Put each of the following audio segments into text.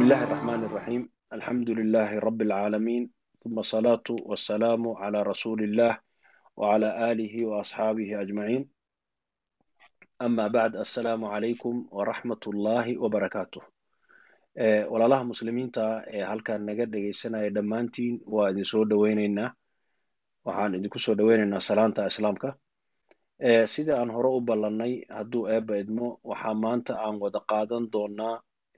بسم الله الرحمن الرحيم الحمد لله رب العالمين ثم الصلاة والسلام على رسول الله وعلى آله وأصحابه أجمعين أما بعد السلام عليكم ورحمة الله وبركاته ee walaalaha muslimiinta ee halkan naga dhegaysanaya dhammaantiin waa idin soo dhoweyneynaa waxaan idinku soo dhoweyneynaa salaanta islaamka ee sidii aan hore u ballannay hadduu eebba idmo waxaa maanta aan wada qaadan doonaa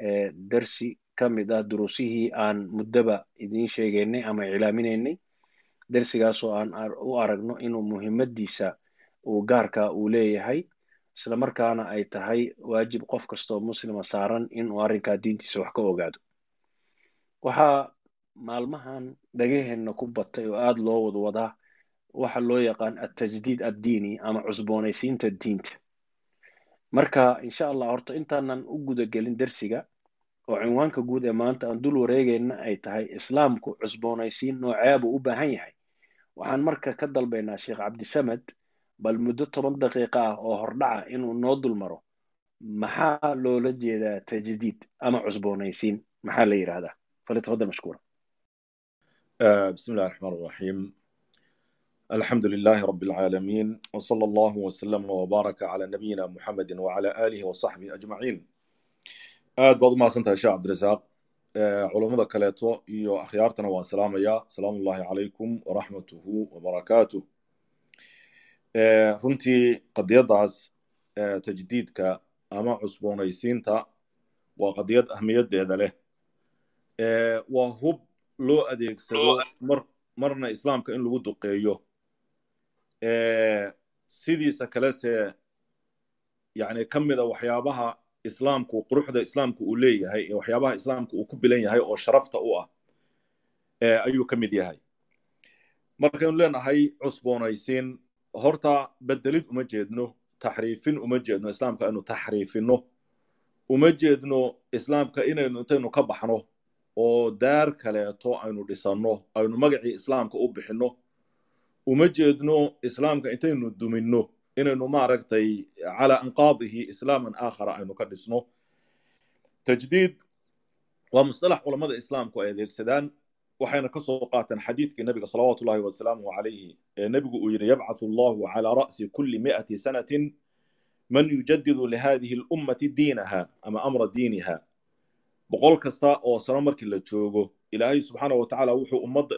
ee darsi ka mid ah duruusihii aan muddaba idiin sheegaynay ama iclaaminaynay darsigaasoo aan u aragno inuu muhiimadiisa uu gaarka uu leeyahay isla markaana ay tahay waajib qof kastoo muslima saaran inuu arrinkaa diintiisa wax ka ogaado. Waxaa maalmahan dhagaheenna ku batay oo aada loo wad wadaa waxa loo yaqaan atajdiid addiini ama cusboonaysiinta diinta. Marka insha allah horta intaanan u gudagelin dersiga oo cinwaanka guud ee maanta aan dul wareegeyna ay tahay islaamku cusboonaysiin nooceebuu u baahan yahay. Waxaan marka ka dalbaynaa sheekh cabdisamed bal muddo toban daqiiqa ah oo hordhaca inuu noo dul maro maxaa loola jeedaa tajdiid ama cusboonaysiin? Maxaa la yidhaahdaa? Falitafadal mashkuura bismi raxmaan raxiim alxamdu lilahi rabi alcaalamiin wsala allahu wslama wbaaraka cala nabiyina muxamedi wcala aalihi wasaxbihi ajmaciin aad baad u mahadsantahay sheekh cabdirasaaq culummada kaleeto iyo akhyaartana waan salaamayaa salaamu ullahi calaykum waraxmatuhu wabarakaatuh. Runtii qadiyaddaas tajdiidka ama cusboonaysiinta waa qadiyad ahmiyaddeeda leh. Waa hub loo adeegsado mar marna islaamka in lagu duqeeyo. Sidiisa kalese yani ka mida waxyaabaha islaamku quruxda islaamku uu leeyahay ee waxyaabaha islaamku uu ku bilan yahay oo sharafta u ah ayuu ka mid yahay. Markaynu leenahay cusboonaysiin horta bedelid uma jeedno taxriifin uma jeedno islaamka aynu taxriifinno uma jeedno islaamka inaynu intaynu ka baxno oo daar kaleeto aynu dhisanno aynu magacii islaamka u bixinno. Uma jeedno islaamka intaynu duminno inaynu maaragtay calaa anqaadihi islaaman aakhara aynu ka dhisno. Tajdiid waa mustalax culamada islaamku ay adeegsadaan waxayna ka soo qaateen xadiidkii nabiga salawaatu ullahi wasalaamuhu calayhi ee nebigu uu yidhi yabcathu allahu calaa ra'si kulli mi'ati sanatin man yujadidu lihadihi alummati diinaha ama amra diiniha. Boqol kasta oo sano markii la joogo ilaahay subxaana wa wuxuu ummadda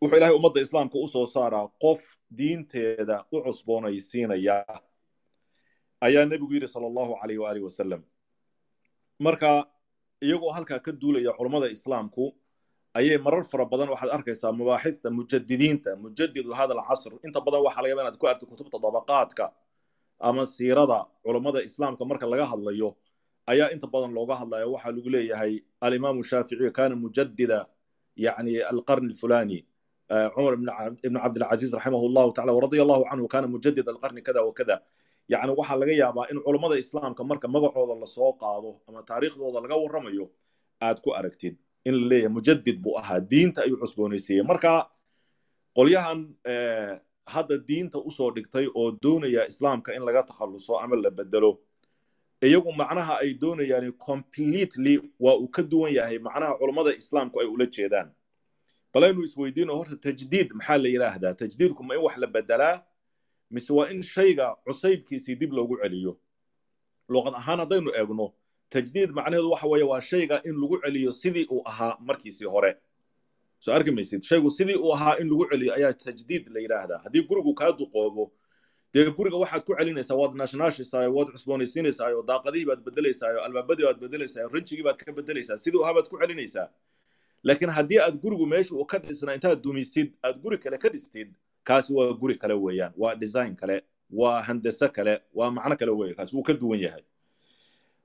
wuxuu ilaahay ummadda islaamka u soo saaraa qof diinteeda u cusboonaysiinaya. Ayaa nebigu yidhi sala allahu calayh waalihi wasalam marka iyagoo halkaa ka duulaya culummada islaamku ayay marar fara badan waxaad arkaysaa mabaaxista mujadidiinta mujadidu hada alcasr inta badan waxaa laga yaba inaad ku arti kutubta dabaqaadka ama siirada culummada islaamka marka laga hadlayo ayaa inta badan looga hadlaya waxaa lagu leeyahay alimaamu shaaficiy kana mujadida yani alqarn alfulani عمر بن ابن عبد العزيز رحمه الله تعالى ورضي الله عنه كان مجدد القرن كذا وكذا يعني waxaa laga yaabaa in culummada islaamka marka magacooda lasoo qaado ama taariikhdooda laga warramayo aad ku aragtid in la leeyahay mujadid buu ahaa diinta ayuu cusboonaysiiyey marka qolyahan hadda diinta usoo dhigtay oo doonaya islaamka in laga takhalluso ama la bedelo iyagu macnaha ay doonayaan completely waa uu ka duwan yahay macnaha culummada islaamku ay ula jeedaan bal aynu isweydiino horta tajdiid maxaa la yidhaahdaa tajdiidku ma in wax la bedelaa mise waa in shayga cusaybkiisii dib loogu celiyo luqad ahaan haddaynu eegno tajdiid macnaheedu waxa weeye waa shayga in lagu celiyo sidii uu ahaa markiisii hore soo arki maysid shaygu sidii uu ahaa in lagu celiyo ayaa tajdiid la yidhaahdaa haddii gurigu kaa duqoobo dee guriga waxaad ku celinaysaa waad naashnaashaysaa waad cusboonaysiinaysaa oo daaqadihii baad bedelaysaa oo albaabadii baad bedelaysaa rinjigii baad ka bedelaysaa sidii u ahaa baad ku celinaysaa laakiin haddii aad gurigu meesha uu ka dhisna intaad dumisid aad guri kale ka dhistid kaasi waa guri kale weeyaan. Waa design kale waa handase kale waa macno kale weeye kaasi wuu ka duwan yahay.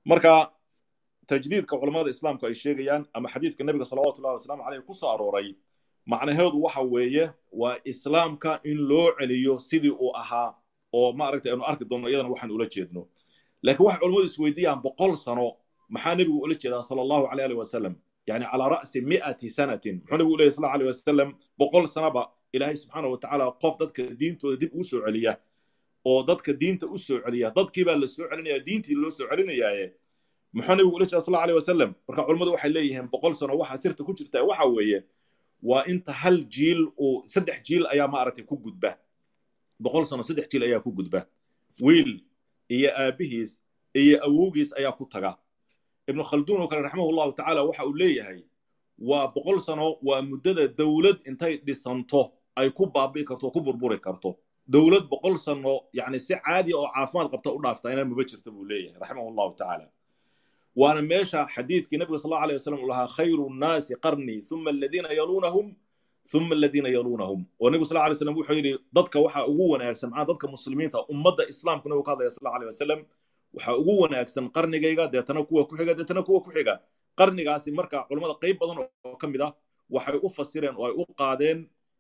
Marka tajdiidka culammada islaamku ay sheegayaan ama xadiidka nebiga salawatu ullahi wasalaamu caleyh ku soo arooray macnaheedu waxa weeye waa islaamka in loo celiyo sidii uu ahaa oo maaragtay aynu arki doonno iyadana waxaan ula jeedno. Laakiin waxay culammadu isweydiiyaan boqol sano maxaa nebigu ula jeedaa sala allahu caleyh alih wasalam yani calaa ra'si miati sanatin muxuu nabigu lehy sal alay wasalam boqol sanaba ilaahay subxaana wa tacaala qof dadka diintooda dib ugu soo celiya oo dadka diinta u soo celiya dadkiibaa la soo celinaya diintii loo soo celinayaaye muxuu nabigu ula jira sal alay wasalam marka culummadu waxay leeyihiin boqol sano waxaa sirta ku jirta waxa weeye waa inta hal jiil oo saddex jiil ayaa maaragtay ku gudba boqol sano saddex jiil ayaa ku gudba wiil iyo aabihiis iyo awowgiis ayaa ku taga ibnu khalduun oo kale raximahullahu tacaala waxa uu leeyahay waa boqol sano waa muddada dowlad intay dhisanto ay ku baabi'i karto ku burburi karto. Dowlad boqol sano yani si caadiya oo caafimaad qabta u dhaafta inaan maba jirta buu leeyahay raximahullahu tacaala waana meesha xadiidkii nabiga sal allahu alayh wasalam uu lahaa khayru nnaasi qarnii thuma aladiina yaluunahum thuma aladiina yaluunahum. Oo nabigu sal alay slam wuxuu yidhi dadka waxaa ugu wanaagsan macaa dadka muslimiinta ummadda islaamku nabigu ka hadlaya sal alayh wasalam waxaa ugu wanaagsan qarnigayga deetana kuwa ku xiga deetana kuwa ku xiga. Qarnigaasi marka culummada qayb badan oo ka mid ah waxay u fasireen oo ay u qaadeen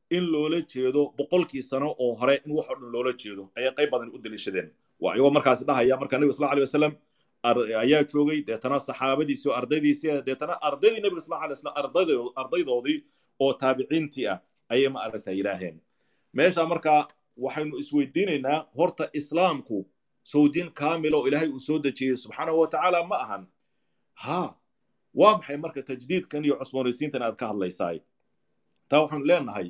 in loola jeedo boqolkii sano oo hore in wax dhan loola jeedo. Ayay qayb badan u daliishadeen. Waa iyagoo markaasi dhahaya marka nabiga sal alay wasalam ayaa joogay deetana saxaabadiisii oo ardaydiisii deetana ardaydii nabiga sal alay wasalam ardaydoodii oo taabiciintii ah ayay ma aragta yidhaaheen meesha marka waxaynu isweydiinaynaa horta islaamku sawdiin kaamila oo ilaahay uu soo dejiyey subxaanahu wa tacaala ma ahan. Ha waa maxay marka tajdiidkan iyo cusboonaysiintan aad ka hadlaysaay? Taa waxaanu leenahay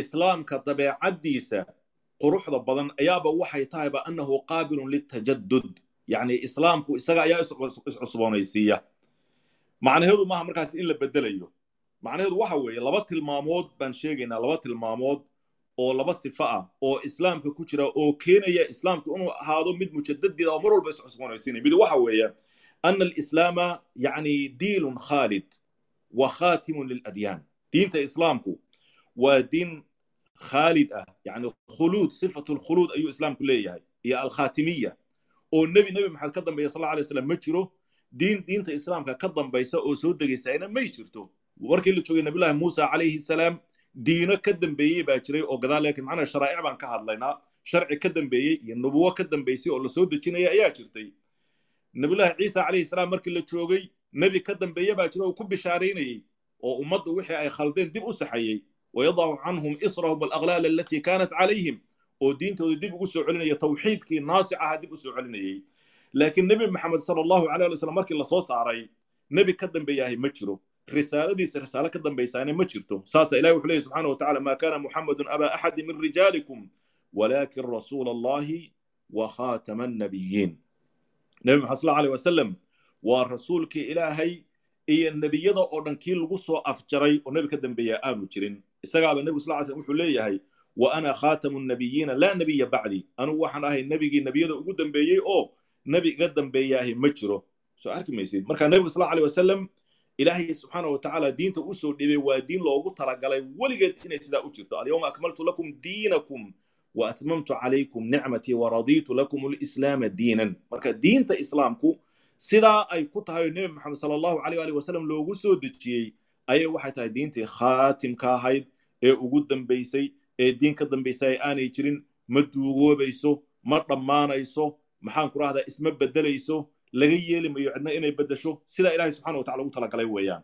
islaamka dabeecaddiisa quruxda badan ayaaba waxay tahayba annahu qaabilun litajadud yacni islaamku isaga ayaa iscusboonaysiiya. Macnaheedu maaha markaas in la bedelayo. Macnaheedu waxa weeye laba tilmaamood baan sheegaynaa laba tilmaamood oo laba sifo ah oo islaamka ku jira oo keenaya islaamku inuu ahaado mid mujadadida oo mar walba iscusboonaysiinaya mid waxa weeye ana alislaama yacni diilun khaalid wa khaatimun liladyaan diinta islaamku waa diin khaalid ah yani khuluud sifatu lkhuluud ayuu islaamku leeyahay iyo alkhaatimiya oo nebi nebi maxamed ka dambeeya sal alay wasalam ma jiro diin diinta islaamka ka dambaysa oo soo degaysayna may jirto. Markii la joogay nabiyullahi muusa calayhi salaam diino ka dambeeyey baa jiray oo gadaal laakiin sharaa'ic baan ka hadlaynaa. Sharci ka dambeeyey iyo nubuwo ka dambaysay oo la soo dejinaya ayaa jirtay. Nabiyullahi ciisa calayhi salaam markii la joogay nebi ka dambeeye baa jira oo ku bishaaraynayey oo ummaddu wixii ay khaldeen dib u saxayey wayadacu canhum israhum alaglaal alatii kaanat calayhim oo diintooda dib ugu soo celinaya tawxiidkii naasic aha dib u soo celinayey laakiin nebi maxamed sala allahu alay alay slam markii la soo saaray nebi ka dambeeyahay ma jiro risaaladiisa risaalo ka dambaysaana ma jirto. Saasa ilahi wuxuu leeyahy subxaana wa tacala maa kaana muxamedun aba axadi min rijaalikum walaakin rasuula allahi wa khaatama annabiyiin nebi maxamed sal alay wasalam waa rasuulkii ilaahay iyo nebiyada oo dhan kii lagu soo afjaray oo nebi ka dambeeya aanu jirin. Isagaaba nebigu sal ly slam wuxuu leeyahay wa ana khaatamu nnabiyiina laa nebiya bacdi anugu waxaan ahay nebigii nebiyada ugu dambeeyey oo nebi iga dambeeyaahi ma jiro. Soo arki maysid? Marka nebiga sal alay wasalam ilaahay subxaana wa tacaala diinta u soo dhibay waa diin loogu talagalay weligeed inay sidaa u jirto. Alyawma akmaltu lakum diinakum wa atmamtu calaykum nicmatii wa radiitu lakum alislaama diinan. Marka diinta islaamku sidaa ay ku tahay nebi maxamed sala allahu aleyh ali wasalam loogu soo dejiyey ayay waxay tahay diintii khaatimka ahayd ee ugu dambaysay ee diin ka dambaysay aanay jirin. Ma duugoobayso ma dhammaanayso maxaan ku rahdaa isma beddelayso laga yeeli mayo cidna inay beddesho sidaa ilahay subxana wa tacala ugu talagalay weeyaan.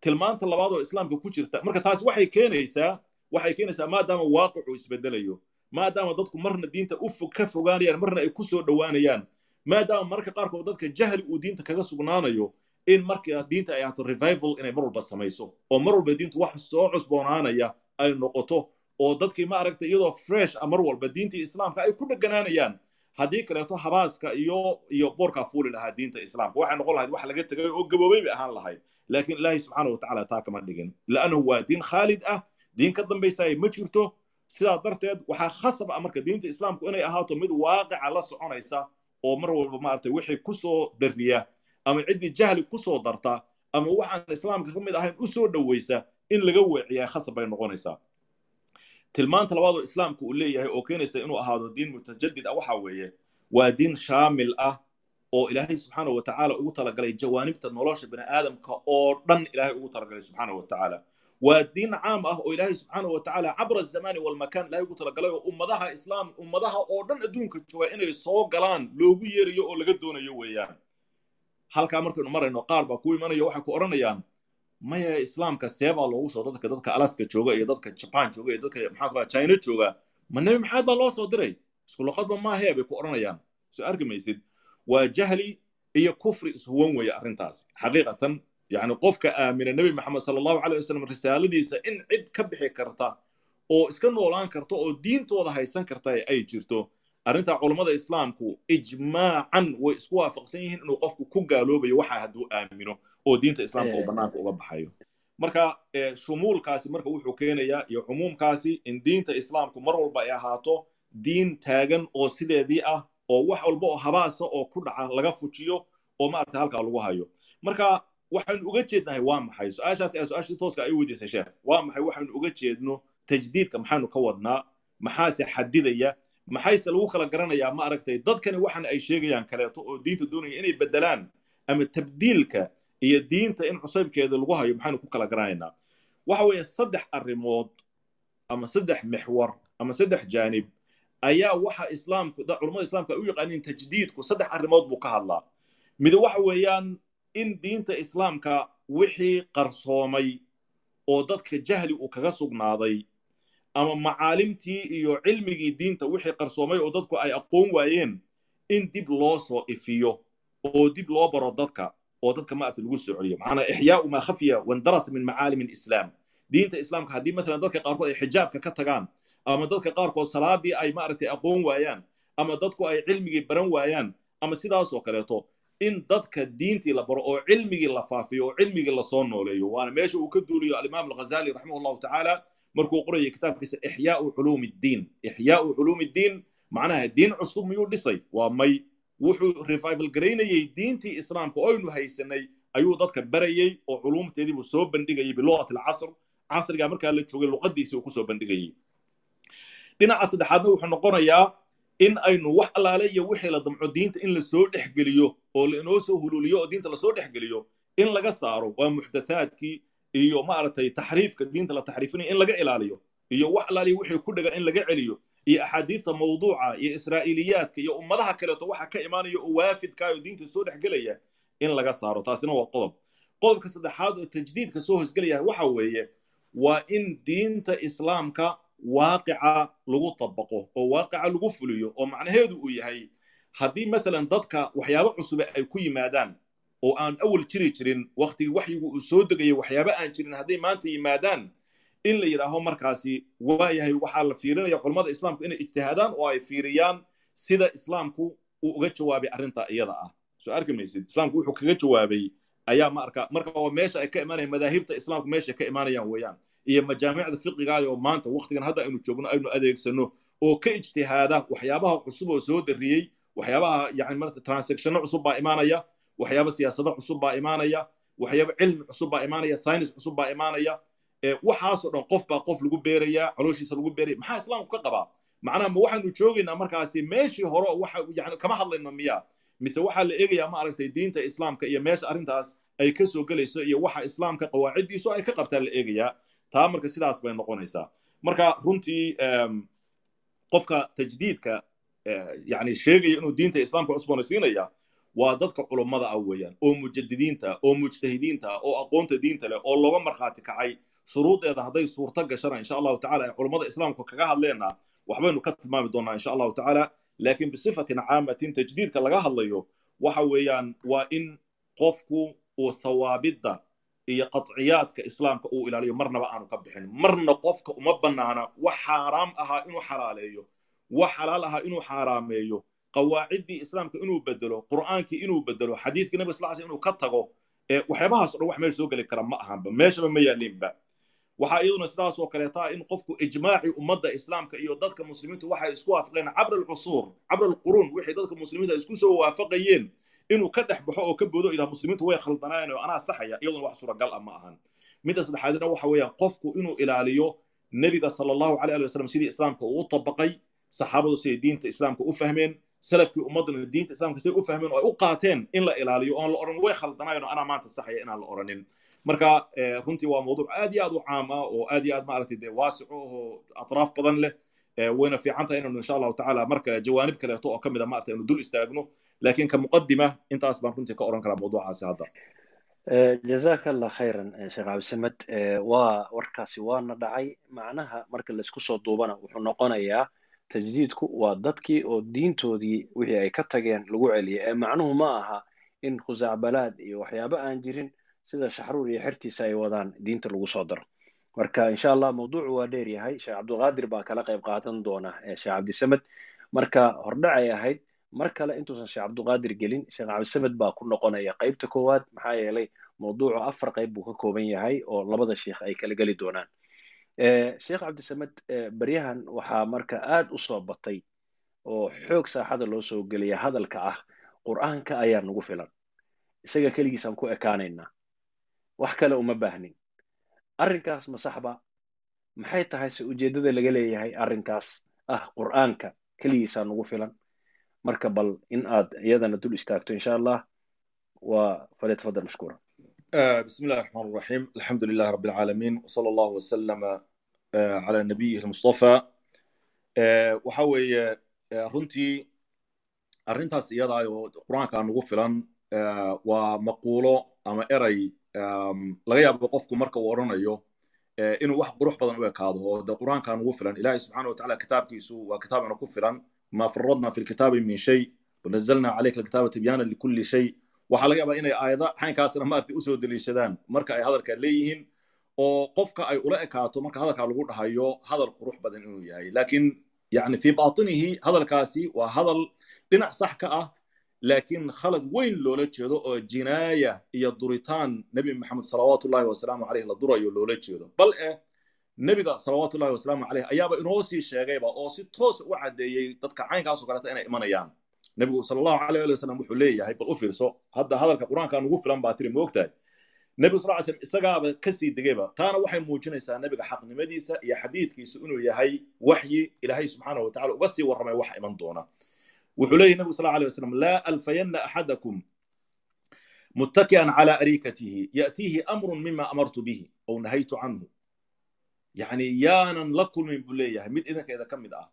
Tilmaanta labaad oo islaamka ku jirta marka taas waxay keenaysaa waxay keenaysaa maadaama waaqicu isbeddelayo maadaama dadku marna diinta u ka fogaanayaan marna ay ku soo dhowaanayaan maadaama marka qaarkood dadka jahli uu diinta kaga sugnaanayo in marka diinta ay ahaato revival inay mar walba samayso oo mar walba diintu wax soo cusboonaanaya ay noqoto oo dadkii ma aragta iyadoo fresh ah mar walba diintii islaamka ay ku dheganaanayaan haddii kaleeto habaaska iyo iyo boorkaa fuuli lahaa diinta islaamka waxay noqon lahayd wax laga tegay oo gaboobay bay ahaan lahayd. Laakiin ilaahay subxaana wa tacaala taa kama dhigin. La'annahu waa diin khaalid ah. Diin ka dambaysaay ma jirto. Sidaa darteed waxaa khasab ah marka diinta islaamku inay ahaato mid waaqica la soconaysa oo mar walba maaragtay wixii ku soo dariya ama ciddii jahli ku soo darta ama waxaan islaamka ka mid ahayn u soo dhowaysa in laga weeciyaa khasab bay noqonaysaa tilmaanta labaadoo islaamka uu leeyahay oo keenaysa inuu ahaado diin mutajadid ah waxa weeye waa diin shaamil ah oo ilaahay subxaana wa tacaala ugu talagalay jawaanibta nolosha bani aadamka oo dhan ilaahay ugu talagalay subxaana wa tacaala. Waa diin caam ah oo ilaahay subxaana wa tacaala cabra azamaani walmakaan ilahay ugu talagalay oo ummadaha islaam ummadaha oo dhan adduunka jooga inay soo galaan loogu yeerayo oo laga doonayo weeyaan. Halkaa markaynu marayno qaar baa ku imanaya waxay ku odhanayaan maya islaamka seebaa loogu soo dadka dadka alaska jooga iyo dadka jaban jooga iyo dadka maxaa china jooga ma nebi maxamed baa loo soo diray isku luqadba maahee bay ku odhanayaan soo arki maysid waa jahli iyo kufri ishuwan weeye arrintaas xaqiiqatan yani qofka aamina nebi maxamed sala allahu caleyh wasalam risaaladiisa in cid ka bixi karta oo iska noolaan karta oo diintooda haysan karta ay jirto arrintaa culammada islaamku ijmaacan way isku waafaqsan yihiin inuu qofku ku gaaloobayo waxa hadduu aamino oo diinta islaamka uu bannaanka uga baxayo. Marka shumuulkaasi marka wuxuu keenayaa iyo cumuumkaasi in diinta islaamku mar walba ay ahaato diin taagan oo sideedii ah oo wax walba oo habaasa oo ku dhaca laga fujiyo oo maaragtay halkaa lagu hayo. Marka waxaynu uga jeednahay waa maxay? Su'aashaas ee su'aashii tooska ay weydiisay sheekh. Waa maxay? Waxaynu uga jeedno tajdiidka maxaynu ka wadnaa? Maxaase xadidaya maxayse lagu kala garanayaa ma aragtay dadkani waxan ay sheegayaan kaleeto oo diinta doonaya inay bedelaan ama tabdiilka iyo diinta in cusaybkeeda lagu hayo maxaynu ku kala garanaynaa. Waxa weeye saddex arrimood ama saddex mexwar ama saddex jaanib ayaa waxa islaamku culamada islaamka ay u yaqaaniin tajdiidku saddex arrimood buu ka hadlaa. Mid waxa weeyaan in diinta islaamka wixii qarsoomay oo dadka jahli uu kaga sugnaaday ama macaalimtii iyo cilmigii diinta wixii qarsoomay oo dadku ay aqoon waayeen in dib loo soo ifiyo oo dib loo baro dadka oo dadka maaragta lagu soo celiyo. Macnaa ixyaau maa khafiya wandarasa min macaalim alislaam diinta islaamka haddii masalan dadka qaarkood ay xijaabka ka tagaan ama dadka qaarkood salaadii ay maaragtay aqoon waayaan ama dadku ay cilmigii baran waayaan ama sidaasoo kaleeto in dadka diintii la baro oo cilmigii la faafiyo oo cilmigii la soo nooleeyo. Waana meesha uu ka duuliyo alimaam alghazali raximah allahu tacaala markuu qorayay kitaabkiisa ixyaau culuumi ddiin. Ixyaau culuumi ddiin macnaha diin cusub miyuu dhisay? Waa may. Wuxuu revival garaynayey diintii islaamka oo aynu haysanay ayuu dadka barayey oo culumteedii buu soo bandhigayay biluqati alcasr. Casrigaa markaa la joogay luqadiisii uu ku soo bandhigayey dhinaca saddexaadna wuxuu noqonayaa in aynu wax allaale iyo wixii la damco diinta in la soo dhexgeliyo oo lainoo soo huluuliyo oo diinta la soo dhexgeliyo in laga saaro waa muxdathaadkii iyo maaragtay taxriifka diinta la taxriifinayo in laga ilaaliyo iyo wax allaaliyo wixii ku dhaga in laga celiyo iyo axaadiidta mawduuca iyo israa'iiliyaadka iyo ummadaha kaleeto waxa ka imaanaya oo waafidkaayo diinta soo dhexgelaya in laga saaro. Taasina waa qodob. Qodobka saddexaad oo tajdiidka soo hosgelaya waxa weeye waa in diinta islaamka waaqica lagu tabaqo oo waaqica lagu fuliyo oo macnaheedu uu yahay haddii masalan dadka waxyaabo cusube ay ku yimaadaan oo aan awal jiri jirin waktigii waxyigu uu soo degayay waxyaabo aan jirin hadday maanta yimaadaan in la yidhaaho markaasi waayahay waxaa la fiirinaya culammada islaamku inay ijtihaadaan oo ay fiiriyaan sida islaamku uu uga jawaabay arrinta iyada ah. Soo arki maysid islaamku wuxuu kaga jawaabay ayaa marka marka waa meesha ay ka imaanayaan madaahibta islaamku meesha ka imaanayaan weeyaan iyo majaamicda fiqigaay oo maanta waktigan hadda aynu joogno aynu adeegsano oo ka ijtihaada waxyaabaha cusub oo soo darriyey waxyaabaha yani marata transactionno cusub baa imaanaya waxyaaba siyaasado cusub baa imaanaya waxyaaba cilmi cusub baa imaanaya science cusub baa imaanaya waxaasoo dhan qof baa qof lagu beerayaa calooshiisa lagu beeraya maxaa islaamku ka qabaa? Macnaha ma waxaanu joogaynaa markaasi meeshii hore kama hadlayno miya mise waxaa la eegayaa ma aragtay diinta islaamka iyo meesha arrintaas ay ka soo gelayso iyo waxa islaamka qawaaciddiisu ay ka qabtaa la eegayaa taa marka sidaas bay noqonaysaa. Marka runtii qofka tajdiidka yani sheegaya inuu diinta islaamka cusboonaysiinaya waa dadka culummada ah weeyaan oo mujadidiinta oo mujtahidiinta oo aqoonta diinta leh oo looga markhaati kacay. Shuruudeeda hadday suurto gashana insha allahu tacala ay culummada islaamka kaga hadleenna waxbaynu ka tilmaami doonaa insha allahu tacaala. Laakiin bisifatin caamatin tajdiidka laga hadlayo waxa weeyaan waa in qofku uu thawaabidda iyo qadciyaadka islaamka uu ilaaliyo. Marnaba aanu ka bixin. Marna qofka uma bannaana wax xaaraam ahaa inuu xalaaleeyo. Wax xalaal ahaa inuu xaaraameeyo qawaaciddii islaamka inuu bedelo qur'aankii inuu bedelo xadiidkii nabi sal inuu ka tago waxyaabahaas o dhan wax meesha soo geli kara ma ahanba meeshaba ma yaalinba. Waxaa iyaduna sidaas oo kaleeta in qofku ijmaaci ummadda islaamka iyo dadka muslimiintu waxay isku waafaqeen cabra alcusuur wixii dadka muslimiinta isku soo waafaqayeen inuu ka dhex baxo oo ka boodo ilah muslimiintu way khaldanaayeen oo anaa saxaya iyaduna wax suuragal ah ahan midda saddexaadina waxa weeyaan qofku inuu ilaaliyo nebiga sala allahu calay ali wasalam sidii islaamka uu u tabaqay saxaabadu siday diinta islaamka u fahmeen salafkii ummaddana diinta islaamka siday u fahmeen oo ay u qaateen in la ilaaliyo oon la odhan way khaldanaayeen oo anaa maanta saxaya inaan la odhanin marka runtii waa mawduuc aad iyo aad u caam ah oo aad iyo aad maaragtay dee waasico oo atraaf badan leh. Wayna fiican tahay insha allahu tacaala mar kale jawaanib kaleeto oo ka a maaragtay aynu dul istaagno. Laakiin ka muqadima intaas baan runtii ka oran karaa mawduucaasi hadda. Jazaaka allah khayran sheekh cabdisamed waa warkaasi waana dhacay. Macnaha marka la isku soo duubana wuxuu noqonayaa tajdiidku waa dadkii oo diintoodii wixii ay ka tageen lagu celiyay ee macnuhu ma aha in khusacbalaad iyo waxyaabo aan jirin sida shaxruur iyo xertiisa ay wadaan diinta lagu soo daro. Marka insha allah mawduucu waa dheer yahay. Sheekh cabdulqaadir baa kala qayb qaadan doona sheekh cabdisamed marka hordhacay ahayd. Mar kale intuusan sheekh cabdulqaadir gelin sheekh cabdisamed baa ku noqonaya qaybta koowaad maxaa yeelay mawduucu afar qayb buu ka kooban yahay oo labada sheikh ay kala geli doonaan sheekh cabdisamed baryahan waxaa marka aad u soo batay oo xoog saaxada loo soo geliya hadalka ah qur'aanka ayaa nagu filan. Isaga keligiisaan ku ekaanaynaa wax kale uma baahnin. Arrinkaas ma saxba maxay tahay se ujeeddada laga leeyahay arrinkaas ah qur'aanka? Keligiisaa nagu filan. Marka bal in aad iyadana dul istaagto insha allah waa falyatafadal mashkuura بسم الله الرحمن الرحيم الحمد لله رب العالمين وصلى الله وسلم على نبيه المصطفى waxa weeye runtii arrintaas iyada oo qur-aanka nagu filan waa maquulo ama eray laga yaabo qofku marka uu odhanayo inuu wax qurux badan u ekaado oo de qur-aanka nagu filan ilahi subxana wataala kitaabkiisu waa kitaabina ku filan ma faradna fi lkitaabi min shay wanazalna calayka alkitaaba tibyaana likulli shay waxaa laga yaabaa inay aayada xaynkaasna maaragtay u soo deliishadaan. Marka ay hadalkaa leeyihiin oo qofka ay ula ekaato marka hadalkaa lagu dhahayo hadal qurux badan inuu yahay. Laakiin yani fi batinihi hadalkaasi waa hadal dhinac sax ka ah laakiin khalad weyn loola jeedo oo jinaaya iyo duritaan nebi maxamed salawaatullahi wasalaamu caleyh la durayo loola jeedo. Bal eh nebiga salawaatullahi wasalaamu caleyh ayaaba inoo sii sheegayba oo si toos u caddeeyey dadka caynkaasoo kaleta inay imanayaan nebigu sala allahu caleyh ali wasalam wuxuu leeyahay bal u fiirso hadda hadalka qur'aanka nugu filan baa tiri moogtahay nebigu sal slam isagaaba ka sii degayba taana waxay muujinaysaa nebiga xaqnimadiisa iyo xadiidkiisu inuu yahay waxyi ilaahay subxaanahu watacala uga sii warramay wax iman doona. Wuxuu leeyahy nebigu sal alay wasalam laa alfayanna axadakum muttaki'an cala arikatihi ya'tiihi amrun mima amartu bihi ow nahaytu canhu. Yacni yaanan la kulmin buu leeyahay mid idinkeeda ka mid ah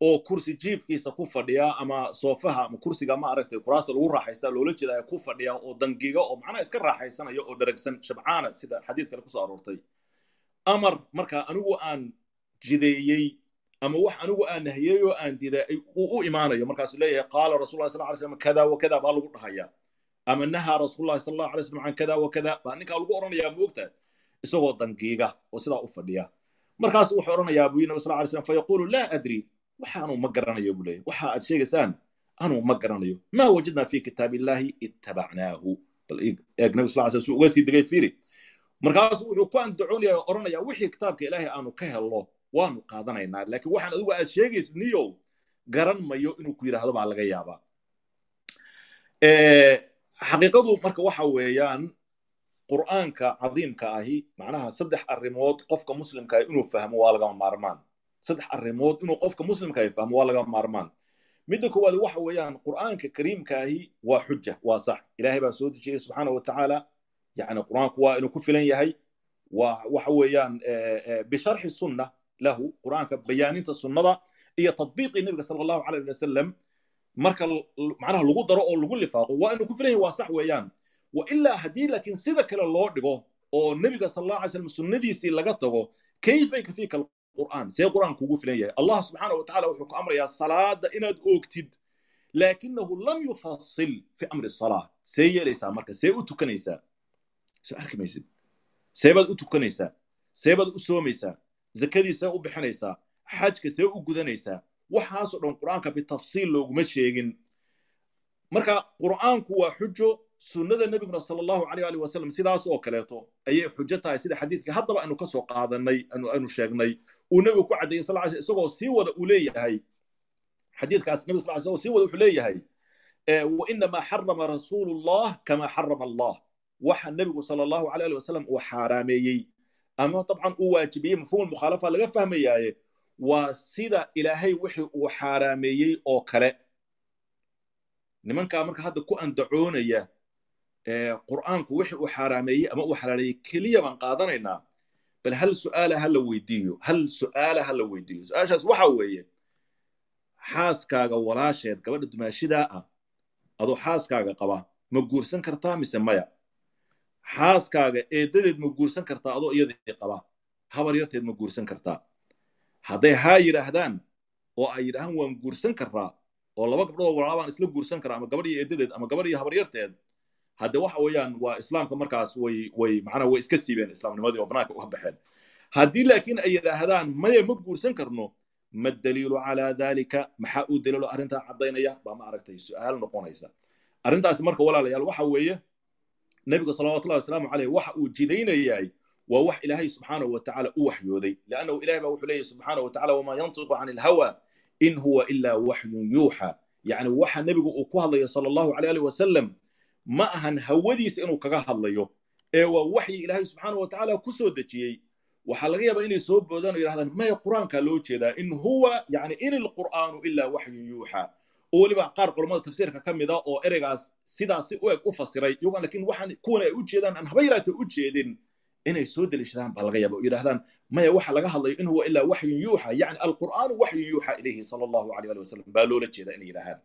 oo kursi jiifkiisa ku fadhiya ama soofaha ama kursiga ma aragtay kuraasta lagu raaxaysta loola jeeda ku fadhiya oo dangiga oo macnaha iska raaxaysanaya oo dharagsan shabcaana sida xadiid kale ku soo aroortay. Amar marka anigu aan jideeyey ama wax anigu aan nahiyey oo aan diday uu u imaanayo. Markaasuu leeyahay qaala rasuulullahi sal alay slam kada wa baa lagu dhahaya ama nahaa rasuulullahi sal allahu alay slam can kada wa baa ninkaa lagu odhanayaa moogtahay isagoo dangiiga oo sidaa u fadhiya. Markaasu wuxuu odhanayaa buu nabi sal alay slam fayaquulu laa adri waxa anuu ma garanayo buu leeyahy waxa aad sheegaysaan anuu ma garanayo. Maa wajadna fi kitaab illahi ittabacnaahu eeg nabi sal slam suu uga sii degay fiiri. Markaasu wuxuu ku andacoonaya oo odhanaya wixii kitaabka ilaahay aanu ka helno waanu qaadanaynaa. Laakiin waxaan adigu aad sheegaysid niyow garan mayo inuu ku yidhaahdo baa laga yaabaa. Xaqiiqadu marka waxa weeyaan qur'aanka cadiimka ahi macnaha saddex arrimood qofka muslimka ahi inuu fahmo waa lagama maarmaan saddex arrimood inuu qofka muslimka ahi fahmo waa lagama maarmaan. Midda koowaad waxa weeyaan qur'aanka kariimka ahi waa xuja waa sax. Ilaahay baa soo dejiyey subxaana wa tacaala yani qur'aanku waa inuu ku filan yahay. Waxa weeyaan bisharxi sunna lahu qur'aanka bayaaninta sunnada iyo tadbiiqii nebiga sala allahu alayh wasalam marka macnaha lagu daro oo lagu lifaaqo waa inuu ku filan yahay waa sax weeyaan. Wa ilaa haddii laakiin sida kale loo dhigo oo nebiga sala allahu alay slam sunnadiisii laga tago kayfa yakfiika alqur'aan see qur'aan kugu filan yahay. Allah subxaana wa tacala wuxuu ku amrayaa salaada inaad oogtid laakinahu lam yufasil fi amri salaa see yeelaysaa marka see u tukanaysaa. Soo arki maysid seebaad u tukanaysaa. Seebaad u soomaysaa. Zakadii see u bixinaysaa. Xajka see u gudanaysaa. Waxaasoo dhan qur'aanka bitafsiil looguma sheegin. Marka qur'aanku waa xujo sunnada nebiguna sala allahu alayh ali wasalam sidaas oo kaleeto ayay xujo tahay sida xadiidka. Haddaba aynu ka soo qaadanay aynu sheegnay uu nebigu ku caddeeyey sal sl isagoo sii wada uu leeyahay. Xadiidkaas nebiga sal isagoo sii wada wuxuu leeyahay wa inamaa xarama rasuulu llah kama xarama allah. Waxa nebigu sala allahu alayh ali wasalam uu xaaraameeyey ama dabcan uu waajibiyey mafhuum mukhaalafa laga fahmayaaye waa sida ilaahay wixii uu xaaraameeyey oo kale. Nimankaa marka hadda ku andacoonaya qur'aanku wixii uu xaaraameeyey ama uu xalaaleeyey keliya baan qaadanaynaa. Bal hal su'aala ha la weydiiyo hal su'aala ha la weydiiyo. Su'aashaas waxa weeye xaaskaaga walaasheed gabadha dumaashidaa ah adoo xaaskaaga qaba ma guursan kartaa mise maya? Xaaskaaga eedadeed ma guursan kartaa adoo iyadii qaba habar yarteed ma guursan kartaa. Hadday haa yidhaahdaan oo ay yidhaahaan waan guursan karraa oo laba gabdhood walaabaan isla guursan karaa ama gabadh iyo eedadeed ama gabadh iyo habaryarteed hadde waxa weeyaan waa islaamka markaas way way macnaha way iska siibeen islaamnimadii oo banaanka uga baxeen. Haddii laakiin ay yidhaahdaan maya ma guursan karno. Ma daliilu calaa dalika maxaa uu daliilo arrintaa caddaynaya? Baa ma aragtay su'aal noqonaysa. Arrintaasi marka walaalayaal waxa weeye nebiga salawatullahi wasalaamu caleyh waxa uu jidaynayahay waa wax ilaahay subxaanahu watacaala u waxyooday. Liannahu ilahay baa wuxuu leeyahy subxaanahu watacaala wamaa yantiqu can ilhawa in huwa ilaa waxyun yuuxa. Yacni waxa nebigu uu ku hadlayo sala allahu alay alih wasalam ma ahan hawadiisa inuu kaga hadlayo ee waa waxyi ilaahay subxaanahu watacaala ku soo dejiyey. Waxaa laga yaabaa inay soo boodaan oo yidhahdaan maya qur'aankaa loo jeedaa in huwa yani in ilqur'aanu ilaa waxyun yuuxa. Oo weliba qaar culammada tafsiirka ka mid a oo ereygaas sidaas si u eg u fasiray iyagoon laakiin waxaan kuwan ay u jeedaan aan haba yaraatee u jeedin inay soo deliishadaan baa laga yaaba oo yidhahdaan maya waxa laga hadlayo in huwa ilaa waxyun yuuxa yani alqur'aanu waxyun yuuxa ilayhi sala allahu aleyh ali wasalam baa loola jeedaa inay yidhahdaan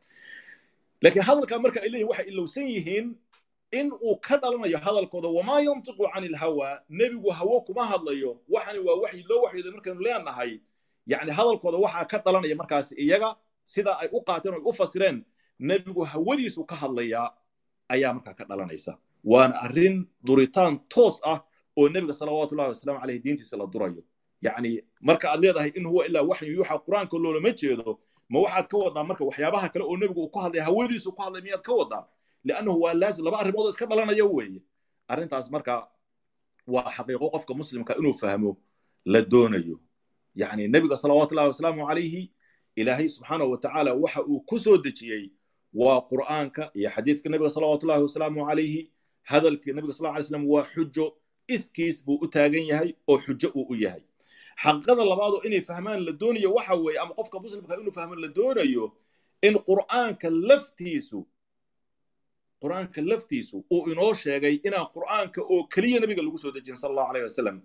laakiin hadalkaa marka ay leeyihiin waxay ilowsan yihiin in uu ka dhalanayo hadalkooda wamaa yantiqu can ilhawa nebigu hawo kuma hadlayo. Waxani waa waxyi loo waxyooday markaynu leenahay. Yani hadalkooda waxaa ka dhalanaya markaas iyaga sida ay u qaateen o ay u fasireen nebigu hawadiisu ka hadlayaa ayaa markaa ka dhalanaysa. Waana arrin duritaan toos ah oo nebiga salawaatullahi wasalaamu caleyh diintiisa la durayo. Yacni marka aad leedahay in huwa ilaa waxyu yuuxa qur'aanka loolama jeedo ma waxaad ka wadaa marka waxyaabaha kale oo nebigu uu ku hadlaya hawadiisu ku hadlay miyaad ka wadaa liannahu waa laazim laba arrimood oo iska dhalanaya weeye. Arrintaas marka waa xaqiiqo qofka muslimka inuu fahmo la doonayo. Yacni nebiga salawaatullahi wasalaamu calayhi ilaahay subxaanahu watacaala waxa uu ku soo dejiyey waa qur'aanka iyo xadiidka nebiga salawaatullahi wasalaamu calayhi. Hadalkii nebiga sal ly slam waa xujo iskiis buu u taagan yahay oo xujo uu u yahay xaqiiqada labaadoo inay fahmaan la doonayo waxa weeye ama qofka muslimka inuu fahmo la doonayo in qur'aanka laftiisu qur'aanka laftiisu uu inoo sheegay inaan qur'aanka oo keliya nebiga lagu soo dejin sala allahu aleyh wasalam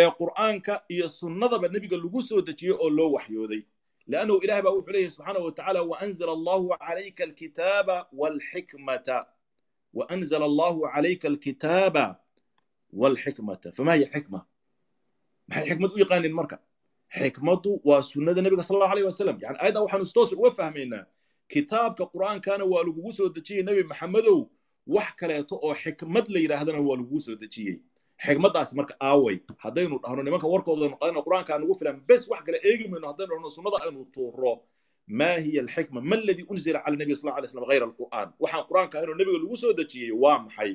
ee qur'aanka iyo sunnadaba nebiga lagu soo dejiyey oo loo waxyooday leannahu ilaah baa wuxuu leeyahy subxaanahu watacaala waanzala allahu calayka alkitaaba walxikmata waanzala allahu calayka alkitaaba walxikmata fama hiya xikma maxay xikmad u yaqaaneen marka. Xikmaddu waa sunnada nebiga sal allahu aleyh wasalam yani ayadda waxaanu istoosan uga fahmaynaa kitaabka qur'aankana waa lagugu soo dejiyey nebi maxamedow. Wax kaleeto oo xikmad la yidhaahdana waa lagugu soo dejiyey. Xikmaddaas marka aaway haddaynu dhahno nimanka warkoodanu qaadano qur'aanka aan ugu filan bes wax kale eegi mayno haddaynu dhahno sunnada aynu tuuro maa hiya alxikma ma aladii unzila cala nabi sal alay slam hayra alqur'aan? Waxaan qur'aanka ahaynoo nebiga lagu soo dejiyey waa maxay?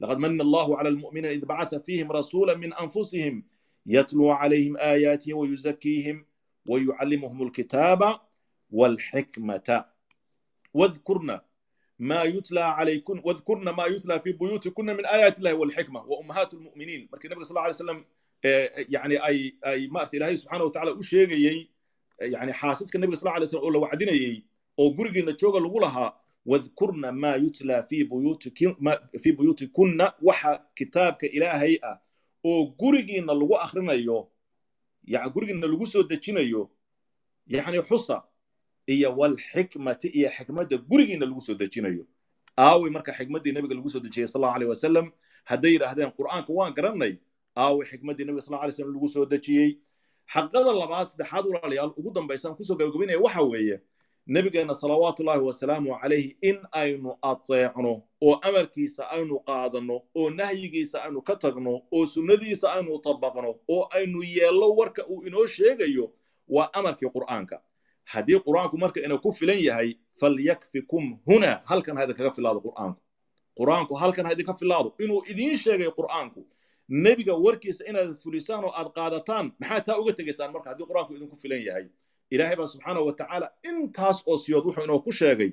Laqad manna allahu cala almu'miniina id bacatha fiihim rasuula min anfusihim yatluu calayhim aayaatihi wayuzakiihim wayucallimuhum alkitaaba walxikmata wadkurna ma yutla calaykum wadkurna ma yutla fi buyutikuna min aayaat illahi walxikma wa ummahaat almu'miniin markii nabiga sal alay slam yani ay ay maarta ilaahay subxaana wa tacala u sheegayey yani xaasidka nabiga sal alay slam oo la wacdinayey oo gurigiina jooga lagu lahaa wadkurna ma yutla fi buyutikuna waxa kitaabka ilaahay ah oo gurigiinna lagu akhrinayo gurigiinna lagu soo dejinayo yacni xusa iyo walxikmati iyo xikmadda gurigiinna lagu soo dejinayo. Aawi marka xikmaddii nebiga lagu soo dejiyey sal allahu wasalam hadday yidhaahdeen qur'aanka waan garannay aawi xikmaddii nebiga sal lay slm lagu soo dejiyey xaqada labaad saddexaad walaalayaal ugu dambaysaan ku soo gabagabaynaya waxa weeye nebigeenna salawaatullaahi wasalaamu calayhi in aynu ateecno oo amarkiisa aynu qaadanno oo nahyigiisa aynu ka tagno oo sunnadiisa aynu tabaqno oo aynu yeello warka uu inoo sheegayo waa amarkii qur'aanka. Haddii qur'aanku marka inuu ku filan yahay falyakfikum huna halkan ha idinkaga filaado qur'aanku. Qur'aanku halkan ha idinka filaado inuu idiin sheegay qur'aanku. Nebiga warkiisa inaad fulisaan oo aad qaadataan maxaa taa uga tegaysaan marka haddii qur'aanku idinku filan yahay ilaahay baa subxaanahu wa tacaala intaas oo siyood wuxuu inoo ku sheegay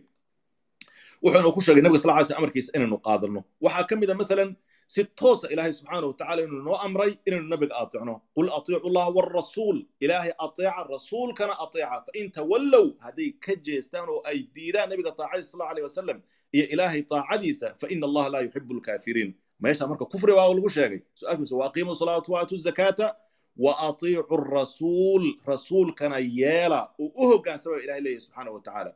wuxuu inoo ku sheegay nabiga sal ly amarkiisa inaynu qaadano waxaa ka mid a masalan si toosa ilaahay subxaanahu watacala inuu noo amray inaynu nabiga ateecno qul atiicu llaha warasuul ilaahay ateeca rasuulkana ateeca. Fain tawallow hadday ka jeestaan oo ay diidaan nabiga taacadiisa sal aleyh wasalam iyo ilaahay taacadiisa faina allaha laa yuxibu lkaafiriin meesha marka kufri baa lagu sheegay. Su'aalkiisa waaqiimu salaata waatu zakaata wa atiicu rasuul. Rasuulkana yeela uu u hogaansama ilahay leeyahy subxaanahu wa tacaala.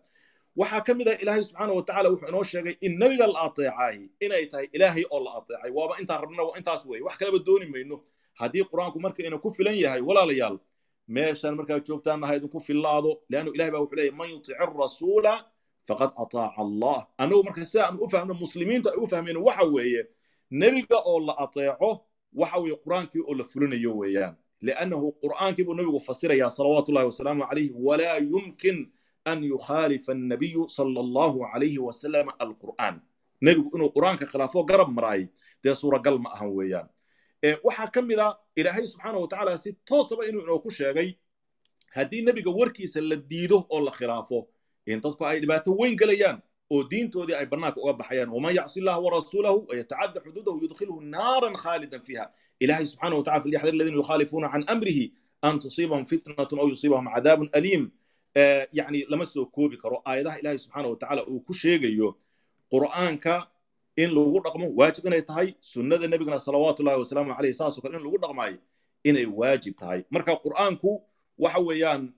Waxaa ka mid ah ilaahay subxaana wa tacala wuxuu inoo sheegay in nebiga la ateecaahi inay tahay ilaahay oo la ateecay. Waaba intaan rabnana waa intaas weeye. Wax kaleba dooni mayno. Haddii qur'aanku marka ina ku filan yahay walaalayaal meeshan markaad joogtaanna ha idinku fillaado leannu ilahay baa wuxuu leeyahy man yutici rasuula faqad ataaca allah. Annagu marka sida aan u fahmno muslimiintu ay u fahmeen waxa weeye nebiga oo la ateeco waxa weeye qur'aankii oo la fulinayo weeyaan liannahu qur'aankii buu nebigu fasirayaa salawaatu ullahi wasalaamu calayhi walaa yumkin an yukhaalifa annabiyu sala allahu calayhi wasalam alqur'aan nebigu inuu qur'aanka khilaafo garab maraay dee suuragal ma ahan weeyaan waxaa ka mid a ilaahay subxaana wa tacaala si toosaba inuu inooku sheegay haddii nebiga warkiisa la diido oo la khilaafo in dadku ay dhibaato weyn gelayaan oo diintoodii ay bannaanka uga baxayaan waman yacsi illaha warasuulahu wayatacadda xuduudahu yudkhilhu naaran khaalidan fiiha. Ilahay subxaana wa tacala falyaxdar aladiina yukhaalifuuna can amrihi an tusiibahum fitnatun aw yusiibahum cadaabun aliim. Yani lama soo koobi karo aayadaha ilahay subxaana wa tacaala uu ku sheegayo qur'aanka in lagu dhaqmo waajib inay tahay sunnada nebigana salawaatu wasalaamu caleyh saasoo kale in lagu dhaqmaayo inay waajib tahay. Marka qur'aanku waxa weeyaan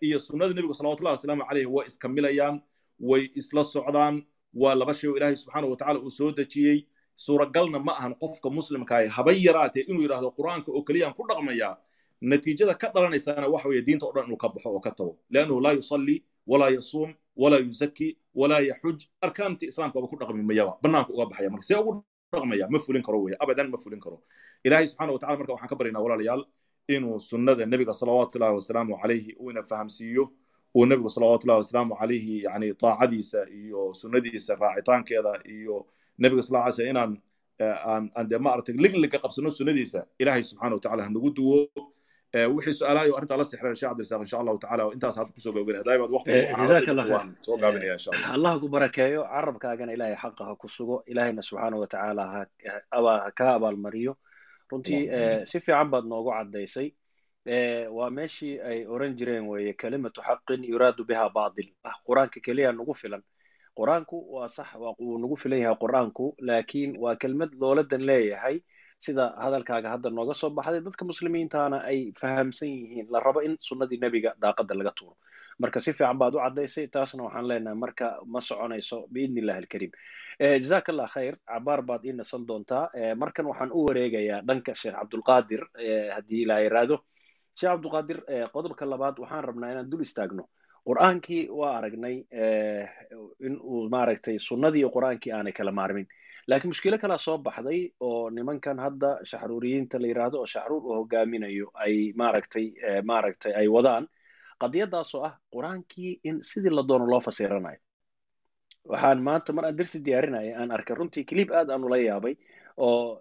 iyo sunnada nebiga salawatullahi wasalaamu caleyh way iskamilayaan way isla socdaan. Waa laba shay oo ilaahay subxaana wa uu soo dejiyey. Suuragalna ma ahan qofka muslimkaah haba yaraatee inuu yidhaahdo qur'aanka oo keliyaan ku dhaqmaya. Natiijada ka dhalanaysaana waxa weeye diinta o dhan inuu ka baxo oo ka tago. Liannahu laa yusalli walaa yasuum walaa yuzaki walaa yaxuj. Arkaantii islaamka aba ku dhaqmi mayaba bannaanka uga baxaya marka. See ugu dhaqmaya ma fulin karo weye abadan ma fulin karo. Ilaahay subxana wa tacala marka waxaan ka baryaynaa walaalayaal inuu sunnada nebiga salawaatu ullahi wasalaamu calayhi uuna fahamsiiyo uu nebigu salawaatu ullahi wasalaamu calayhi yani taacadiisa iyo sunnadiisa raacitaankeeda iyo nebiga sal ly slam inaan aan dee maaragtay ligliga qabsano sunnadiisa ilaahay subxana wa tacala hanagu duwo wixii su'aalahayo arrintaa la sixran sheekh cabdirasaaq insha allahu tacala intaas hadda ku soo gabagabay hadaabaad waqtigaan soo gaabinaya insha allah allah ku barakeeyo carabkaagana ilaahay xaqa ha ku sugo ilaahayna subxaana wa tacaala ha ka abaalmariyo runtii si fiican baad noogu caddaysay waa meeshii ay oran jireen weeye kalimatu xaqin yuraadu biha baatil ah qur'aanka keliya nagu filan. Qur'aanku waa sax wuu nagu filan yahay qur'aanku laakiin waa kelmad looladan leeyahay sida hadalkaaga hadda nooga soo baxday. Dadka muslimiintana ay fahamsan yihiin la rabo in sunnadii nebiga daaqada laga tuuro. Marka si fiican baad u caddaysay taasna waxaan leenahay marka ma soconayso biidni illahi alkariim. Jazak allah khayr cabaar baad ii nasan doontaa. Markan waxaan u wareegayaa dhanka sheekh cabdulqaadir haddii ilaa iraado sheekh cabdulqaadir qodobka labaad waxaan rabnaa inaan dul istaagno. Qur'aankii waa aragnay in uu maaragtay sunnadii iyo qur'aankii aanay kala maarmin. Laakiin mushkilo kalaa soo baxday oo nimankan hadda shaxruuriyiinta la yidhaahdo oo shaxruur uu hogaaminayo ay maaragtay maaragtay ay wadaan. Qadiyadaasoo ah qur'aankii in sidii la doono loo fasiranayo. Waxaan maanta mar aan dersi diyaarinaya aan arkay runtii clip aad aan ula yaabay oo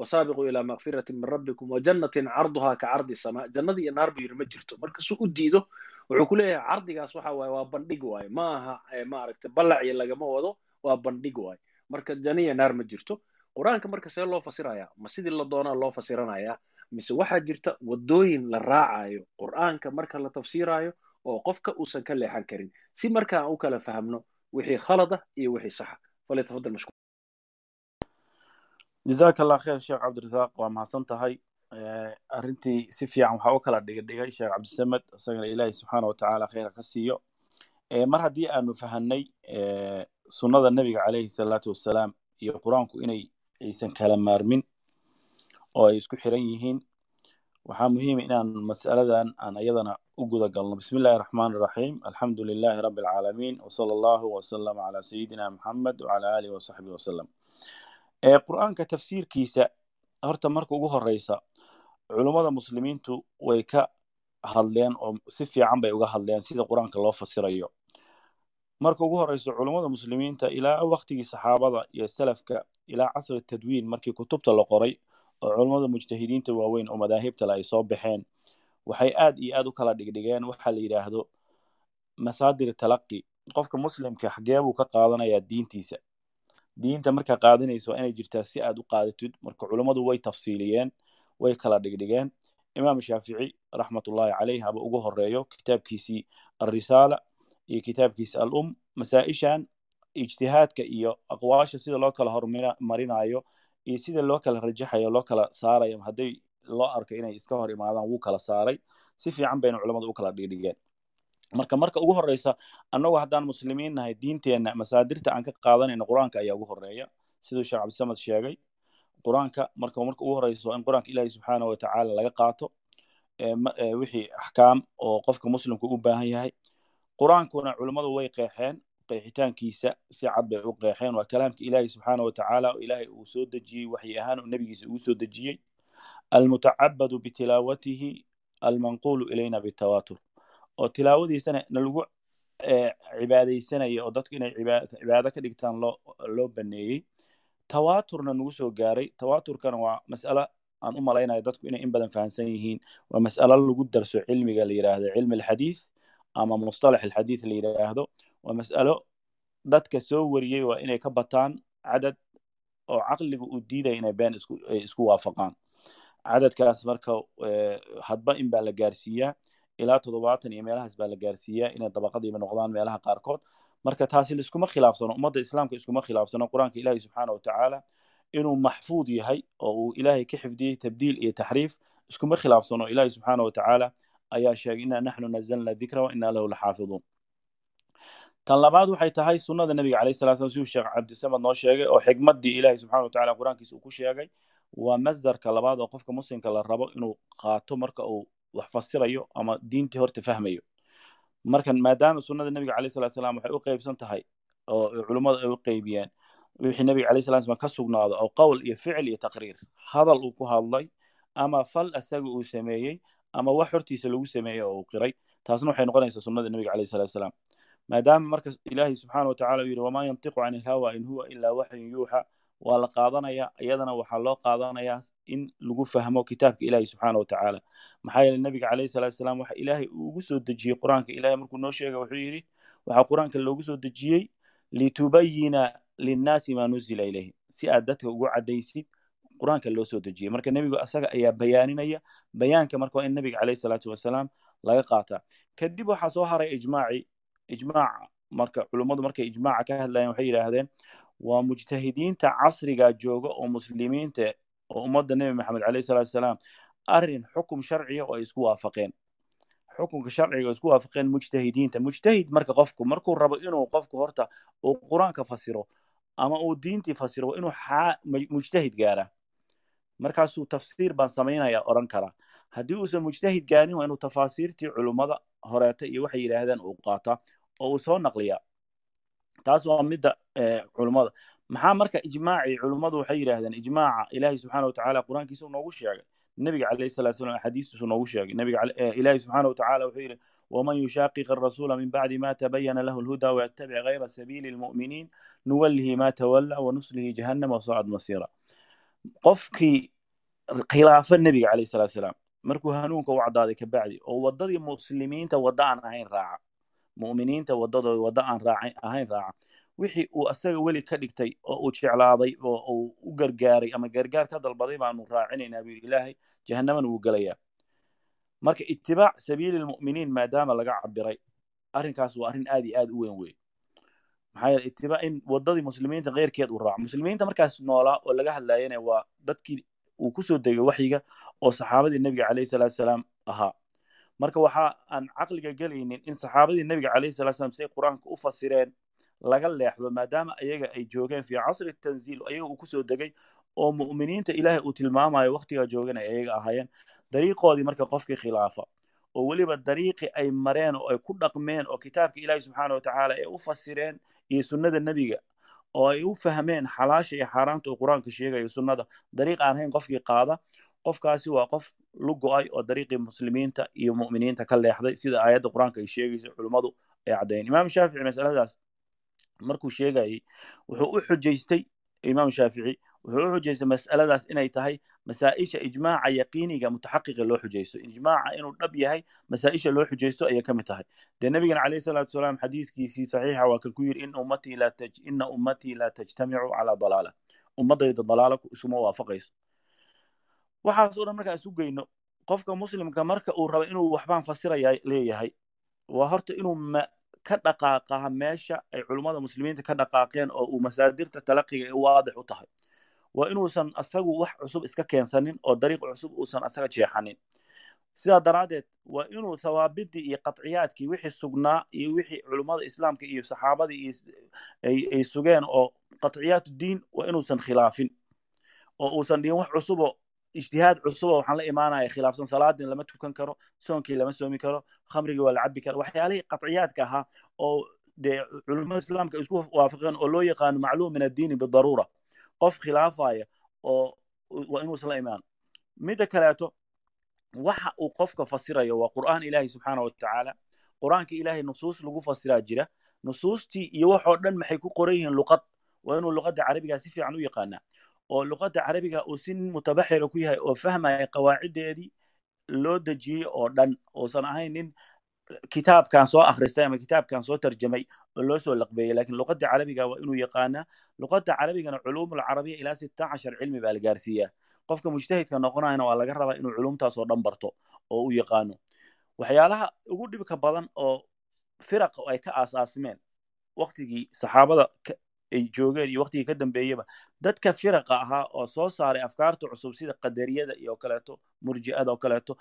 wasaabiquu ilaa makfiratin min rabbikum wajannatin carduhaa ka cardi samaa jannadii iyo naar buu yidhi ma jirto marka su u diido wuxuu ku leeyahay cardigaas waxa waaye waa bandhig waaye ma aha maaragtay ballaciyo lagama wado waa bandhig waaye marka janiya naar ma jirto qur'aanka marka see loo fasiraya ma sidii la doonaa loo fasiranayaa mise waxaa jirta wadooyin la raacayo qur'aanka marka la tafsiirayo oo qofka uusan ka leexan karin si marka aan u kala fahamno wixii khalada iyo wixii saxa falyatafadal mashkuur jazaaka allah kheer sheekh cabdirasaaq waa mahadsan tahay arrintii si fiican waxaa u kala dhigidhigay sheekh cabdisamed isagana ilaahi subxaana wa tacaala kheyra ka siiyo. Mar haddii aanu fahanay sunnada nebiga caleyhi salaatu wassalaam iyo qur'aanku inay aysan kala maarmin oo ay isku xiran yihiin waxaa muhiima inaan mas'aladan aan ayadana u guda galno bismi illahi raxmaan iraxiim alxamdu lilahi rabbi alcaalamiin wsala allahu wasalam calaa sayidina maxamed wcala aalihi wasaxbihi wasalam qur'aanka tafsiirkiisa horta marka ugu horeysa culummada muslimiintu way ka hadleen oo si fiican bay uga hadleen sida qur'aanka loo fasirayo. Marka ugu horeyso culummada muslimiinta ilaa waktigii saxaabada iyo salafka ilaa casri tadwiin markii kutubta la qoray oo culummada mujtahidiinta waaweyn oo madaahibtale ay soo baxeen waxay aad iyo aad u kala dhigdhigeen. Waxa la yidhaahdo masaadir talaqi. Qofka muslimka xagee buu ka qaadanayaa diintiisa diinta markaa qaadanaysa waa inay jirtaa si aad u qaadatid marka culummadu way tafsiiliyeen way kala dhigdhigeen. Imaam shaafici raxmatullahi caleyh haba ugu horeeyo kitaabkiisii alrisaala iyo kitaabkiisi alum masaa-ishan ijtihaadka iyo aqwaasha sida loo kala hormarinayo iyo sida loo kala rajaxayo loo kala saarayo hadday loo arko inay iska hor imaadaan wuu kala saaray. Si fiican bayna culammadu u kala dhigdhigeen marka marka ugu horeysa annagu haddaan muslimiin nahay diinteenna masaadirta aan ka qaadanayno qur'aanka ayaa ugu horreeya siduu sheekh cabdisamed sheegay qur'aanka marka marka ugu horeysa in qur'aanka ilaahi subxaana wa laga qaato wixii axkaam oo qofka muslimka u baahan yahay. Qur'aankuna culummadu way qeexeen qeexitaankiisa si cad bay u qeexeen. Waa kalaamka ilaahi subxaana wa oo ilaahay uu soo dejiyey waxyi ahaan oo nebigiisa ugu soo dejiyey. Almutacabadu bitilaawatihi almanquulu ilayna bitawatur oo tilaawadiisana nalagu cibaadaysanaya oo dadku inay cibaado ka dhigtaan loo baneeyey. Tawaturna nagu soo gaaray. Tawaturkana waa mas'alo aan u malaynayo dadku inay in badan fahamsan yihiin. Waa mas'alo lagu darso cilmiga la yidhaahdo cilmi alxadiid ama mustalax alxadiid la yidhaahdo waa mas'alo dadka soo wariyey waa inay ka bataan cadad oo caqliga uu diidaya inay been isku waafaqaan. Cadadkaas marka hadba in baa la gaarsiiyaa ilaa toddobaatan iyo meelahaas baa la gaarsiiyaa inay dabaqadiiba noqdaan meelaha qaarkood marka taasi liskuma khilaafsano ummadda islaamka iskuma khilaafsano qur'aanka ilaahi subxaana watacaala inuu maxfuud yahay oo uu ilaahay ka xifdiyey tabdiil iyo taxriif iskuma khilaafsano ilaahi subxaana watacaala ayaa sheegay inaa naxnu nazalna dikra wa lahu laxaafiduun tan labaad waxay tahay sunnada nebiga calayhi salatu slam siduu sheekh cabdisamad noo sheegay oo xigmaddii ilaahi subxana watacaala qur'aankiisa uu ku sheegay waa masdarka labaad oo qofka muslimka la rabo inuu qaato marka uu wax fasirayo ama diintii horta fahmayo marka maadaama sunnada nebiga calayhi salatu salam waxay u qeybsan tahay oo culummadu ay u qeybiyeen wixii nebiga calayhi salatu salam ka sugnaado oo qowl iyo ficil iyo taqriir hadal uu ku hadlay ama fal asaga uu sameeyey ama wax hortiisa lagu sameeyey oo uu qiray taasna waxay noqonaysaa sunnada nebiga calayhi salatu salam maadaama marka ilaahi subxaana watacaala uu yidhi wamaa yantiqu can ilhawa in huwa ilaa waxyun yuuxa waa la qaadanaya iyadana waxaa loo qaadanayaa in lagu fahmo kitaabka ilaahi subxaana watacaala maxaa yeele nebiga calayhi salatu salam waxa ilaahay uu soo dejiyey qur'aanka. Ilahay markuu noo sheegay wuxuu yidhi waxaa qur'aanka loogu soo dejiyey litubayina linnaasi maa nuzila ilayhim si aad dadka ugu caddaysid qur'aanka loo soo dejiyey. Marka nebigu asaga ayaa bayaaninaya bayaanka marka waa in nebiga calayhi salaatu wasalaam laga qaataa kadib waxaa soo haray ijmaaci ijmaaca marka culummadu markay ijmaaca ka hadlayeen waxay yidhaahdeen waa mujtahidiinta casriga jooga oo muslimiinta oo ummadda nebi maxamed calayhi salatu wasalaam arrin xukum sharciya oo isku waafaqeen. Xukunka sharciga isku waafaqeen mujtahidiinta. Mujtahid marka qofku markuu rabo inuu qofku horta uu qur'aanka fasiro ama uu diintii fasiro waa inuu mujtahid gaara markaasuu tafsiir baan samaynaya odhan karaa haddii uusan mujtahid gaarin waa inuu tafaasiirtii culummada horeeta iyo waxay yidhaahdeen uu qaataa oo uu soo naqliyaa taas waa midda culummada maxaa marka ijmaacii culummadu waxay yidhaahdeen ijmaaca ilaahi subxaana watacaala qur'aankiisa noogu sheegay? Nebiga calayhi salatu salam axaadiistiisu noogu sheegay. Nebiga ilaahi subxaana watacaala wuxuu yidhi waman yushaqiq arasuula min bacdi ma tabayana lahu lhuda wayattabic gayra sabiili lmu'miniin nuwallihi ma tawalla wanuslihi jahannama wasacad masiira. Qofkii khilaafa nebiga calayhi salatu salam markuu hanuunka u caddaaday kabacdi oo waddadii muslimiinta wadda aan ahayn raaca mu'miniinta waddadooda wadda aan raaca ahayn raaca. Wixii uu asaga weli ka dhigtay oo uu jeclaaday oo uu u gargaaray ama gargaar ka dalbaday baanu raacinaynaa buu ilaahay jahannamana wuu gelayaa marka itibaac sabiili lmu'miniin maadaama laga cabiray arrinkaas waa arrin aad iyo aad u weyn wey maxaa yeele itibaac in waddadii muslimiinta keyrkeed uu raaco muslimiinta markaas noolaa oo laga hadlayana waa dadkii uu ku soo degay waxyiga oo saxaabadii nebiga calayhi salatu salaam ahaa marka waxa aan caqliga gelaynin in saxaabadii nebiga calayhi salatu salam say qur'aanka u fasireen laga leexdo maadaama ayaga ay joogeen fi casri tanziil ayaga uu ku soo degay oo mu'miniinta ilaahay uu tilmaamayo waktigaa joogan ay ayaga ahaayeen. Dariiqoodii marka qofkii khilaafa oo weliba dariiqii ay mareen oo ay ku dhaqmeen oo kitaabka ilaahi subxaana watacaala ay u fasireen iyo sunnada nebiga oo ay u fahmeen xalaasha iyo xaaraanta uu qur'aanka sheegayo sunnada. Dariiq aan hayn qofkii qaada qofkaasi waa qof lu go'ay oo dariiqii muslimiinta iyo mu'miniinta ka leexday. Sida aayadda qur'aanka ay sheegaysa culummadu ay caddayen imaam shaafici masaladaas markuu sheegayey wuxuu u xujaystay imaam shaafici wuxuu u xujaystay mas'aladaas inay tahay masaa-isha ijmaaca yaqiiniga mutaxaqiqa loo xujaysto. Ijmaaca inuu dhab yahay masaa-isha loo xujaysto ayay ka mid tahay. Dee nebigana calayhi salaatu wasalaam xadiiskiisii saxiixa waa kan ku in ummatii ina ummatii laa tajtamicu calaa dalaala. Ummadayda dalaala isuma waafaqayso waxaas oo dhan markaan isu geyno qofka muslimka marka uu rabo inuu waxbaan fasiraya leeyahay waa horta inuu ka dhaqaaqaa meesha ay culummada muslimiinta ka dhaqaaqeen oo uu masaadirta talaqiga ay waadix u tahay. Waa inuusan asagu wax cusub iska keensanin oo dariiq cusub uusan asaga jeexanin. Sidaa daraaddeed waa inuu thawaabidii iyo qatciyaadkii wixii sugnaa iyo wixii culummada islaamka iyo saxaabadii ay sugeen oo qatciyaatu diin waa inuusan khilaafin oo uusan dhihin wax cusubo ijtihaad cusuba waxaan la imaanaya khilaafsan salaadin lama tukan karo soonkii lama soomi karo khamrigii waa la cabi kara waxyaalihii qatciyaadka ahaa oo dee culimmada islaamka isku waafaqeen oo loo yaqaano macluum min addiini bidaruura qof khilaafaya oo waa inuusan la imaan midda kaleeto waxa uu qofka fasirayo waa qur'aan ilaahi subxaana watacaala qur'aanka ilaahay nusuus lagu fasiraa jira nusuustii iyo waxoo dhan maxay ku qoran yihiin luqad waa inuu luqadda carabiga si fiican u yaqaanaa oo luqadda carabiga uu si mutabaxira ku yahay oo fahmaya qawaaciddeedii loo dejiyey oo dhan. Uusan ahayn nin kitaabkan soo akhristay ama kitaabkan soo tarjamay oo loo soo laqbeeyey laakiin luqadda carabiga waa inuu yaqaanaa luqadda carabigana culuumul carabiya ilaa sita cashar cilmi baa la gaarsiiyaa. Qofka mujtahidka noqonayana waa laga rabaa inuu culumtaas oo dhan barto oo u yaqaano. Waxyaalaha ugu dhibka badan oo firaqa ay ka aasaasmeen waktigii saxaabada ay joogeen iyo waktigii ka dambeeyeba dadka firaqa ahaa oo soo saaray afkaarta cusub sida qadariyada iyo kaleeto murji'ada oo kaleeto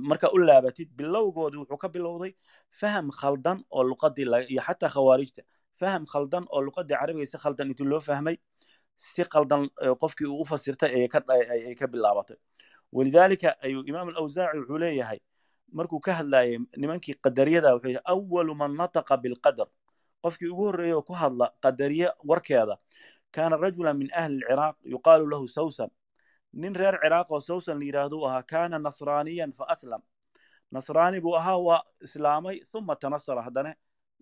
marka u laabatid bilowgoodii wuxuu ka bilowday faham khaldan oo luqadii iyo xataa khawaarijta faham khaldan oo luqadii carabiga si khaldan intii loo fahmay si khaldan qofkii uu u fasirtay ayay ka bilaabatay. Walidaalika ayuu imaam alawsaaci wuxuu leeyahay markuu ka hadlayay nimankii qadariyada wuxuu yidhi awalu man nataqa bilqadar qofkii ugu horreeyey oo ku hadla qadariye warkeeda kaana rajula min ahli lciraaq yuqaalu lahu sawsan. Nin reer ciraaq oo sawsan la yidhaahdo u ahaa kaana nasraaniyan fa aslam. Nasraani buu ahaa waa islaamay uma tanasara. Haddana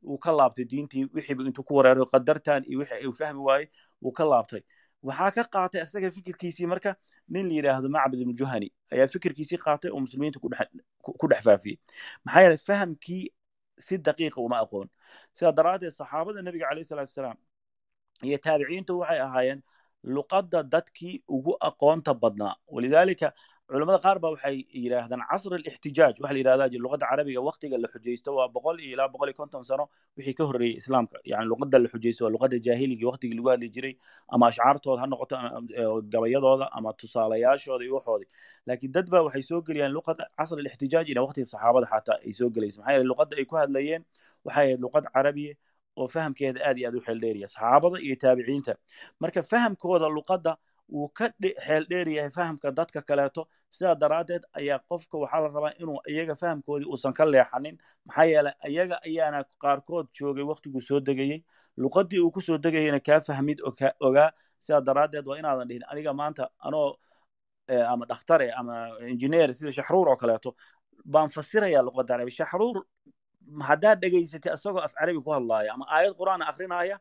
wuu ka laabtay diintii wixiibu intuu ku wareeray qadartan iyo wixii uu fahmi waayey wuu ka laabtay. Waxaa ka qaatay isaga fikirkiisii marka nin la yidhaahdo macbad ibnu juhani ayaa fikirkiisii qaatay oo muslimiinta ku dhex faafiyey. Maxaa yeelay fahamkii si daqiiqa uma aqoon. Sidaa daraaddeed saxaabada nebiga calayh salatu wasalaam iyo taabiciintu waxay ahaayeen luqadda dadkii ugu aqoonta badnaa. Walidaalika culamada qaar ba waxay yidhaahdaan casr alixtijaaj waxa la yidhahdaa luqadda carabiga waqtiga la xujaysto waa boqol iyo ilaa boqol iyo konton sano wixii ka horreeyey islaamka. Yani luqadda la xujaysto waa luqadda jaahiliga waqtigii lagu hadli jiray ama ashcaartooda ha noqoto gabayadooda ama tusaalayaashooda iyo waxoodii. Laakiin dad ba waxay soo geliyaan luqadda casr alixtijaaj ina waqtiga saxaabada xataa ay soo gelaysa maxaa yeele luqadda ay ku hadlayeen waxay ahayd luqad carabiya oo fahamkeeda aad iyo aad u xeeldheeriya saxaabada iyo taabiciinta. Marka fahamkooda luqadda wuu ka xeel dheer yahay fahamka dadka kaleeto sidaa daraaddeed ayaa qofka waxaa la rabaa inuu iyaga fahamkoodii uusan ka leexanin. Maxaa yeeley iyaga ayaana qaarkood joogay waktiguu soo degayey luqaddii uu ku soo degayena kaa fahmid ogaa. Sidaa daraaddeed waa inaadan dhihin aniga maanta anoo ama dhakhtare ama engineer sida shaxruur oo kaleeto baan fasiraya luqadda carabi shaxruur haddaad dhegaysatay isagoo af carabi ku hadlaaya ama aayad qur'aan akrinaya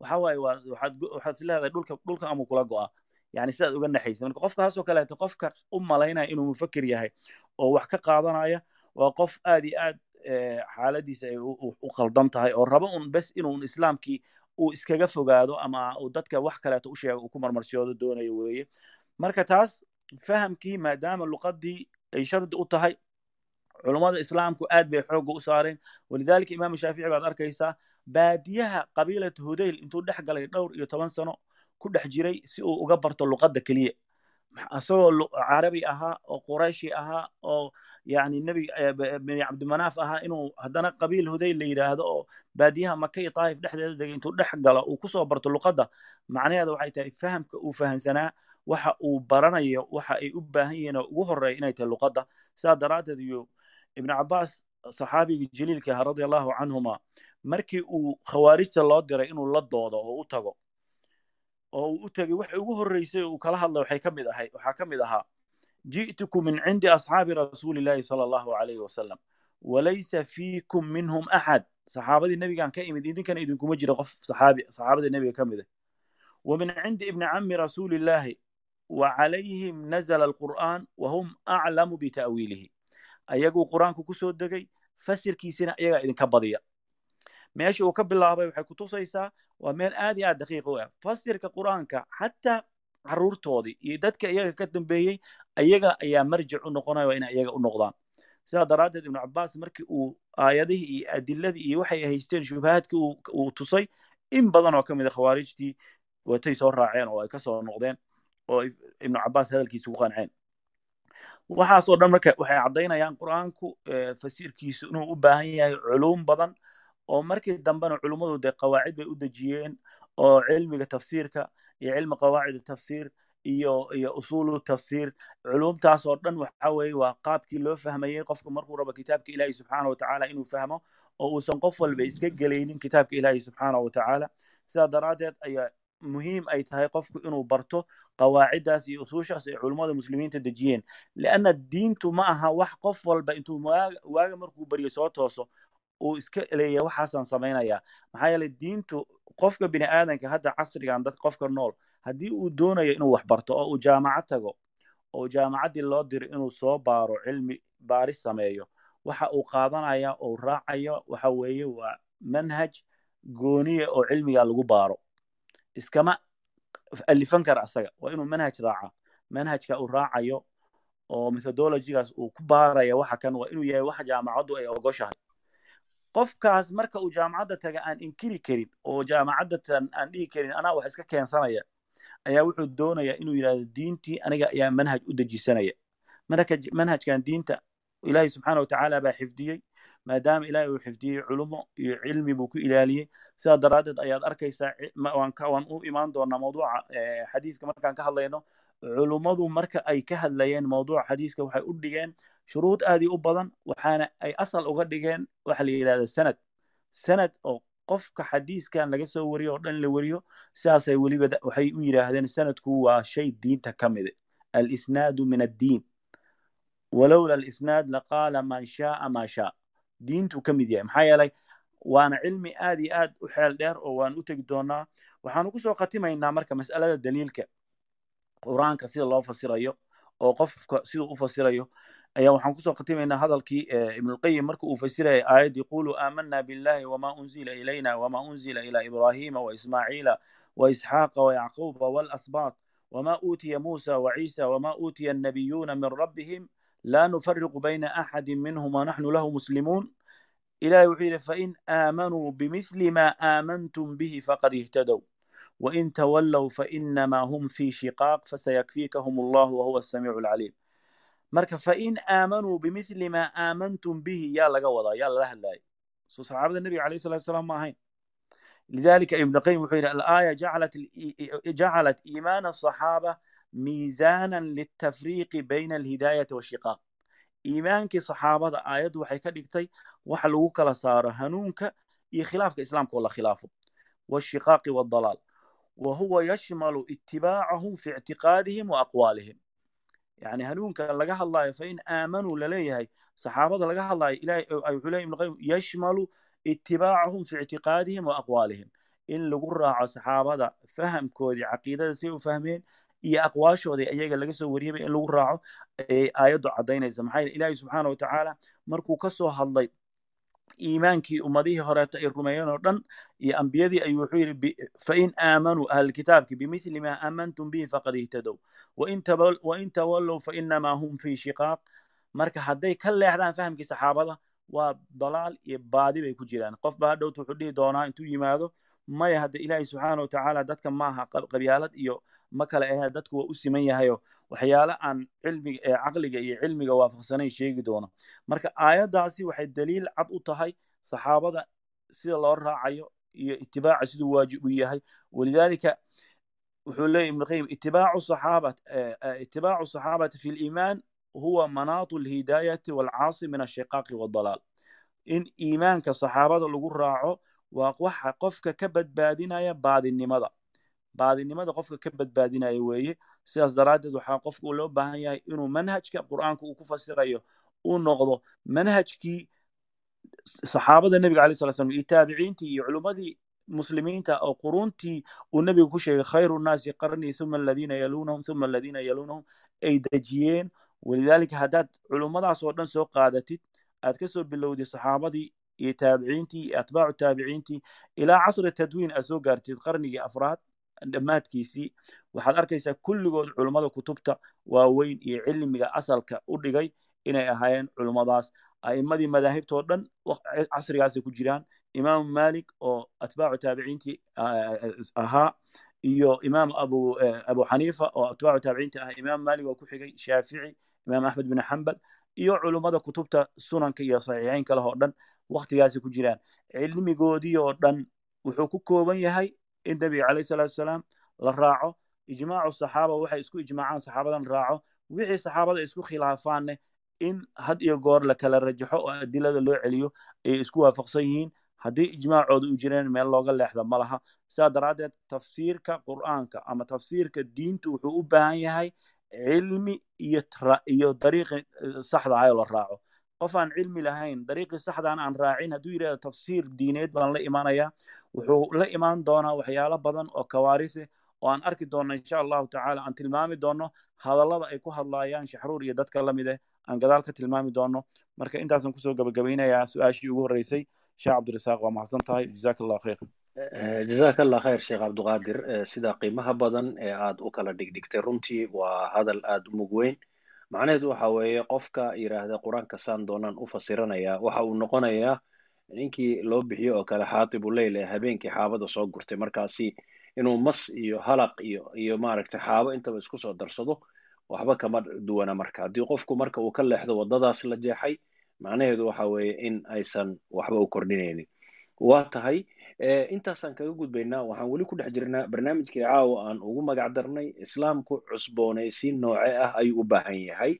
waxa waaye waa waxaad waxaad is leedahay dhulka dhulka amuu kula go'a yani sidaad uga naxaysa marka qofkaasoo kaleeto qofka u malaynaya inuu mufakir yahay oo wax ka qaadanaya waa qof aad iyo aad xaaladiisa ay u qaldan tahay oo raba un bes inuun islaamkii uu iskaga fogaado ama uu dadka wax kaleeto u sheega uu ku marmarsiyoodo doonayo weeye. Marka taas fahamkii maadaama luqaddii ay shardi u tahay culummada islaamku aad bay xoogga u saareen. Walidaalika imaam shaafici baad arkaysaa baadiyaha qabiilata hudayl intuu dhex galay dhowr iyo toban sano ku dhex jiray si uu uga barto luqadda keliya. Isagoo carabi ahaa oo qurayshi ahaa oo yani nebi bini cabdimanaaf ahaa inuu haddana qabiil hudayl la yidhaahdo oo baadiyaha maka iyo taayif dhexdeeda degay intuu dhex galo uu ku soo barto luqadda macnaheeda waxay tahay fahamka uu fahamsanaa waxa uu baranayo waxa ay u baahan yihiin oo ugu horreeya inay tahay luqadda. Sidaa daraaddeed iyo ibnu cabbaas saxaabigii jaliilka ahaa radia allahu canhuma markii uu khawaarijta loo diray inuu la doodo oo u tago oo uu u tegey waxa ugu horreysay uu kala hadlay waxay ka mid ahay waxaa ka mid ahaa ji'tukum min cindi asxaabi rasuulillahi sala allahu alayhi wasalam walaysa fiikum minhum axad saxaabadii nebigan ka imid idinkana idinkuma jira qof saxaabi saxaabadii nebiga ka mid ah. Wa min cindi ibni cammi rasuulillahi wa calayhim nazala alqur'aan wa hum aclamu bita'wiilihi ayaguu qur'aanku ku soo degay fasirkiisina iyagaa idinka badiya meesha uu ka bilaabay waxay ku tusaysaa waa meel aad iyo aad daqiiqa u ah fasirka qur'aanka xataa carruurtoodii iyo dadka iyaga ka dambeeyey ayaga ayaa marjic u noqonaya waa inay iyaga u noqdaan sidaa daraaddeed ibnu cabbaas markii uu aayadihii iyo adiladii iyo waxay haysteen shubahaadkii uu tusay in badan oo ka mid a khawaarijtii watay soo raaceen oo ay ka soo noqdeen oo ibnu cabbaas hadalkiisa ku qanceen waxaasoo dhan marka waxay caddaynayaan qur'aanku fasirkiisu inuu u baahan yahay culuum badan oo markii dambena culummadu dee qawaacid bay u dejiyeen oo cilmiga tafsiirka iyo cilmi qawaacid tafsiir iyo iyo usulu tafsiir. Culumtaas oo dhan waxa weeye waa qaabkii loo fahmayey qofka markuu rabo kitaabka ilaahi subxaana wa tacaala inuu fahmo oo uusan qof walba iska gelaynin kitaabka ilaahi subxaana wa tacaala. Sidaa daraaddeed ayaa muhiim ay tahay qofku inuu barto qawaaciddaas iyo usuushaas ay culummada muslimiinta dejiyeen. Lianna diintu ma aha wax qof walba intuu waaga markuu baryo soo tooso uu iska leeyahay waxaasaan samaynayaa maxaa yeelay diintu qofka bini aadanka hadda casrigan dad qofka nool haddii uu doonayo inuu wax barto oo uu jaamacad tago oo jaamacaddii loo diro inuu soo baaro cilmi baaris sameeyo waxa uu qaadanaya oo raacayo waxa weeye waa manhaj gooniya oo cilmiga lagu baaro. Iskama alifan kara asaga waa inuu manhaj raaca. Manhajka uu raacayo oo methodologygaas uu ku baaraya waxa kan waa inuu yahay waxa jaamacaddu ay ogoshahay qofkaas marka uu jaamacadda taga aan inkiri karin oo jaamacadda tan aan dhihi karin anaa wax iska keensanaya ayaa wuxuu doonaya inuu yidhahdo diintii aniga ayaa manhaj u dejisanaya. Manhajkan diinta ilaahay subxaana watacaala baa xifdiyey maadaama ilaahay uu xifdiyey culumo iyo cilmi buu ku ilaaliyey. Sidaa daraaddeed ayaad arkaysaa waan u imaan doonaa mawduuca xadiiska markaan ka hadlayno. Culummadu marka ay ka hadlayeen mawduuca xadiiska waxay u dhigeen shuruud aadii u badan waxaana ay asal uga dhigeen waxa la yidhahda sanad. Sanad oo qofka xadiiskan laga soo wariyo oo dhan la wariyo sidaasay weliba waxay u yidhaahdeen sanadku waa shay diinta ka mide alisnaadu min addiin. Walowla alisnaad laqaala man shaaa ma shaa diintu ka mid yahay. Maxaa yeelay waana cilmi aad iyo aad u xeel dheer oo waan u tegi doonaa. Waxaanu ku soo khatimaynaa marka mas'alada daliilka. Qur'aanka sida loo fasirayo oo qofka siduu u fasirayo ayaa waxaan kusoo khatimaynaa hadalkii ibnulqayim marka uu fasiraya aayaddii quluu aamana billahi wama unzila ilayna wama unzila ila ibrahima waismaaciila waisxaaqa wayacquuba walasbaat wama uutiya muusa waciisa wama uutiya annabiyuuna min rabbihim laa nufariqu bayna axadi minhum wanaxnu lahu muslimuun ilahi wuxuu yidhi fain aamanuu bimithli ma aamantum bihi faqad ihtadow وإن تولوا فإنما هم في شقاق فسيكفيكهم الله وهو السميع العليم marka fain aamanuu bimili maa aamantum bihi yaa laga wadaa yaa lala hadlaayay soo saxaabada nebiga alayh salatu salaam ma ahayn. Lidalika ibnuqayim wuxuu yidhi alaaya jacalat iimaan asaxaaba miizaana litafriiqi bayna alhidaayati washiqaaq iimaankii saxaabada aayaddu waxay ka dhigtay wax lagu kala saaro hanuunka iyo khilaafka islaamka oo la khilaafo. Washiqaaqi wadalaal wa huwa yashmalu itibaacahum fi ictiqaadihim wa aqwaalihim yani hanuunka laga hadlaayo fain aamanuu la leeyahay saxaabada laga hadlaayo ilawuxuuleya ibnuqayim yashmalu itibaacahum fi ictiqaadihim wa aqwaalihim. In lagu raaco saxaabada fahamkoodii caqiidada say u fahmeen iyo aqwaashoodii ayaga laga soo wariyaba in lagu raaco ayaddu caddaynaysa. Maxaa yeele ilaahay subxaana wa tacaala markuu ka soo hadlay iimaankii ummadihii horeeto ay rumeeyeen oo dhan iyo ambiyadii ayuu wuxuu yidhi fain aamanuu ahlkitaabki bimithli ma aamantum bihi faqad ihtadow wain tawallow fainamaa hum fii shiqaaq. Marka hadday ka leexdaan fahamkii saxaabada waa dalaal iyo baadi bay ku jiraan. Qof baa hadhowta wuxuu dhihi doonaa intuu yimaado maya hadda ilaahay subxaana watacaala dadka maaha qabyaalad iyo ma kale ahe dadku waa u siman yahayo. Waxyaale aan cilmiga caqliga iyo cilmiga waafaqsanayn sheegi doono. Marka aayaddaasi waxay daliil cad u tahay saxaabada sida loo raacayo iyo itibaaca siduu waajib u yahay. Walidalika wuxuu leeyahy ibnu qayim itibaacu saxaabat itibaacu saxaabati fi liimaan huwa manaatu alhidaayati walcaasi min ashiqaaqi waddalaal in iimaanka saxaabada lagu raaco waa waxa qofka ka badbaadinaya baadinimada. Baadinimada qofka ka badbaadinaya weeye sidaas daraaddeed waxaa qofka loo baahan yahay inuu manhajka qur'aanka uu ku fasirayo uu noqdo manhajkii saxaabada nebiga alay sala slam iyo taabiciintii iyo culummadii muslimiinta oo quruntii uu nebigu ku sheegay khayru nnaasi qarnii uma aladiina yalunahum uma aladiina yalunahum ay dejiyeen. Walidaalika haddaad culummadaas oo dhan soo qaadatid aad ka soo saxaabadii iyo taabiciintii iyo atbaacu taabiciintii ilaa casri tadwiin aad soo gaartid qarnigii afraad dhammaadkiisii waxaad arkaysaa kulligood culummada kutubta waaweyn iyo cilmiga asalka u dhigay inay ahaayeen culummadaas a'immadii madaahibtoo dhan casrigaasay ku jiraan imaamu malik oo atbaacu taabiciintii ahaa iyo imaam abu abu xaniifa oo atbaacu taabiciintii ahaa imaam malik oo ku xigay shaafici imaam axmed bin xambal iyo culummada kutubta sunanka iyo saxiixeynka leh oo dhan waktigaasay ku jiraan. Cilmigoodii oo dhan wuxuu ku kooban yahay in nebiga calayh salatu wasalaam la raaco ijmaacu saxaaba waxay isku ijmaacaan saxaabadan raaco wixii saxaabada isku khilaafaanne in had iyo goor la kala rajaxo oo adilada loo celiyo ayay isku waafaqsan yihiin. Haddii ijmaacooda u jireen meel looga leexda ma laha. Sidaa daraaddeed tafsiirka qur'aanka ama tafsiirka diintu wuxuu u baahan yahay cilmi iyo iyo dariiqi saxda ah oo la raaco. Qof aan cilmi lahayn dariiqii saxdaan aan raacin hadduu yidhahdo tafsiir diineed baan la imaanayaa wuxuu la imaan doonaa waxyaalo badan oo kawaarise oo aan arki doonno insha allahu tacaala aan tilmaami doonno hadallada ay ku hadlaayaan shaxruur iyo dadka la eh aan gadaal ka tilmaami doonno marka intaasaan ku soo gabagabaynayaa su'aashii ugu horreysay sheekh cabdirasaaq waa mahadsan tahay. Jazaaka allah khayr jazaaka allah khayr sheekh cabdiqaadir sida qiimaha badan ee aad u kala dhigdhigtay runtii waa hadal aad u mug weyn. Macnaheedu waxa weeye qofka yidhaahda qur'aanka saan doonaan u fasiranaya waxa uu noqonayaa ninkii loo bixiyo oo kale xaatibu leyl ee habeenkii xaabada soo gurtay. Markaasi inuu mas iyo halaq iyo iyo maaragtay xaabo intaba isku soo darsado waxba kama duwana marka. Haddii qofku marka uu ka leexdo waddadaas la jeexay macnaheedu waxa weeye in aysan waxba u kordhinaynin. Waa tahay intaasaan kaga gudbaynaa waxaan weli ku dhex jirnaa barnaamijkii caawa aan ugu magac darnay islaamku cusboonaysiin nooce ah ayuu u baahan yahay.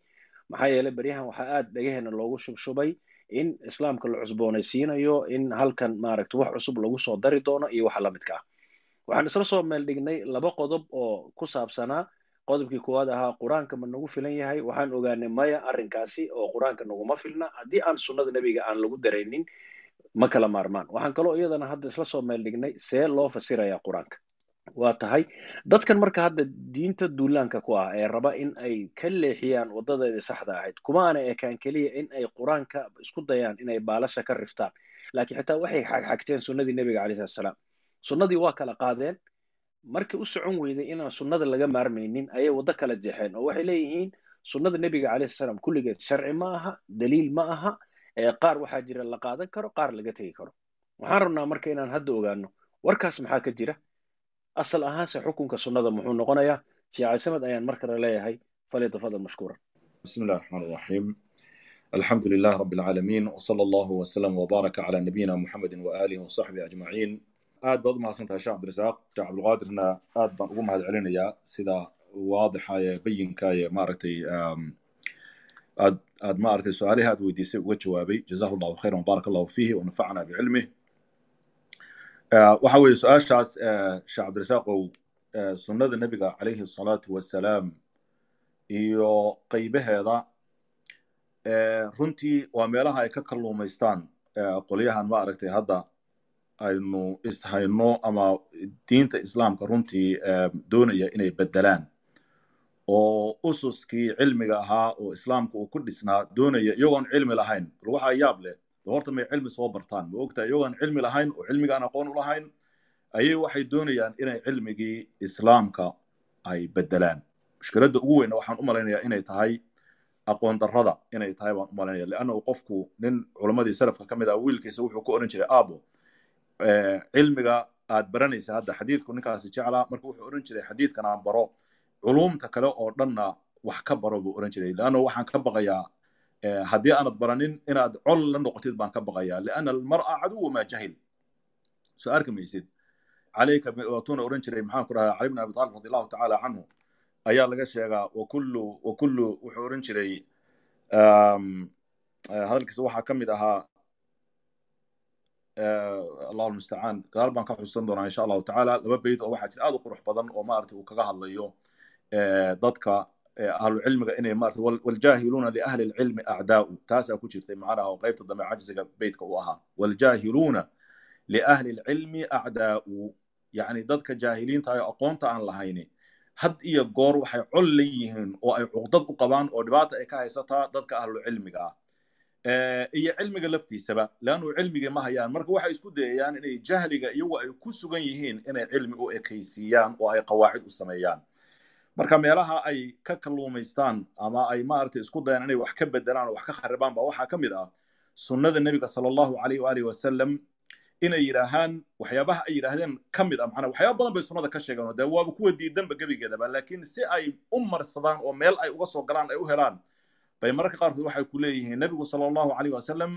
Maxaa yeelay beryahan waxaa aad dhagaheena loogu shubshubay in islaamka la cusboonaysiinayo in halkan maaragta wax cusub lagu soo dari doono iyo waxa lamidka ah. Waxaan isla soo meel dhignay laba qodob oo ku saabsanaa. Qodobkii koowaad ahaa qur'aanka ma nagu filan yahay. Waxaan ogaanay maya arrinkaasi oo qur'aanka naguma filna. Haddii aan sunnada nebiga aan lagu daraynin ma kala maarmaan. Waxaan kaloo iyadana hadda isla soo meel dhignay see loo fasirayaa qur'aanka. Waa tahay dadkan marka hadda diinta duulaanka ku ah ee raba in ay ka leexiyaan wadadeedii saxda ahayd kuma aanay ekaan keliya in ay qur'aanka isku dayaan inay baalasha ka riftaan. Laakiin xitaa waxay xagxagteen sunnadii nebiga calayhi salaam. Sunnadii waa kala qaadeen. Markii u socon weyday inaan sunnada laga maarmaynin ayay waddo kala jeexeen oo waxay leeyihiin sunnada nebiga calayhi salaam kulligeed sharci ma aha daliil ma aha qaar waxaa jira la qaadan karo qaar laga tegi karo. Waxaan rabnaa marka inaan hadda ogaano warkaas maxaa ka jira? Asal ahaanse xukunka sunnada muxuu noqonayaa sheekh caysamed ayaan mar kale leeyahay falyatafadal mashkuuran. Bismi illahi raxmaan raxiim alxamdu lilah rabi alcaalamiin wsala allahu wslam wbaaraka calaa nabiyina muxamedin waaalihi wasaxbihi ajmaciin. Aad baad u mahadsantahay sheekh cabdirasaaq sheekh cabdilqaadirna aad baan ugu mahad celinayaa sida waadixa ee bayinka ee maaragtay um, aad aad maaragtay su'aalihi aad weydiisay uga jawaabay. Jazahu llahu khayran wabaarak allahu fiihi wanafacna bicilmih waxa weeye su'aashaas sheekh cabdirasaaqow sunnada nebiga calayhi asalaatu wassalaam iyo qaybaheeda runtii waa meelaha ay ka kalluumaystaan. Qolyahan maaragtay hadda aynu ishayno ama diinta islaamka runtii doonaya inay beddelaan oo ususkii cilmiga ahaa oo islaamka uu ku dhisnaa doonaya iyagoon cilmi lahayn. Bal waxaa yaab leh horta may cilmi soo bartaan. Ma ogtahay iyagoon cilmi lahayn oo cilmigaan aqoon u lahayn? Ayay waxay doonayaan inay cilmigii islaamka ay beddelaan. Mushkiladda ugu weyna waxaan u malaynayaa inay tahay aqoon darrada. Inay tahay baan u malaynaya leannahu qofku nin culammadii salafka ka mid ah wiilkiisa wuxuu ku odhan jiray aabo cilmiga aad baranaysa hadda xadiidku ninkaasi jeclaa? Marka wuxuu odhan jiray xadiidkan aan baro culumta kale oo dhanna wax ka baro buu odhan jiray. Leanna waxaan ka baqayaa haddii aanad baranin inaad col la noqotid baan ka baqayaa. Lianna almar'a caduwa maa jahil. Soo arki maysid. Calayka waatuuna odhan jiray maxaan ku dhahaa cali bn abi talib radi allahu tacaala canhu ayaa laga sheegaa wakullu wakullu wuxuu odhan jiray hadalkiisa waxaa ka mid ahaa allahu mustacaan gadaal baan ka xusuusan doonaa insha allahu tacaala laba beyd oo waxaa jira aad u qurux badan oo maarata uu kaga hadlayo dadka ahlucilmiga inay maarata waljaahiluuna liahli lcilmi acdaa'u taasaa ku jirtay macnaha oo dambe cajziga beydka u ahaa waljaahiluuna liahli lcilmi acdaa'u yacni dadka jaahiliinta oo aqoonta aan lahayni had iyo goor waxay col leeyihiin oo ay cuqdad u qabaan oo dhibaata ay ka haysataa dadka ahlucilmiga ah iyo cilmiga laftiisaba leannu cilmigii ma hayaan marka waxay isku dayayaan inay jahliga iyagu ay ku sugan yihiin inay cilmi u ekaysiiyaan oo ay qawaacid u sameeyaan marka meelaha ay ka kalluumaystaan ama ay maaragtay isku dayaan inay wax ka bedelaan oo wax ka kharibaan ba waxaa ka mid ah sunnada nebiga sala allahu calayh waalihi wasalam inay yidhaahaan waxyaabaha ay yidhaahdeen ka mid ah macnaa waxyaaba badan bay sunnada ka sheegeen oo dee waaba kuwa diidanba gebigeedaba laakiin si ay u marsadaan oo meel ay uga soo galaan ay u helaan bay mararka qaarkood waxay ku leeyihiin. Nebigu sala allahu calayh wasalam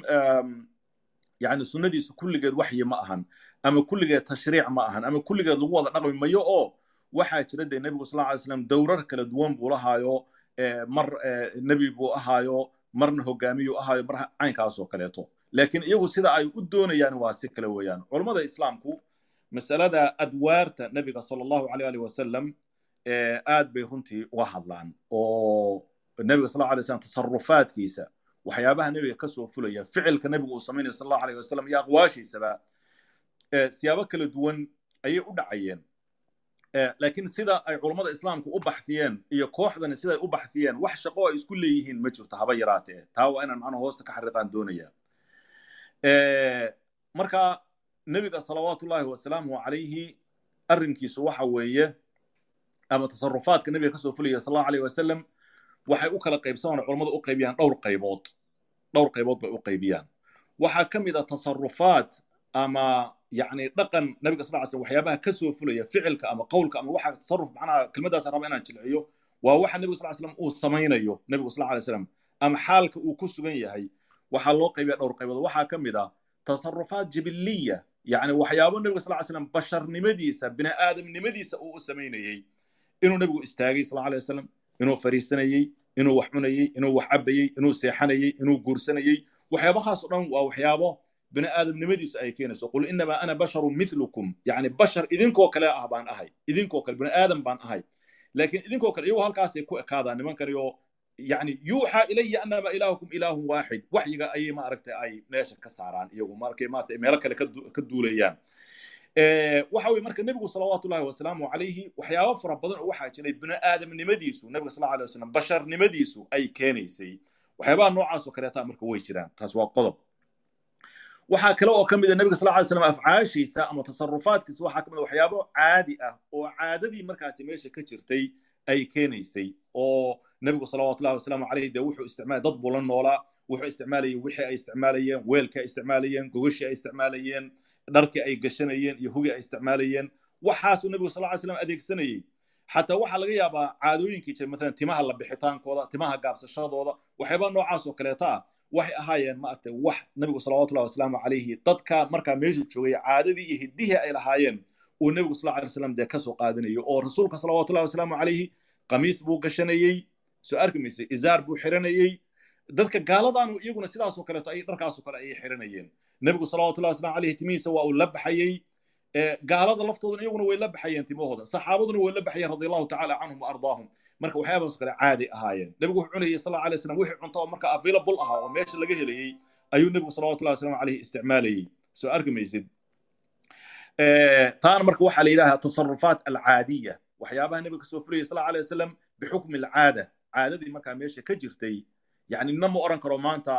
yani sunnadiisu kulligeed waxyi ma ahan ama kulligeed tashriic ma ahan ama kulligeed lagu wada dhaqmi mayo oo waxaa jira dee nebigu sal alay slam dowrar kala duwan buu lahaayo mar nebi buu ahaayo marna hogaamiyuu ahaayo mar caynkaasoo kaleeto. Laakiin iyagu sida ay u doonayaan waa si kale weeyaan. Culummada islaamku masalada adwaarta nebiga sala allahu aleyh alih wasalam aad bay runtii uga hadlaan oo nebiga sal alay slam tasarufaadkiisa waxyaabaha nebiga ka soo fulaya ficilka nebigu uu samaynaya sal allahu aleyh wasalam iyo aqwaashiisaba siyaabo kala duwan ayay u dhacayeen laakiin sida ay culummada islaamku u baxthiyeen iyo kooxdani siday u baxthiyeen wax shaqo ay isku leeyihiin ma jirto haba yaraatee. Taa waa inaan macnaha hoosta ka xariiqaan doonaya marka nebiga salawaatullahi wasalaamuhu calayhi arrinkiisu waxa weeye ama tasarufaadka nebiga ka soo fulaya sal allahu aleyh wasalam waxay u kala qaybsamaan culummadu u qaybiyaan dhowr qaybood. Dhowr qaybood bay u qaybiyaan. Waxaa ka mid a tasarufaad ama yani dhaqan nabiga sal sl waxyaabaha ka fulaya ficilka ama qowlka ama waxa tasaruf macnaha kelmaddaasa raba inaan jilciyo waa waxa nebiga sal slam uu samaynayo nebigu sal alay slam ama xaalka uu ku sugan yahay waxaa loo qaybiya dhowr qaybood waxaa ka mid ah tasarufaat jibiliya yani waxyaabo nebiga sal slam basharnimadiisa bini aadamnimadiisa uu u samaynayey inuu nebigu istaagay sal alay wasalam inuu fariisanayey inuu wax cunayey inuu wax cabayey inuu seexanayey inuu guursanayey waxyaabahaaso dhan waa waxyaabo bini aadamnimadiisu ay keenayso qul inamaa ana basharu milukum yani bashar idinkoo kale ah baan ahay idinkoo kale bini aadam baan ahay. Laakiin idinkoo kale iyagoo halkaasay ku ekaadaan nimankani oo yani yuuxa ilaya anama ilaahukum ilaahun waaxid waxyiga ayay maaragtay ay meesha ka saaraan iyagu markay maaragtay meelo kale ka duulayaan. Waxa weye marka nebigu salawaatullahi wasalaamu calayhi waxyaabo fara badan oo waxaa jiray bini aadamnimadiisu nebiga sal alay wasalam basharnimadiisu ay keenaysay. Waxyaabaha noocaas oo kaleeta marka way jiraan. Taas waa qodob waxaa kale oo ka mid a nebiga sal ly slam afcaashiisa ama tasarufaadkiisa waxaa ka mid a waxyaabo caadi ah oo caadadii markaasi meesha ka jirtay ay keenaysay oo nebigu salawatullahi wasalaamu calayhi dee wuxuu isticmaalay dad buu la noolaa wuxuu isticmaalayay wixii ay isticmaalayeen weelkii ay isticmaalayeen gogashii ay isticmaalayeen dharkii ay gashanayeen iyo hugii ay isticmaalayeen. Waxaasuu nebigu sal ly slam adeegsanayey xataa waxaa laga yaabaa caadooyinkii jira maalan timaha la bixitaankooda timaha gaabsashadooda waxyaabaa noocaas oo kaleeta ah waxay ahaayeen maaragtay wax nebigu salawatullahi wasalaamu calayhi dadka markaa meesha joogay caadadii iyo hiddihii ay lahaayeen uu nebigu sal alay slam dee ka soo qaadanayo oo rasuulka salawatullahi wasalaamu calayhi qamiis buu gashanayey soo arki mayse izaar buu xiranayey. Dadka gaaladaanu iyaguna sidaasoo kaleeto ay dharkaasoo kale ayay xiranayeen. Nebigu salawatullahi wasalaamu calayhi timihiisa waa uu la baxayey gaalada laftooduna iyaguna way la baxayeen timahooda saxaabaduna way la baxayeen radi allahu tacala canhum wa ardaahum marka waxyaabaas kale caadi ahaayeen. Nebigu wuxuu cunayay sal alay slam wixii cunto oo marka available ahaa oo meesha laga helayey ayuu nebigu salawatullahi waslamu calayhi isticmaalayey soo arki maysid taana marka waxaa la yidhaha tasarufaat alcaadiya waxyaabaha nebiga ka soo fulayay sal alay wasalam bixukmi alcaada. Caadadii markaa meesha ka jirtay yani nina ma oran karo maanta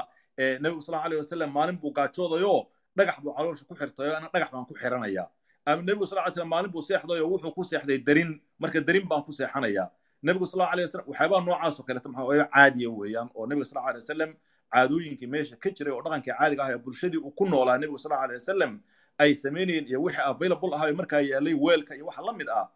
nebigu sal alay wasalam maalin buu gaajoodayo dhagax buu caloosha ku xirtayo ana dhagax baan ku xiranaya. Ama nebigu sal slam maalin buu seexdayo wuxuu ku seexday darin. Marka darin baan ku seexanaya nebigu sal alay wasalam waxyaabaha noocaas oo kaleeta maxaa caadiya weeyaan oo nebiga sal alay wasalam caadooyinkii meesha ka jiray oo dhaqankii caadiga ah ee bulshadii uu ku noolaa nebigu sal alay wasalam ay samaynayeen iyo wixii available ahaa markaa yaalay weelka iyo waxa la mid ah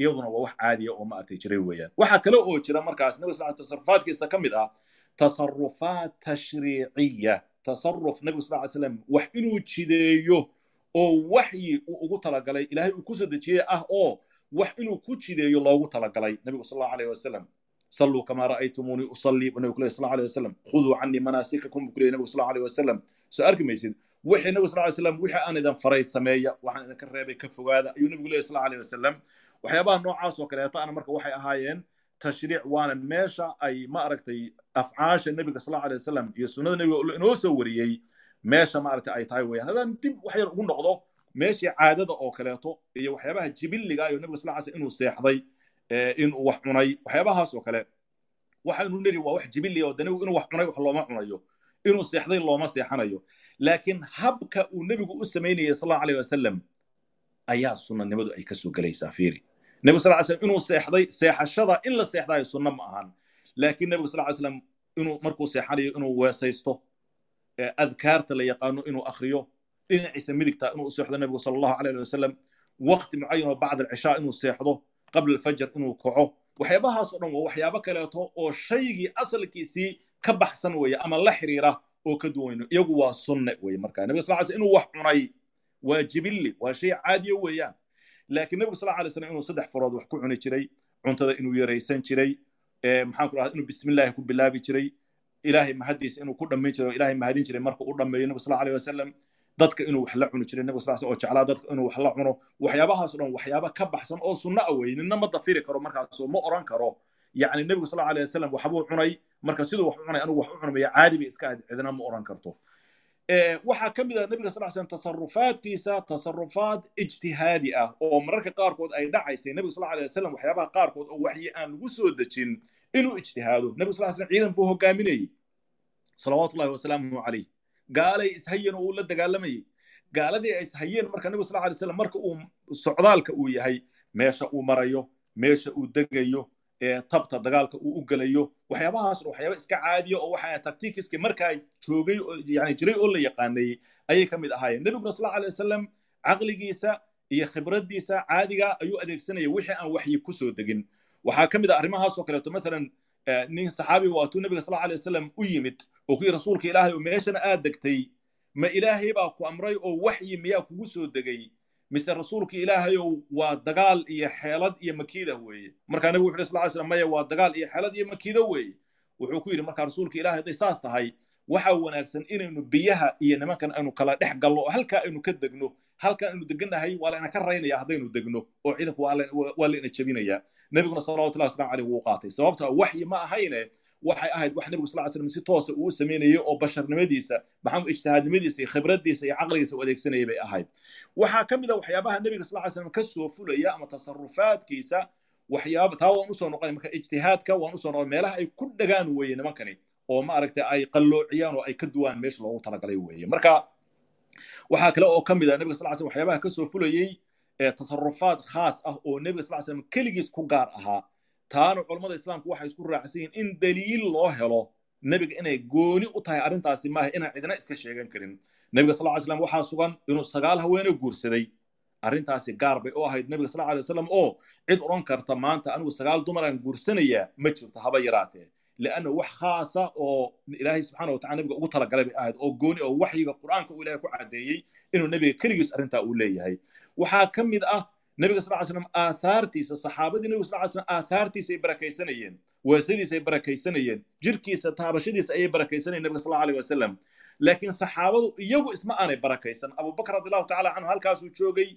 iyaduna waa wax caadiya oo maaragtay jiray weeyaan. Waxaa kale oo jira markaas nebiga sal tasarufaadkiisa ka mid ah tasarufaat tashriiciya tasaruf nebigu sal ly slam wax inuu jideeyo oo waxyi uu ugu talagalay ilaahay uu ku soo dejiyey ah oo wax inuu ku jideeyo loogu talagalay nabigu sal allahu alayh wasalam saluu kamaa ra'aytumuunii usallii buu nabigu ku sal alay wasalam khuduu canii manaasikakum buu ku nabigu sal allahu wasalam soo arki maysid wixii nabigu sal ly slam wixii aan idan faray sameeya waxaan idinka reebay ka fogaada ayuu nabigu leeyahy sal allahu wasalam waxyaabaha noocaasoo oo kaleeto ana marka waxay ahaayeen tashriic waana meesha ay ma aragtay afcaasha nebiga sal allahu wasalam iyo sunnada nebiga inoo soo wariyey meesha maaragtay ay tahay weeyaan. Haddaan dib wax yar ugu noqdo meeshii caadada oo kaleeto iyo waxyaabaha jibilliga ah iyo nabiga sal sl inuu seexday inuu wax cunay waxyaabahaas oo kale. Waxaanu niri waa wax jibilliga oo de nebigu inuu wax cunay wax looma cunayo. Inuu seexday looma seexanayo. Laakiin habka uu nebigu u samaynayay sal allahu aleyh wasalam ayaa sunnanimadu ay ka soo gelaysaa fiiri. Nebigu sal ly inuu seexday seexashada in la seexdaayo sunna ma ahan. Laakiin nebigu sal ly slam inuu markuu seexanayo inuu weesaysto adkaarta la yaqaano inuu akhriyo dhinaciisa midigta inuu u seexdo nebigu sal allahu alayh wasalam waqti mucayan oo bacd alcishaa inuu seexdo qabla alfajr inuu kaco waxyaabahaas oo dhan waa waxyaabo kaleeto oo shaygii asalkiisii ka baxsan weeye ama la xiriira oo ka duwayno iyagu waa sunne weye markaa nabiga sal sl inuu wax cunay waa jibilli waa shay caadiya weeyaan laakiin nebigu sal alay slam inuu saddex farood wax ku cuni jiray cuntada inuu yaraysan jiray maxaan ku dhahda inuu bismillahi ku bilaabi jiray ilaahay mahadiisa inuu ku dhammayn jiray oo ilaahay mahadin jiray marka u dhammeeyo nebigu sal alay wasalam dadka inuu wax la cuni jiray nebigu sal oo jeclaa dadka inuu wax la cuno waxyaabahaas o dhan waxyaaba ka baxsan oo sunno a wey ninna ma dafiri karo markaasoo ma oran karo. Yacni nebigu sal alay wasalam waxbuu cunay marka siduu wax u cunay anigu wax u cunmaya caadi iska ahayd ma oran karto. Waxaa ka mid ah nebiga sal slam tasarufaadkiisa tasarufaad ijtihaadi ah oo mararka qaarkood ay dhacaysay nebiga sal alay wasalam waxyaabaha qaarkood oo waxyi aan lagu soo dejin inuu ijtihaado. Nebigu sal slam ciidan buu hogaaminayey salawaatullahi wasalaamuhu calayh gaalay ishayeen oo uu la dagaalamayey gaaladii ay ishayeen marka nebigu sal alay slam marka uu socdaalka uu yahay meesha uu marayo meesha uu degayo tabta dagaalka uu u gelayo waxyaabahaas waxyaaba iska caadiya oo waxa tactikiska markaa joogay yani jiray oo la yaqaanayey ayay ka mid ahaayeen. Nebiguna sal alay wasalam caqligiisa iyo khibraddiisa caadiga ayuu adeegsanaya wixii aan waxyi ku soo degin. Waxaa ka mid ah arrimahaasoo kaleeto mathalan nin saxaabi waatuu nebiga sal alay wasalam u yimid oo ku yidhi rasuulka ilaahay oo meeshana aad degtay. Ma ilaahay baa ku amray oo waxyi miyaa kugu soo degay. Mise rasuulka ilaahayow waa dagaal iyo xeelad iyo makiida weeye. Markaa nebigu wuxu sal slam maya waa dagaal iyo xeelad iyo makiido weeye. Wuxuu ku yidhi markaa rasuulka ilahay hadday saas tahay waxaa wanaagsan inaynu biyaha iyo nimankan aynu kala dhex gallo oo halkaa aynu ka degno halkan aynu degannahay waa layna ka raynaya haddaynu degno oo ciidanku waa layna jebinaya. Nebiguna salawatullahi waslamu aleyh wuu qaatay. Sababta waxyi ma ahayne waxay ahayd wax nebigu sal slam si toosa uu sameynayay oo basharnimadiisa maxamed ijtihaadnimadiisa iyo khibraddiisa iyo caqligiisa u adeegsanayay bay ahayd. Waxaa ka mid a waxyaabaha nebiga sal ly slam ka soo fulaya ama tasarufaadkiisa waxyaaba taa waan u soo noqonay marka ijtihaadka waan u soo noqonay meelaha ay ku dhagaan weeye nimankani oo maaragtay ay qalloociyaan oo ay ka duwaan meesha loogu talagalay weeye marka waxaa kale oo ka mid a nebiga sal slam waxyaabaha ka soo fulayey tasarufaad khaas ah oo nebiga sal slam keligiis ku gaar ahaa. Taana culammada islaamku waxay isku raacsan yihiin in daliil loo helo nebiga inay gooni u tahay arrintaasi maaha inaan cidina iska sheegan karin. Nebiga sal ly slam waxaa sugan inuu sagaal haweene guursaday. Arrintaasi gaar bay u ahayd nebiga sal alay wasalam oo cid odhan karta maanta anigu sagaal dumaraan guursanayaa ma jirto haba yaraatee lianna wax khaasa oo ilaahay subxaana watacala nebiga ugu talagalay bay ahayd oo gooni oo waxyiga qur'aanka uu ilahay ku caddeeyey inuu nebiga keligiis arrintaa uu leeyahay waxaa ka mid ah nebiga sal ly slam aathaartiisa saxaabadii nebiga sal ly slam aathaartiisa ay barakaysanayeen weesadiisa ay barakaysanayeen jirkiisa taabashadiisa ayay barakaysanayeen nebiga sal allahu wasalam laakiin saxaabadu iyagu isma aanay barakaysan abubakr radiallahu tacala canhu halkaasuu joogay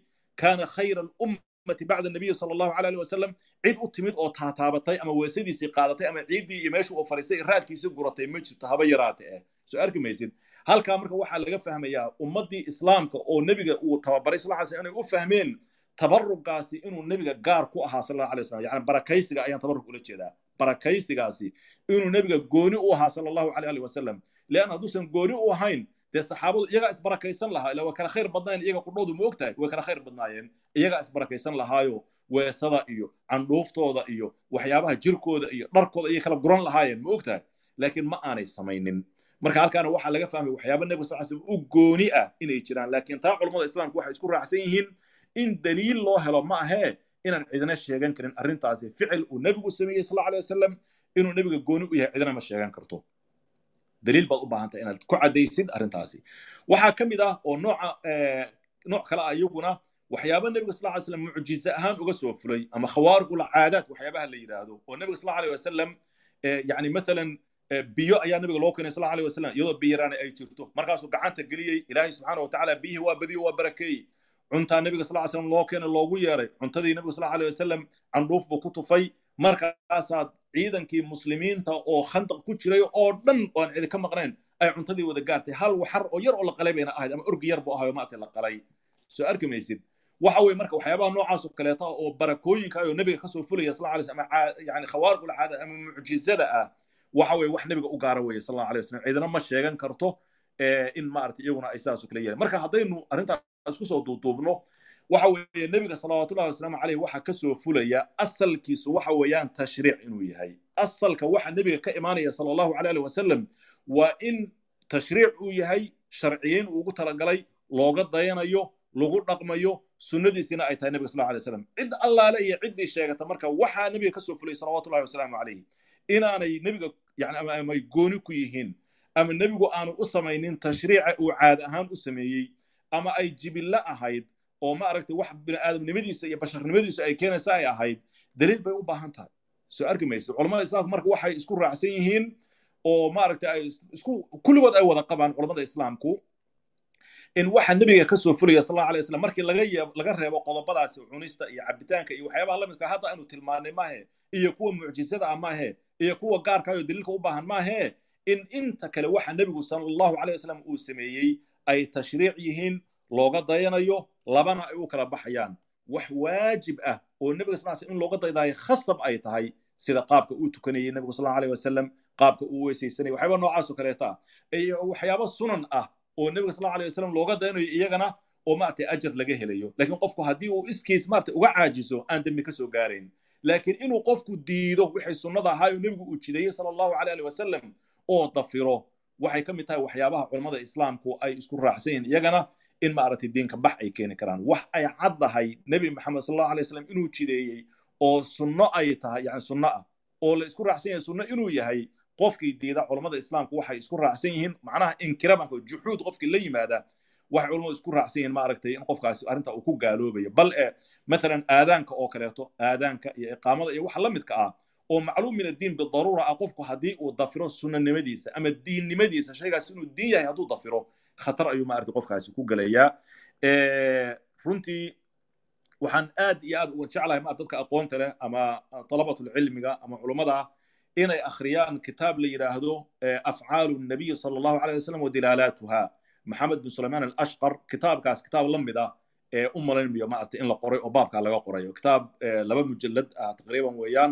kaana khayra alummati bacda nabiyi sala allahu alay alih wasalam cid u timid oo taataabatay ama weesadiisii qaadatay ama ciiddii iyo meeshu uu fadhiistay raadkiisii guratay ma jirto haba yaraate eh soo arki maysid. Halkaa marka waxaa laga fahmayaa ummaddii islaamka oo nebiga uu tababaray sal ly slam inay u fahmeen tabarugaasi inuu nebiga gaar ku ahaa sal allahu alay wasalam yani barakaysiga ayaan tabarug ula jeedaa. Barakaysigaasi inuu nebiga gooni u ahaa sala allahu alay alih wasalam leanna hadduusan gooni u ahayn dee saxaabadu iyagaa isbarakaysan lahaa ila way kala khayr badnaayeen iyaga qudhoodu ma ogtahay way kala khayr badnaayeen iyagaa isbarakaysan lahaayo weesada iyo candhuuftooda iyo waxyaabaha jirkooda iyo dharkooda ayay kala guran lahaayeen ma ogtahay. Laakiin ma aanay samaynin. Marka halkaana waxaa laga fahmay waxyaaba nebiga sal slam u gooni ah inay jiraan laakiin taa culummada islaamku waxay isku raacsan yihiin in daliil loo helo ma ahee inaan cidina sheegan karin. Arrintaasi ficil uu nebigu sameeyey sal alay wasalam inuu nebiga gooni u yahay cidina ma sheegan karto daliil baad u baahantay inaad ku caddaysid arrintaasi. Waxaa ka mid ah oo nooca nooc kale ah iyaguna waxyaaba nebiga sal alay slam mucjize ahaan uga soo fulay ama khawaarigul caadaat waxyaabaha la yidhaahdo oo nebiga sal alay wasalam yani mathalan biyo ayaa nabiga loo keenay sal alay wasalam iyadoo biyaraana ay jirto. Markaasuu gacanta geliyey ilaahay subxaana watacaala biyihii waa badiyo waa barakeeyey cuntaa nebiga sal slam loo keenay loogu yeeray. Cuntadii nebiga sal alay wasalam candhuuf buu ku tufay markaasaad ciidankii muslimiinta oo khandaq ku jiray oo dhan oo aan cidi ka maqnayn ay cuntadii wada gaartay. Hal waxar oo yar oo la qalay bayna ahayd ama orgi yar buu ahayo maartay la qalay. Soo arki maysid. Waxa weye marka waxyaabaha noocaas oo kaleeta oo barakooyinka ayoo nebiga ka soo fulaya sal alay ama yani khawaarigul caada ama mucjizada ah waxa weye wax nebiga u gaara weye sal allahu alay wasalam cidina ma sheegan karto in maaragtay iyaguna ay sidaas oo kale yeelan. Marka haddaynu arrintaas ku soo duuduubno waxa weeye nebiga salawaatullahi wasalaamu caleyh waxa ka soo fulaya asalkiisu waxa weeyaan tashriic inuu yahay. Asalka waxa nebiga ka imaanaya sala allahu alay alih wasalam waa in tashriic uu yahay sharciyeyn uu ugu talagalay looga dayanayo lagu dhaqmayo sunnadiisina ay tahay nebiga sal alay wasalam cid allaale iyo ciddii sheegata marka waxaa nebiga ka soo fulay salawatullahi wasalaamu caleyh inaanay nebiga yani ama amay gooni ku yihiin ama nebigu aanu u samaynin tashriica uu caad ahaan u sameeyey ama ay jibillo ahayd oo ma aragtay wax bini'aadamnimadiisa iyo basharnimadiisu ay keenaysa ay ahayd daliil bay u baahan tahay. Soo arki maysa culamada islaamka marka waxay isku raacsan yihiin oo maaragtay ay isku kulligood ay wada qabaan culamada islaamku in waxa nebiga ka soo fulaya sal alay wasalam markii laga yeeb laga reebo qodobadaasi cunista iyo cabitaanka iyo waxyaabaha la midka hadda aynu tilmaanay maahe iyo kuwa mucjisada ah maahe iyo kuwa gaarka oo daliilka u baahan maahe in inta kale waxa nebigu sal allahu alay wasalam uu sameeyey ay tashriic yihiin looga dayanayo labana ay u kala baxayaan. Wax waajib ah oo nebiga sal sl in looga daydaayo khasab ay tahay sida qaabka uu tukanayay nebigu sal allahu wasalam qaabka uu weysaysanayay waxyaaba noocaas oo kaleeta ah. Waxyaaba sunan ah oo nebiga sal alay wasalam looga dayanayo iyagana oo maaragtay ajar laga helayo. Laakiin qofku haddii uu iskiis maaragtay uga caajiso aan dembi ka gaarayn laakiin inuu qofku diido wixii sunnada ahaa oo nebigu uu jideeyey sala allahu alay ali wasalam oo dafiro waxay ka mid tahay waxyaabaha culammada islaamku ay isku raacsan iyagana in maaragtay diinka bax ay keeni karaan. Wax ay caddahay nebi maxamed sal allahu alay wasalam inuu jideeyey oo sunno ay tahay yani sunno ah oo la isku raacsan yahay sunno inuu yahay qofkii diida culammada islaamku waxay isku raacsan yihiin. Macnaha inkirabanka juxuud qofkii la yimaada waxay culammadu isku raacsan yihiin maaragtay in qofkaasi arrinta uu ku gaaloobayo. Bal e mathalan aadaanka oo kaleeto aadaanka iyo iqaamada iyo waxa la midka ah oo macluum min addiin bidaruura ah qofku haddii uu dafiro sunnanimadiisa ama diinnimadiisa shaygaas inuu diin yahay hadduu dafiro khatar ayuu maaragtay qofkaasi ku gelayaa runtii waxaan aad iyo aad uga jeclahay ma dadka aqoonta leh ama talabatulcilmiga ama culummada inay akhriyaan kitaab la yidhaahdo afcaalu nabiy sala allahu alay wasalam wadilaalaatuha maxamed bin sulaymaan alashqar kitaabkaas kitaab la mid ah ee u malaynayo maaragtay in la qoray oo baabkaa laga qorayo. Kitaab laba mujallad ah taqriiban weeyaan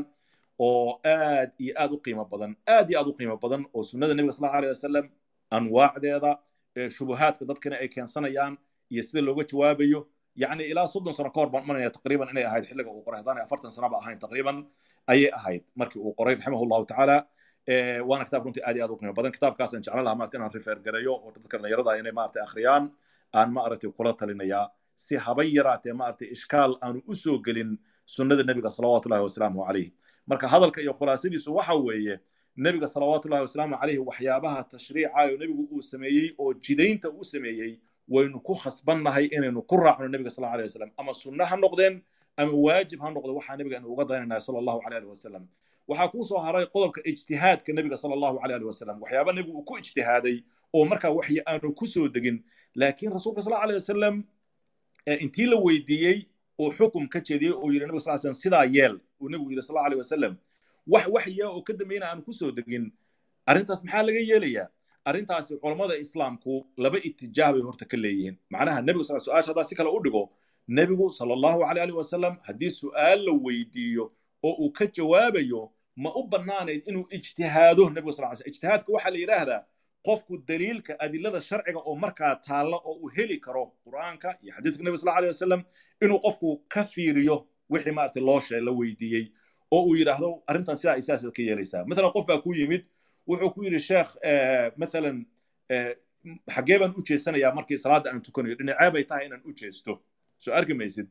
oo aad iyo aad u qiimo badan aad iyo aad u qiimo badan oo sunnada nebiga sal allahu alay wasalam anwaacdeeda shubuhaadka dadkana ay keensanayaan iyo sida looga jawaabayo yani ilaa soddon sano ka hor baan umanaya taqriiban inay ahayd. Xilliga uu qoray haddaanay afartan sanaba ahayn taqriiban ayay ahayd markii uu qoray raximah allahu tacaala waana kitaab runtii aad iyo aad u qiimo badan. Kitaabkaasaan jeclan lahaa maarata inaan rifeer gareeyo oo dadka dhalinyarada inay maarata akhriyaan aan maaragtay kula talinayaa. Si haba yaraatee maaragtay ishkaal aanu u soo gelin sunnada nebiga salawaatu llahi wasalaamuhu calayh marka hadalka iyo khulaasadiisu waxa weeye nebiga salawaatullahi wasalaamu calayhi waxyaabaha tashriicayo nebigu uu sameeyey oo jidaynta uu sameeyey waynu ku khasbannahay inaynu ku raacno nebiga sal alay wasalam ama sunno ha noqdeen ama waajib ha noqdo waxaa nebiga inu uga daynanahay sala allahu alay ali wasalam waxaa kuu soo haray qodobka ijtihaadka nebiga sala allahu alay ali wasalam waxyaaba nebigu uu ku ijtihaaday oo markaa waxyi aanu ku soo degin. Laakiin rasuulka sal alay wasalam intii la weydiiyey oo xukum ka jeediyey oo yidhi nebiga sal slam sidaa yeel uu nebigu yidhi sal alay wasalam wax waxya oo ka dambayna aanu ku soo degin. Arrintaas maxaa laga yeelayaa? Arrintaasi culammada islaamku laba itijaah bay horta ka leeyihiin. Macnaha nebigu sal su'aasha haddaa si kale u dhigo nebigu sala allahu alay ali wasalam haddii su'aal la weydiiyo oo uu ka jawaabayo ma u bannaanayd inuu ijtihaado nebigu sal sl ijtihaadka waxaa la yidhaahdaa qofku daliilka adilada sharciga oo markaa taalla oo uu heli karo qur'aanka iyo xadiidka nebiga sal alay wasalam inuu qofku ka fiiriyo wixii maaragtay loo shee la weydiiyey oo uu yidhaahdo arrintan sidaa saasaad ka yeelaysaa. Mathalan qof baa ku yimid wuxuu ku yidhi sheekh mathalan xaggee baan u jeesanayaa markii salaadda aan tukanayo. Dhinacee bay tahay inaan u jeesto. Soo arki maysid.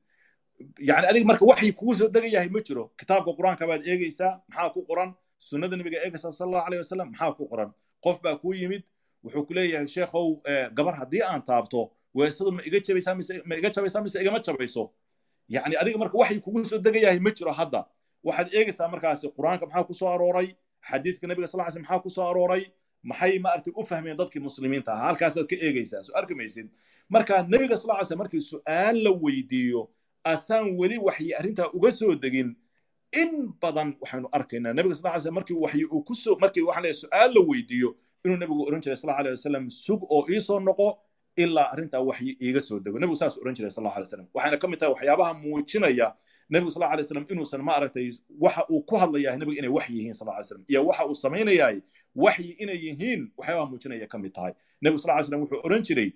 Yani adiga marka waxay kugu soo degan yahay ma jiro. Kitaabka qur'aanka baad eegaysaa maxaa ku qoran? Sunnada nabiga eegaysaa sal allahu aleyh wasalam maxaa ku qoran? Qof baa kuu yimid wuxuu ku leeyahay sheekhow gabar haddii aan taabto weesadu ma iga jabaysaa mise ma iga jabaysaa mise igama jabayso? Yani adiga marka waxay kugu soo degan yahay ma jiro hadda waxaad eegaysaa markaasi qur'aanka maxaa ku soo arooray? Xadiidka nabiga sal slam maxaa ku arooray? Maxay maaragtay u fahmeen dadkii muslimiinta? Ahaa halkaasaad ka eegaysaa. Soo arki marka nebiga sal ly markii su'aal la weydiiyo asaan weli waxyi arrintaa uga soo degin in badan waxaynu arkaynaa. Nebiga sal ly slam markii waxyi uu ku soo markii waxaan leeyahay su'aal la weydiiyo inuu nebigu oran jiray sal alay wasalam sug oo iisoo noqo ilaa arrintaa waxyi iiga soo dego. Nebigu saas oran jiray sal alay wasalam waxayna ka mid tahay waxyaabaha muujinaya nebigu sal alay slam inuusan ma aragtay waxa uu ku hadlayahay nebiga inay waxyi yihiin sal alay slam iyo waxa uu samaynayahay waxyi inay yihiin waxyaabaha muujinaya ka mid tahay. Nebigu sal alay slam wuxuu oran jiray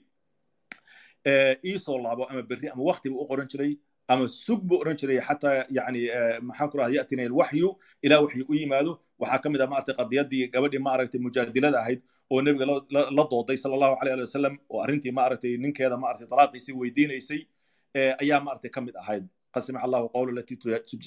iisoo laabo ama berri ama wakti buu u qoran jiray ama sug buu oran jiray xataa yani maxaan ku rahda yatina alwaxyu ilaa waxyi u yimaado. Waxaa ka mid ah maaragtay qadiyadii gabadhii maaragtay mujaadilada ahayd oo nebiga la dooday sala allahu aleyh ali wasalam oo arrintii maaragtay ninkeeda maaragtay talaaqiisii weydiinaysay ayaa maaragtay ka mid ahayd qad samica allahu qawla alati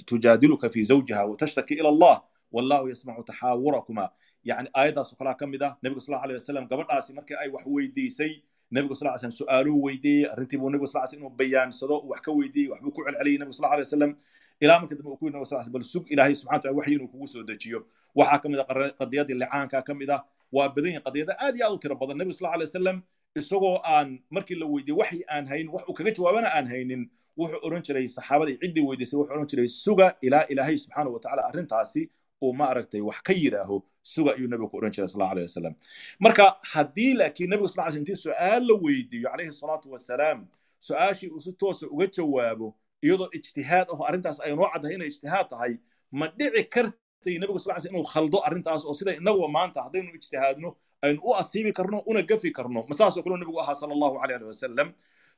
tujaadiluka fi zawjiha watashtaki ila allah wallahu yasmacu taxaawurakuma yani aayaddaasoo kalaa ka mid ah nebiga sal aleyh wasalam gabadhaasi markii ay wax weydiisay nebigu sal slam su'aaluu weydiiyey arrintii buu nebigu sal slam inuu bayaansado wax ka weydiiyey waxbuu ku celceliyey nebigu sal alay wasalam ilaa marka dambe uu ku yidhi nebigu sal slam bal sug ilaahay subxana taala waxyi inuu kugu soo dejiyo waxaa ka mid a qadiyadii licaanka ka mid ah waa badan yihiin qadiyada aad iyo aad u tiro badan nebigu sal alay wasalam isagoo aan markii la weydiiyey waxyi aan haynin wax uu kaga jawaabana aan haynin wuxuu odhan jiray saxaabadii ciddii weydiisay wuxuu odhan jiray suga ilaa ilaahay subxaana wa tacaala arrintaasi uu ma aragtay wax ka yidhaaho. Suga ayuu nebigu ku odhan jiray sal alay wasalam marka haddii laakiin nebigu sal slam intii su'aal la weydiiyo calayhi salaatu wasalaam su'aashii uu si toosa uga jawaabo iyadoo ijtihaad aho arrintaas ay noo caddahay inay ijtihaad tahay ma dhici kartay nebigu sal slam inuu khaldo arrintaas oo sida inaguba maanta haddaynu ijtihaadno aynu u asiibi karno una gafi karno. Ma saasoo kaleo nebigu ahaa sala allahu caleyh ali wasalam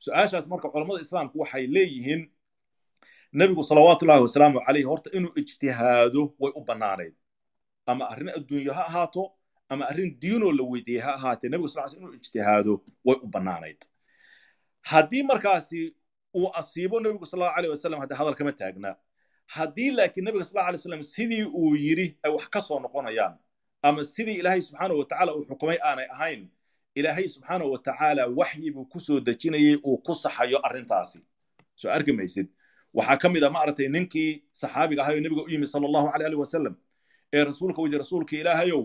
su'aashaas marka culammada islaamku waxay leeyihiin nebigu salawaatullahi wasalaamu caleyh horta inuu ijtihaado way u bannaanayd. Ama arrin adduunyo ha ahaato ama arrin diinoo la weydiiyey ha ahaatee nebigu sal inuu ijtihaado way u bannaanayd. Haddii markaasi uu asiibo nebigu sal allahu aleyh wasalam haddii hadal kama taagna. Haddii laakiin nebiga sal alay wasalam sidii uu yidhi ay wax ka soo noqonayaan ama sidii ilaahay subxaana wa tacaala uu xukumay aanay ahayn ilaahay subxaana wa tacaala waxyi buu ku soo dejinayay uu ku saxayo arrintaasi. Soo arki maysid waxaa ka mid a maaragtay ninkii saxaabiga ahayo nebiga u yimid sala allahu aleyh alih wasalam ee rasuulka weydi rasuulka ilaahayow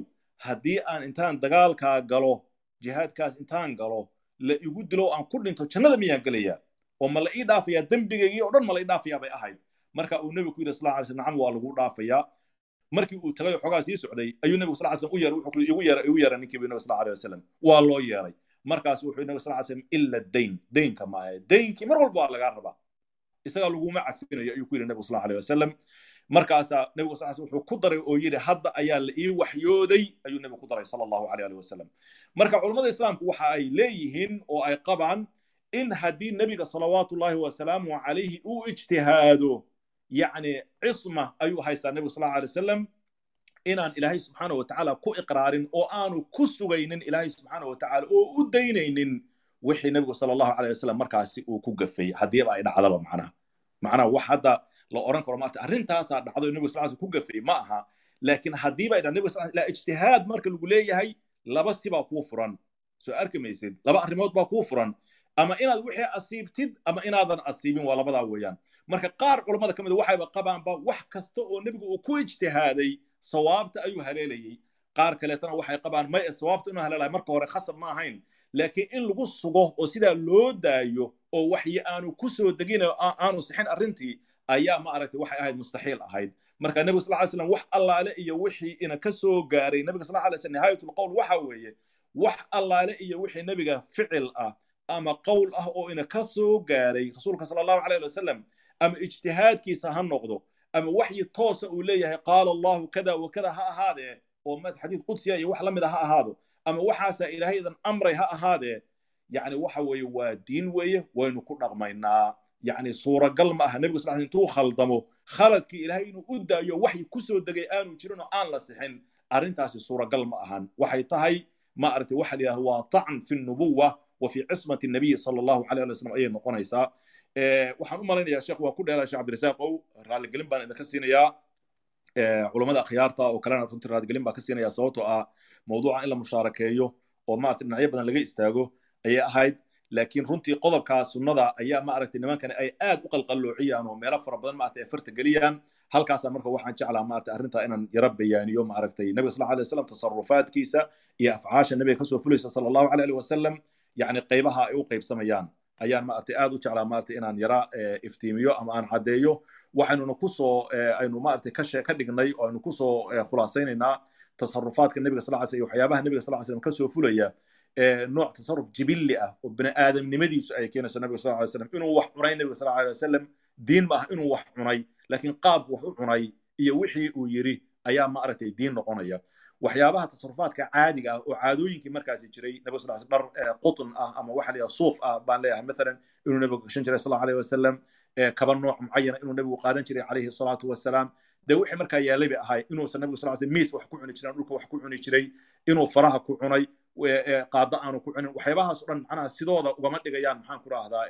haddii aan intaan dagaalkaa galo jihaadkaas intaan galo la igu dilo aan ku dhinto jannada miyaan gelayaa? Oo ma la ii dhaafayaa dembigaygii oo dhan ma la ii dhaafayaa bay ahayd. Marka uu nebigu ku yidhi sal alay slam nacam waa lagu dhaafayaa markii uu tagay xoogaa sii socday ayuu nebigu sal slam u yeeray igu yeeray igu nabi sal alay wasalam waa loo yeeray. Markaas wuxuu nabi sal slam ila dayn daynka ma ahe daynkii mar walba waa lagaa rabaa. Isagaa laguma cafinayo ayuu ku yidhi nebigu sal alay wasalam markaasaa nebigu sal slam wuxuu ku daray oo yidhi hadda ayaa la ii waxyooday ayuu nebigu ku daray sala allahu aleyh alih wasalam marka culummada islaamku waxa ay leeyihiin oo ay qabaan in haddii nebiga salawaatullahi wasalaamu calayhi uu ijtihaado yacni cisma ayuu haystaa nebigu sal alay wasalam inaan ilaahay subxaana wa tacaala ku iqraarin oo aanu ku sugaynin ilaahay subxaana wa oo u daynaynin wixii nebigu sala allahu aleyh wasalam markaasi uu ku gafay haddiiba ay dhacdaba macnaha macnaha wax hadda la oran karo maarta arrintaasaa dhacdo nebigu sal slam ku gafay ma aha laakiin haddiiba ay dhac nebigu sal la ijtihaad marka lagu leeyahay laba sibaa kuu furan soo arki maysid laba arrimood baa kuu furan ama inaad wixii asiibtid ama inaadan asiibin waa labadaa weeyaan marka qaar culammada ka mid waxayba qabaanba wax kasta oo nebigu uu ku ijtihaaday sawaabta ayuu haleelayey qaar kaleetana waxay qabaan may sawaabta inuu haleelaya marka hore khasab ma ahayn. Laakiin in lagu sugo oo sidaa loo daayo oo waxyi aanu ku soo degin aanu sixin arrintii ayaa ma aragtay waxay ahayd mustaxiil ahayd. Marka nebiga sal ly slam wax allaale iyo wixii ina ka soo gaaray nebiga sal alay slam nihaayatul qowl waxa weeye wax allaale iyo wixii nebiga ficil ah ama qowl ah oo ina ka soo gaaray rasuulka sala allahu aleyh wasalam ama ijtihaadkiisa ha noqdo ama waxyi toosa uu leeyahay qaala allahu kada wa ha ahaadee oo xadiid qudsiya iyo wax la mid ha ahaado ama waxaasaa ilaahaydan amray ha ahaadee yacni waxa weeye waa diin weeye waynu ku dhaqmaynaa yacni suuragal ma aha nebigu sal intuu khaldamo khaladkii ilaahay inuu u daayo waxyi ku soo degay aanu jirin oo aan la sixin arrintaasi suuragal ma ahan waxay tahay ma aragtay waxa la yidhahda waa tacn fi nubuwa wa fi cismati nabiyi sala allahu aleyh ali wasalam ayay noqonaysaa waxaan u malaynayaa sheekh waa ku dheeraa sheekh cabdirasaaq ow raalligelin baan idinka siinayaa. Culammada akhyaarta oo kalena runtii raalligelin baan ka siinayaa sababtoo ah mawduuca in la mushaarakeeyo oo maaragtay dhinacyo badan laga istaago ayay ahayd. Laakiin runtii qodobkaa sunnada ayaa ma aragtay nimankani ay aad u qalqalloociyaan oo meelo fara badan maaragtay ay farta geliyaan. Halkaasaa marka waxaan jeclaa maaragtay arrintaa inaan yara bayaaniyo maaragtay nabiga sal alay wasalam tasarufaadkiisa iyo afcaasha nabiga ka soo fulaysa sala allahu aleyh ali wasalam yacni qaybaha ay u qaybsamayaan ayaan maaragtay aad u jeclaa maaragtay inaan yara iftiimiyo ama aan caddeeyo. Waxaynuna ku soo aynu maaragtay ka dhignay oo aynu ku soo khulaasaynaynaa tasarufaadka nebiga sal ly iyo waxyaabaha nebiga sal ly ka soo fulaya nooc tasarruf jibilli ah oo bini aadamnimadiisu ay keenayso nabiga sal ly slam inuu wax cunay nebiga sal alay wasalam diin ma ah inuu wax cunay laakiin qaabku wax u cunay iyo wixii uu yiri ayaa ma aragtay diin noqonaya waxyaabaha tasarufaadka caadiga ah oo caadooyinkii markaasi jiray nabiga sal dhar qutn ah ama waxa la suuf ah baan leeyahay. Mathalan inuu nebigu gashan jiray sal aleyh wasalam kaba nooc mucayana inuu nebigu qaadan jiray calayhi salaatu wasalaam dee wixii markaa yaalay ahay inuusan nabigu sal sl miis wax ku cuni jiray dhulka wax ku cuni jiray inuu faraha ku cunay qaado aanu ku cunin. Waxyaabahaas o dhan macnaha sidooda ugama dhigayaan maxaan ku rahdaa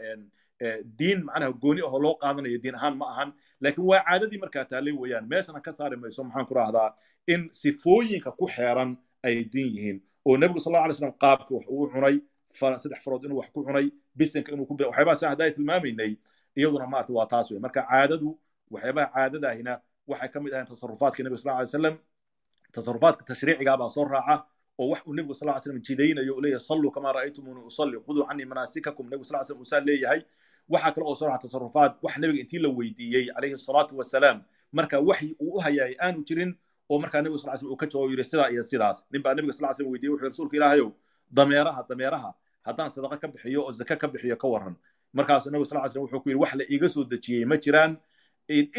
diin macnaha gooni ahoo loo qaadanayo diin ahaan ma ahan. Laakiin waa caadadii markaa taallay weeyaan. Meeshana ka saari mayso maxaan ku rahdaa in sifooyinka ku xeeran ay diin yihiin. Oo nebigu sal alay slam qaabka wax uu cunay saddex farood inuu wax ku cunay bisinka inuu waxyaabaha saan haddaa tilmaamaynay iyaduna maarata waa taas wey marka caadadu waxyaabaha caadadaahina waxay ka mid ahayn tasarufaadka nebiga sal ly slam tasarufaadka tashriicigaa soo raaca oo wax uu nebigu sal ly slam jidaynayo uu leeyahay salluu kamaa ra'aytumuni usalli khuduu canii manaasikakum. Nebigu sal slam usaa leeyahay. Waxaa kale oo soo raaca tasarufaad wax nebiga intii la weydiiyey calayhi salaatu wasalaam. Marka waxyi uu u hayaay aanu jirin oo markaa nebiga sal slam uu ka jawaabo yidhi sidaa iyo sidaas. Nin baa nebiga sal slam weydiiyey wuxuu rasuulka ilaahayow dameeraha dameeraha haddaan sadaqa ka bixiyo oo zaka ka bixiyo ka waran markaasuu nebiga sal slam wuxuu ku yidhi wax la iiga soo dejiyey ma jiraan.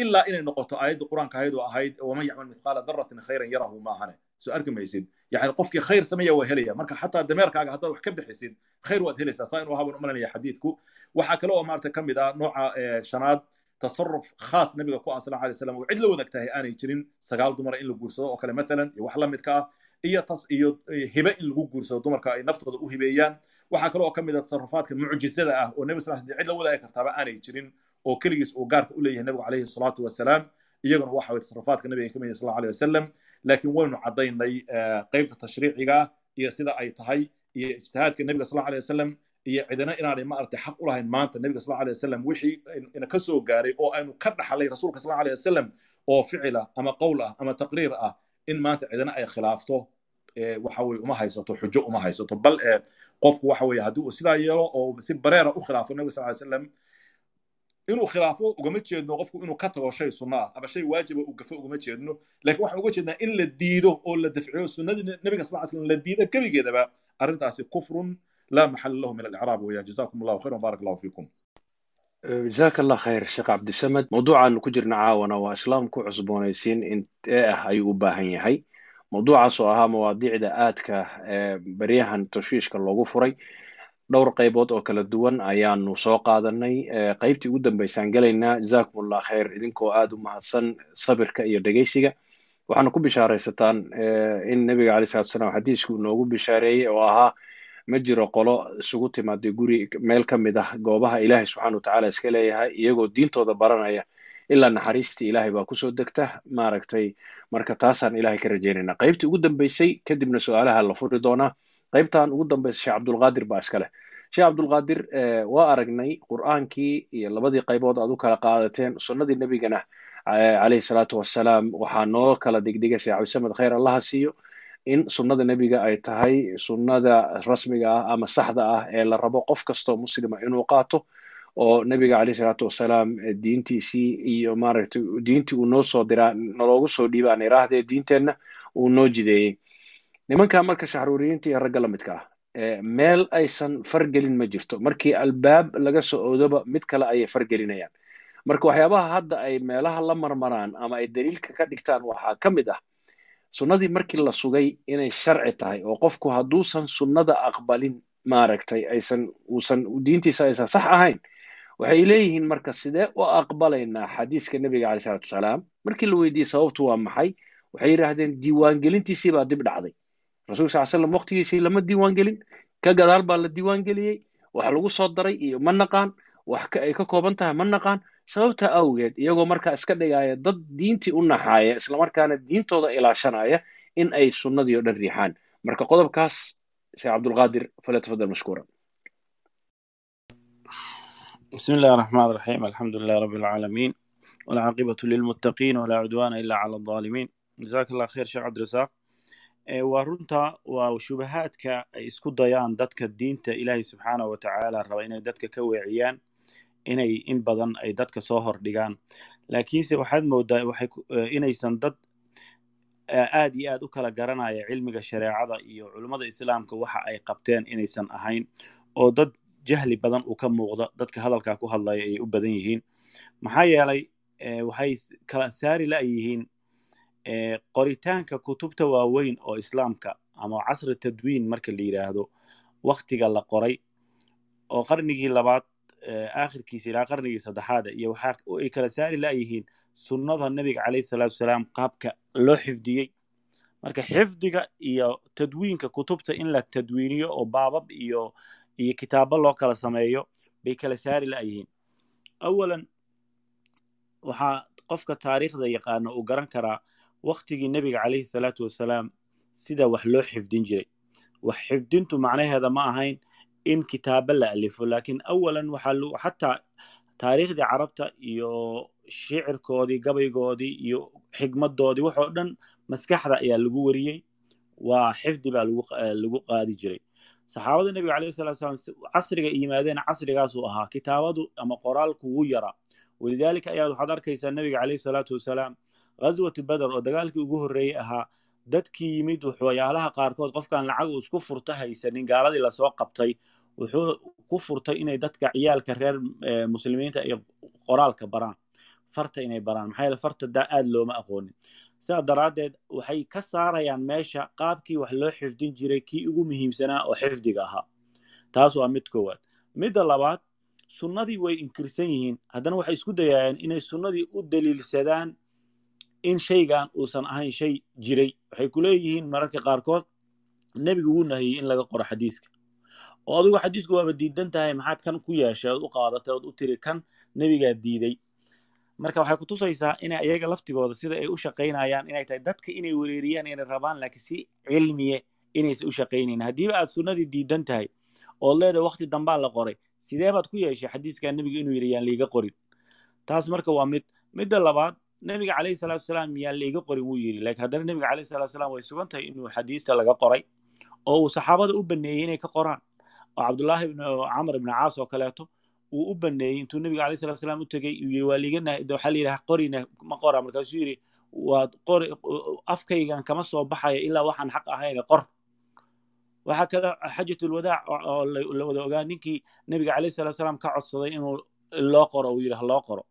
Ilaa inay noqoto aayadda qur'aanka ahayd oo ahayd waman yacmal mithqaala daratin khayran yarahu maahane soo arki maysid yani qofkii khayr sameeya waa helaya. Marka xataa dameerkaaga haddaad wax ka bixisid khayr waad helaysaa. Saa inuu ahaabaan umalanaya xadiidku. Waxaa kale oo maarata ka mid ah nooca shanaad tasaruf khaas nabiga ku ah sal alay slam oo cid la wadaag tahay aanay jirin sagaal dumara in la guursado oo kale mathalan iyo wax la midka ah iyo tas iyo hibe in lagu guursado dumarka ay naftooda u hibeeyaan. Waxaa kale oo ka mid ah tasarufaadka mucjizada ah oo nebi sal cid la wadaagi kartaaba aanay jirin oo keligiis uu gaarka u leeyahay nebigu calayhi salaatu wasalaam. Iyaguna waxa way tasarufaadka nabiga ka mid yahay sal alay wasalam laakiin waynu caddaynay qaybta tashriiciga iyo sida ay tahay iyo ijtihaadka nebiga sal alay wasalam iyo cidina inaanay maaragtay xaq u maanta nebiga sal alay wasalam wixii ina ka soo gaaray oo aynu ka dhaxlay rasuulka sal alay wasalam oo ficil ah ama qowl ah ama taqriir ah in maanta cidina ay khilaafto waxa uma haysato xujo uma haysato. Bal qofku waxa haddii uu sidaa yeelo oo si bareera u khilaafo nebiga sal alay wasalam inuu khilaafo ugama jeedno qofku inuu ka tago shay sunno ah ama shay waajiba uu gafo ugama jeedno. Laakiin waxaan uga jeednaa in la diido oo la dafciyo sunnadii nebiga sal slam la diida gebigeedaba arrintaasi kufrun laa maxala lahu min alicraab weeyaan jazakum allahu khayran baarak allahu fiikum jazaaka allah khayr sheekh cabdisamed mawduucaanu ku jirna caawana waa islaamku cusboonaysiin intee ah ayuu u baahan yahay mawduucaas oo ahaa mawaadiicda aadka beryahan tashwiishka loogu furay dhowr qaybood oo kala duwan ayaanu soo qaadanay qaybtii ugu dambeysaan gelaynaa jazakum allah khayr idinkoo aada u mahadsan sabirka iyo dhegeysiga waxaana ku bishaaraysataan in nebiga alai salatu salam xadiisku noogu bishaareeyey oo ahaa ma jiro qolo isugu timaaday guri meel ka mid ah goobaha ilaahay subxana watacaala iska leeyahay iyagoo diintooda baranaya ilaa naxariistii ilaahay baa ku soo degta maaragtay marka taasaan ilahay ka rajaynayna. Qaybtii ugu dambeysay kadibna su'aalaha la furi doonaa qaybtan ugu dambaysa sheekh cabdulqaadir baa iska leh. Sheekh cabdulqaadir waa aragnay qur'aankii iyo labadii qaybood aad u kala qaadateen sunnadii nebigana calayhi salaatu wassalaam. Waxaa noo kala digdiga sheekh cabdisamed khayr allaha siiyo in sunnada nebiga ay tahay sunnada rasmiga ah ama saxda ah ee la rabo qof kastoo muslima inuu qaato oo nebiga calayhi salaatu wassalaam diintiisii iyo maaragtay diintii uu noo soo diraa naloogu soo dhiiba aan diinteenna uu noo jideeyey. Nimanka marka shaxruuriyiinta iyo ragga la midka ah meel aysan fargelin ma jirto. Markii albaab laga soo oodoba mid kale ayay fargelinayaan. Marka waxyaabaha hadda ay meelaha la marmaraan ama ay daliilka ka dhigtaan waxaa ka mid ah sunnadii markii la sugay inay sharci tahay oo qofku hadduusan sunnada aqbalin maaragtay aysan uusan diintiisa aysan sax ahayn waxay leeyihiin marka sidee u aqbalaynaa xadiiska nebiga calai salatu wasalaam? Markii la weydiiyey sababtu waa maxay? Waxay yidhaahdeen diiwaangelintiisii baa dib dhacday. Rasulka sal slam waqtigiisii lama diiwaangelin ka gadaal baa la diiwaangeliyey wax lagu soo daray iyo ma naqaan wax ay ka kooban tahay ma naqaan sababta awgeed iyagoo markaa iska dhigaya dad diintii u naxaaya islamarkaana diintooda ilaashanaya in ay sunnadii oo dhan riixaan marka qodobkaas sheekh cabdulqaadir falyatafadal mashkuura بسم الله الرحمن الرحيم الحمد لله رب العالمين والعاقبة للمتقين ولا عدوان إلا على الظالمين جزاك الله خير شيخ عبد الرزاق waa runta waa shubahaadka ay isku dayaan dadka diinta ilaahay subxaanahu wa tacaala raba inay dadka ka weeciyaan inay in badan ay dadka soo hordhigaan laakiinse waxaad moodaa waxay inaysan dad aad iyo aad u kala garanaya cilmiga shareecada iyo culummada islaamka waxa ay qabteen inaysan ahayn oo dad jahli badan uu ka muuqda dadka hadalkaa ku hadlaya ay u badan yihiin. Maxaa yeelay waxay kala saari la'yihiin qoritaanka kutubta waaweyn oo islaamka ama casri tadwiin marka la yidhaahdo waktiga la qoray oo qarnigii labaad aakhirkiisa ilaa qarnigii saddexaad iyo waxa ay kala saari la'yihiin sunnada nebiga calayhi salaatu wasalaam qaabka loo xifdiyey. Marka xifdiga iyo tadwiinka kutubta in la tadwiiniyo oo baabab iyo iyo kitaabo loo kala sameeyo bay kala saari la'yihiin awalan waxaa qofka taariikhda yaqaana uu garan karaa waktigii nebiga calayhi salaatu wasalaam sida wax loo xifdin jiray. Wax xifdintu macnaheeda ma ahayn in kitaabo la alifo laakiin awalan waxaa xataa taariikhdii carabta iyo shicirkoodii gabaygoodii iyo xigmadoodii waxoo dhan maskaxda ayaa lagu wariyey waa xifdi baa lagu qaadi jiray. Saxaabada nebiga alayh salatu salam casriga yimaadeen casrigaasuu ahaa kitaabadu ama qoraalku wuu yaraa. Walidaalika ayaa waxaad arkaysaa nebiga calayhi salaatu wasalaam ghaswatu beder oo dagaalkii ugu horreeyey ahaa dadkii yimid waxyaalaha qaarkood qofkaan lacag uu isku furto haysanin gaaladii la soo qabtay wuxuu ku furtay inay dadka ciyaalka reer muslimiinta iyo qoraalka baraan. Farta inay baraan maxaa yeele farta daa aad looma aqoonin sidaa daraaddeed waxay ka saarayaan meesha qaabkii wax loo xifdin jiray kii ugu muhiimsanaa oo xifdiga ahaa. Taas waa mid koowaad. Midda labaad sunnadii way inkirsan yihiin. Haddana waxay isku dayayaan inay sunnadii u daliilsadaan in shaygan uusan ahayn shay jiray. Waxay ku leeyihiin mararka qaarkood nebigu wuu nahiyey in laga qoro xadiiska oo adigu xadiisku waaba diidan tahay maxaad kan ku yeeshay ood u qaadatay ood u tiri kan nebigaa diiday. Marka waxay ku tusaysaa inay iyaga laftigooda sida ay u shaqaynayaan inay tahay dadka inay wereeriyaan inay rabaan laakiin si cilmiye inaysan u shaqaynayn haddiiba aad sunnadii diidan tahay ood leedahay waqti dambaa la qoray sidee baad ku yeeshay xadiiskaa nebiga inuu yidhi yaan liiga qorin taas marka waa mid midda labaad nebiga calayhi salatu wasalaam yaan liiga qorin wuu yidhi. Laakiin haddana nebiga calayhi salatu wasalaam way sugan tahay inuu xadiista laga qoray oo uu saxaabada u baneeyey inay ka qoraan oo cabdullaahi ibn camr ibn caas oo kaleeto uu u baneeyey intuu nebiga alayh salatu wasalaam u tegey. Uu yidhi waa waxaa la yidhaha qorina ma qora. Markaasuu yidhi waad qori afkaygan kama soo baxaya ilaa waxaan xaq ahayn qor. Waxaa kale xajatulwadaac oo la wada ogaa ninkii nebiga calayh salatu wasalaam ka codsaday inuu loo qoro uu yidhi ha loo qoro.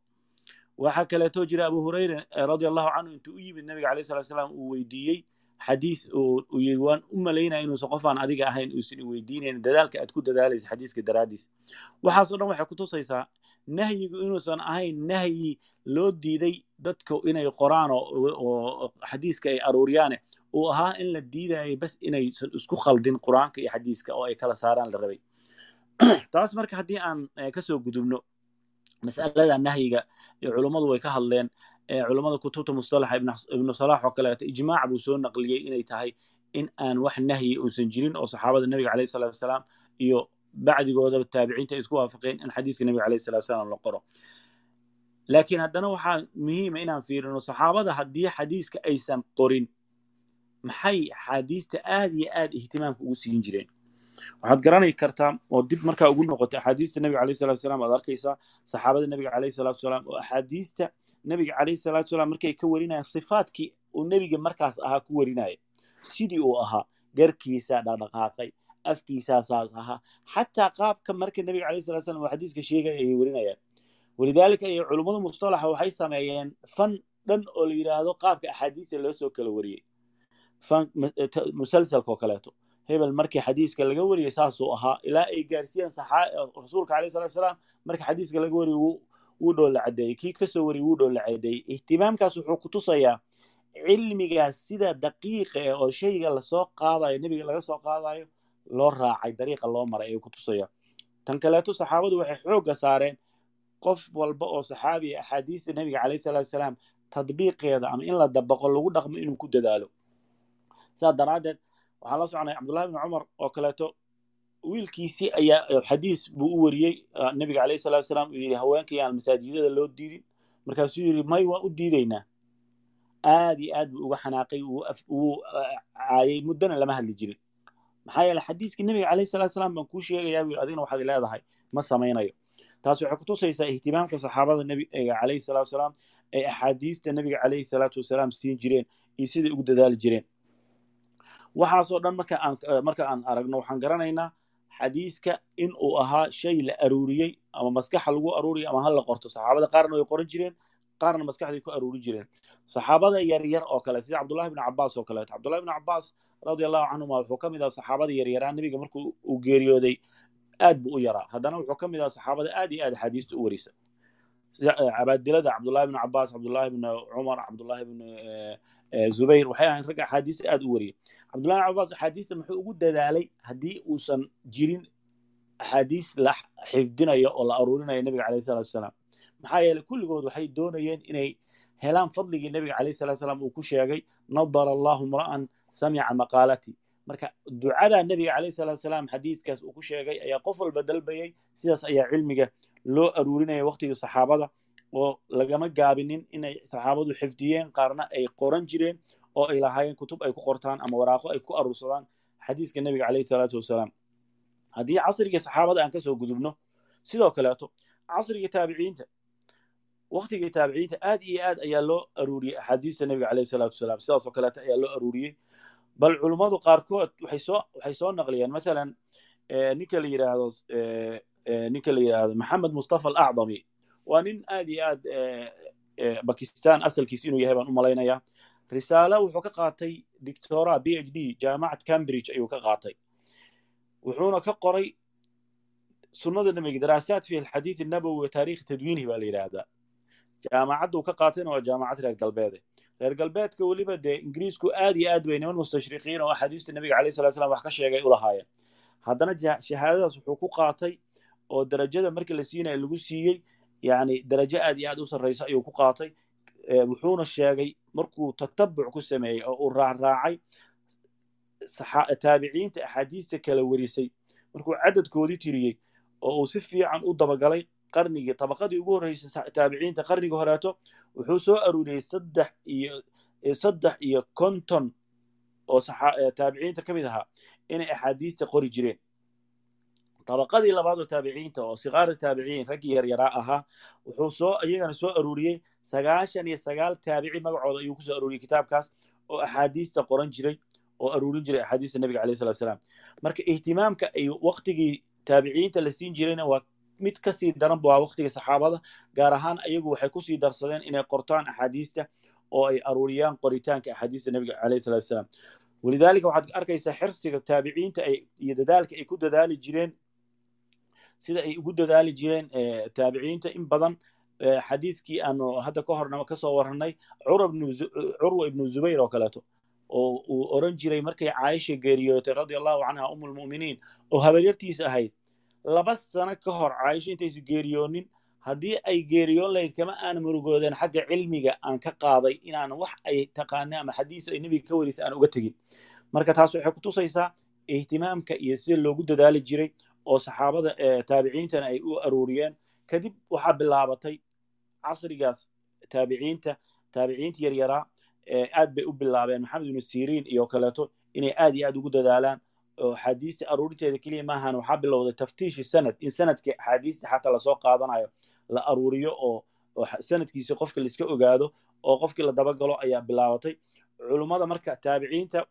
Waxaa kaleeto jira abu hurayra radia allahu canhu intuu u yimid nebiga alayh salatu wasalaam uu weydiiyey xadiis uu waan u malaynaya inuusan qofaan adiga ahayn uusan weydiinayn dadaalka aad ku dadaalaysa xadiiska daraaddiis waxaasoo dhan waxay ku tusaysaa nahyigu inuusan ahayn nahyi loo diiday dadka inay qoraan oo xadiiska ay aruuriyaane uu ahaa in la diidayay bas inaysan isku khaldin qur'aanka iyo xadiiska oo ay kala saaraan la rabay taas marka haddii aan ka soo gudubno mas'alada nahyiga culummadu way ka hadleen culummada kutubta mustalaxa ibnu salax oo kaleeto ijmaac buu soo naqliyey inay tahay in aan wax nahyi uusan jirin oo saxaabada nebiga calayhi salatu wasalaam iyo bacdigoodaba taabiciinta ay isku waafaqeen in xadiiska nebiga calayhi salatu wasalaam la qoro. Laakiin haddana waxaa muhiima inaan fiirino saxaabada haddii xadiiska aysan qorin maxay axaadiista aad iyo aad ihtimaamka ugu siin jireen? Waxaad garanay kartaa oo dib markaa ugu noqotay axaadiista nebiga alayh salatu wasalaam aad arkaysaa saxaabada nebiga calayhi salatu wasalaam oo axaadiista nebiga calayhi salatu wasalaam markay ka warinayaan sifaadkii uu nebiga markaas ahaa ku warinaya sidii uu ahaa garkiisaa dhaqdhaqaaqay afkiisaa saas ahaa. Xataa qaabka marka nebiga calayhi salatu wasalaam uu xadiiska sheegaya ayay warinayaan. Walidaalika ay culummada mustalaxa waxay sameeyeen fan dhan oo la yidhaahdo qaabka axaadiista loo soo kala wariyey fan musalsalka oo kaleeto. Hebel markii xadiiska laga wariyey saasuu ahaa. Ilaa ay gaarsiiyeen rasuulka alayh salatu wasalaam markii xadiiska laga wariyey wuu dhoolla caddeeyey kii ka soo wariyey wuu dhoolla caddeeyey ihtimaamkaas wuxuu ku tusayaa cilmigaas sida daqiiqa eh oo shayga la soo qaadayo nebiga laga soo qaadayo loo raacay dariiqa loo maray ayuu ku tusaya. Tan kaleeto saxaabadu waxay xoogga saareen qof walba oo saxaabiya axaadiista nebiga calayh salatu wasalaam tadbiiqeeda ama in la dabaqo lagu dhaqmo inuu ku dadaalo. Saas daraaddeed waxaan la soconay cabdullahi ibni cumar oo kaleeto wiilkiisii ayaa xadiis buu u wariyey nebiga calayhi salatu wasalaam uu yidhi haweenkayaan masaajidada loo diidin. Markaasuu yidhi may waan u diidaynaa. Aad iyo aad buu uga xanaaqay wuu caayay muddana lama hadli jirin. Maxaa yeele xadiiskii nebiga calayhi salatu wasalaam baan kuu sheegayaa buu adigna waxaad leedahay ma samaynayo. Taas waxay ku tusaysaa ihtimaamka saxaabada nebiga calayhi salatu wasalaam ay axaadiista nebiga calayhi salaatu wasalaam siin jireen iyo siday ugu dadaali jireen. Waxaasoo dhan marka aan marka aan aragno waxaan garanaynaa xadiiska in uu ahaa shay la aruuriyey ama maskaxa lagu aruuriyay ama hal la qorto. Saxaabada qaarna way qoran jireen qaarna maskaxday ku aruuri jireen. Saxaabada yaryar oo kale sida cabdullahi ibn cabaas oo kaleeto cabdullahi ibn cabaas radia allahu canhuma wuxuu ka mid aha saxaabada yaryaraa nebiga markuu uu geeriyooday aad buu u yaraa. Haddana wuxuu ka mid aha saxaabada aad iyo aad axaadiista u warisa. Cabaadilada cabdullahi ibn cabaas cabdullahi ibn cumar cabdullahi ibn zubayr waxay ahayn ragga axaadiista aad u wariyay cabdullahi ibn cabaas axaadiista muxuu ugu dadaalay haddii uusan jirin axaadiis la xifdinayo oo la aruurinayo nebiga calayhi salatu wasalaam. Maxaa yeeley kulligood waxay doonayeen inay helaan fadligii nebiga calayhi salatu wasalaam uu ku sheegay nadara allahu mra'an samica maqaalati. Marka ducada nebiga calayhi salaatu wasalaam xadiiskaas uu ku sheegay ayaa qof walba dalbayay sidaas ayaa cilmiga loo aruurinaya waqtigii saxaabada oo lagama gaabinin inay saxaabadu xifdiyeen qaarna ay qoran jireen oo ay lahaayeen kutub ay ku qortaan ama waraaqo ay ku aruursadaan xadiiska nebiga calayhi salaatu wasalaam. Haddii casrigii saxaabada aan ka soo gudubno sidoo kaleeto casrigii taabiciinta waqtigii taabiciinta aad iyo aad ayaa loo aruuriyey axaadiista nebiga calayhi salaatu wasalaam sidaas kaleeto ayaa loo aruuriyey. Bal culummadu qaarkood waxay soo waxay soo naqliyeen masalan ninka la yidhaahdo ninka la yidhaahdo maxamed mustafa alacdami waa nin aad iyo aad bakistan asalkiis inuu yahay baan u malaynayaa risaalo wuxuu ka qaatay dictora b h d jaamacad cambridge ayuu ka qaatay. Wuxuuna ka qoray sunnada nebiga daraasaat fi alxadiid annabowi wa taarikh tadwiinihi baa la yidhaahdaa. Jaamacadda uu ka qaatayna waa jaamacad reer galbeede reer galbeedka weliba dee ingiriisku aad iyo aad bay niman mustashriqiin oo axaadiista nebiga calayhi salatu slam wax ka sheegay u lahaayeen. Haddana shahaadadaas wuxuu ku qaatay oo darajada markii la siinaya lagu siiyey yani darajo aad iyo aad u sarraysa ayuu ku qaatay. Wuxuuna sheegay markuu tatabuc ku sameeyey oo uu raacraacay taabiciinta axaadiista kala warisay. Markuu cadadkoodii tiriyey oo uu si fiican u dabagalay qarnigii tabaqadii ugu horreysay taabiciinta qarnigii horeeto wuxuu soo aruuriyey saddex iyo saddex iyo konton oo taabiciinta ka mid ahaa inay axaadiista qori jireen tabaqadii labaad oo taabiciinta oo siqaari taabiciin raggii yaryaraa ahaa wuxuu soo iyagana soo aruuriyey sagaashan iyo sagaal taabici magacooda ayuu ku soo aruuriyey kitaabkaas oo axaadiista qoran jiray oo aruurin jiray axaadiista nebiga calayhi salatu wasalaam marka ihtimaamka ay waqtigii taabiciinta la siin jirayna waa mid ka sii daran waa waqtigii saxaabada gaar ahaan ayagu waxay ku sii darsadeen inay qortaan axaadiista oo ay aruuriyaan qoritaanka axaadiista nebiga calayhi salatu wasalaam walidaalika waxaad arkaysaa xirsiga taabiciinta iyo dadaalka ay ku dadaali jireen sida ay ugu dadaali jireen taabiciinta in badan xadiiskii aanu hadda ka horna ka soo warranay curwa ibnu zubayr oo kaleeto oo uu oran jiray markay caaisha geeriyootay radia allahu canha umu lmu'miniin oo habaryartiisa ahayd. Laba sano ka hor caaisha intaysu geeriyoonin haddii ay geeriyoon lahayd kama aan murugoodeen xagga cilmiga aan ka qaaday inaan wax ay taqaana ama xadiis ay nebiga ka warisa aan uga tegin. Marka taas waxay kutusaysaa ihtimaamka iyo sida loogu dadaali jiray oo saxaabada taabiciintana ay u aruuriyeen. Kadib waxaa bilaabatay casrigaas taabiciinta taabiciinta yaryaraa aad bay u bilaabeen maxamed ibnu siriin iyo kaleeto inay aad iyo aad ugu dadaalaan. Oo aruurinteeda keliya maahan waxaa bilowday taftiishi sanad in sanadka axaadiista xataa la soo qaadanayo la aruuriyo oo sanadkiisa qofka laiska ogaado oo qofkii la dabagalo ayaa bilaabatay. Culummada marka taabiciinta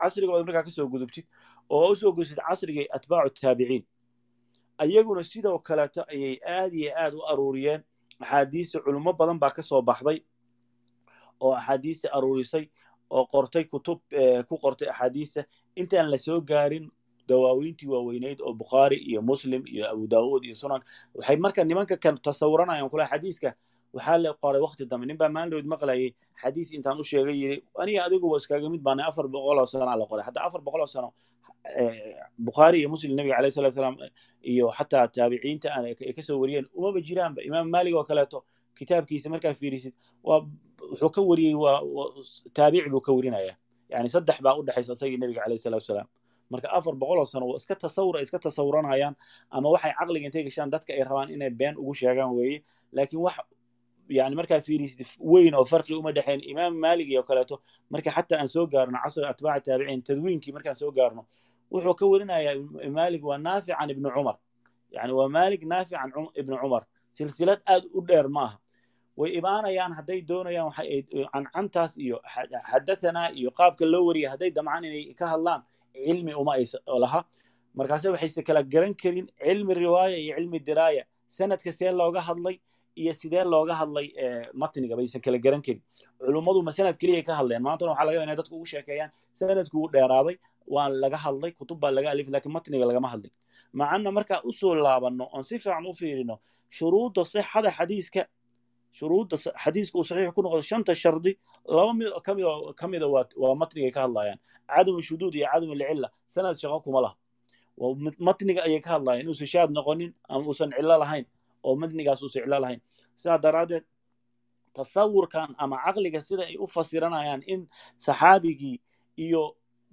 casrigooda markaa ka soo gudubtid oo u soo gudubtid casrigii atbaacu taabiciin ayaguna sidoo kaleeto ayay aad iyo aad u aruuriyeen. Axaadiista culummo badan baa ka soo baxday oo axaadiista aruurisay oo qortay kutub ku qortay axaadiista. Intaan la soo gaarin dawaaweyntii waaweyneyd oo bukhaari iyo muslim iyo abu daawud iyo sunan. Waxay marka nimanka kan tasawuranayaan kule xadiiska waxaa la qoray waqti dambe nin baa maalinood maqlayay xadiis intaan u sheegay yiri aniga adiguba iskaga mid baana afar boqol oo sano la qoray hadda afar boqol oo sano bukhaari iyo muslim nabiga alayhi salatu salaam iyo xataa taabiciinta ay ka soo wariyeen umaba jiraanba imaam maalig oo kaleeto kitaabkiisa markaa fiirisid wuxuu ka wariyey taabici buu ka warinaya yani saddex baa u dhexaysa isagii nebiga alayhi salatu wasalaam marka afar boqol oo sano iska tasawur iska tasawuranayaan ama waxay caqliga intay gashaan dadka ay rabaan inay been ugu sheegaan weeye laakiin wax yani markaa fiirisid weyn oo farqi uma dhexayn imaam maalig iyo kaleeto marka xataa aan soo gaarno casri atbaaci taabiciin tadwiinkii markaan soo gaarno wuxuu ka warinayaa maalig waa naafic can ibni cumar. Yani waa maalig naafic can cumar. Silsilad aad u dheer ma aha way imaanayaan hadday doonayaan cancantaas iyo xadatanaa iyo qaabka loo wariya hadday damcaan inay ka hadlaan cilmi uma ay laha. Markaase waxayse kala garan karin cilmi riwaaya iyo cilmi diraaya. Sanadka see looga hadlay iyo sidee looga hadlay matniga baysan kala garan karin. Culummadu ma sanad keliya ka hadleen. Maantana waxaa laga inay dadku ugu sheekeeyaan sanadku uu dheeraaday waa laga hadlay kutub baa laga alif laakiin matniga lagama hadlin. Macana markaa u soo laabanno oon si fiican u fiirino shuruudda sixada xadiiska shuruudda xadiiska uu saxiix ku noqdo shanta shardi laba mid ka mid kamida waa waa matnigay ka hadlayaan. Cadamu shuduud iyo cadamu lcilla sanad shaqo kuma laha. Matniga ayay ka hadlayaan inuusan shaad noqonin ama uusan cillo lahayn oo matnigaas uusan cillo lahayn sidaa daraaddeed tasawurkan ama caqliga sida ay u fasiranayaan in saxaabigii iyo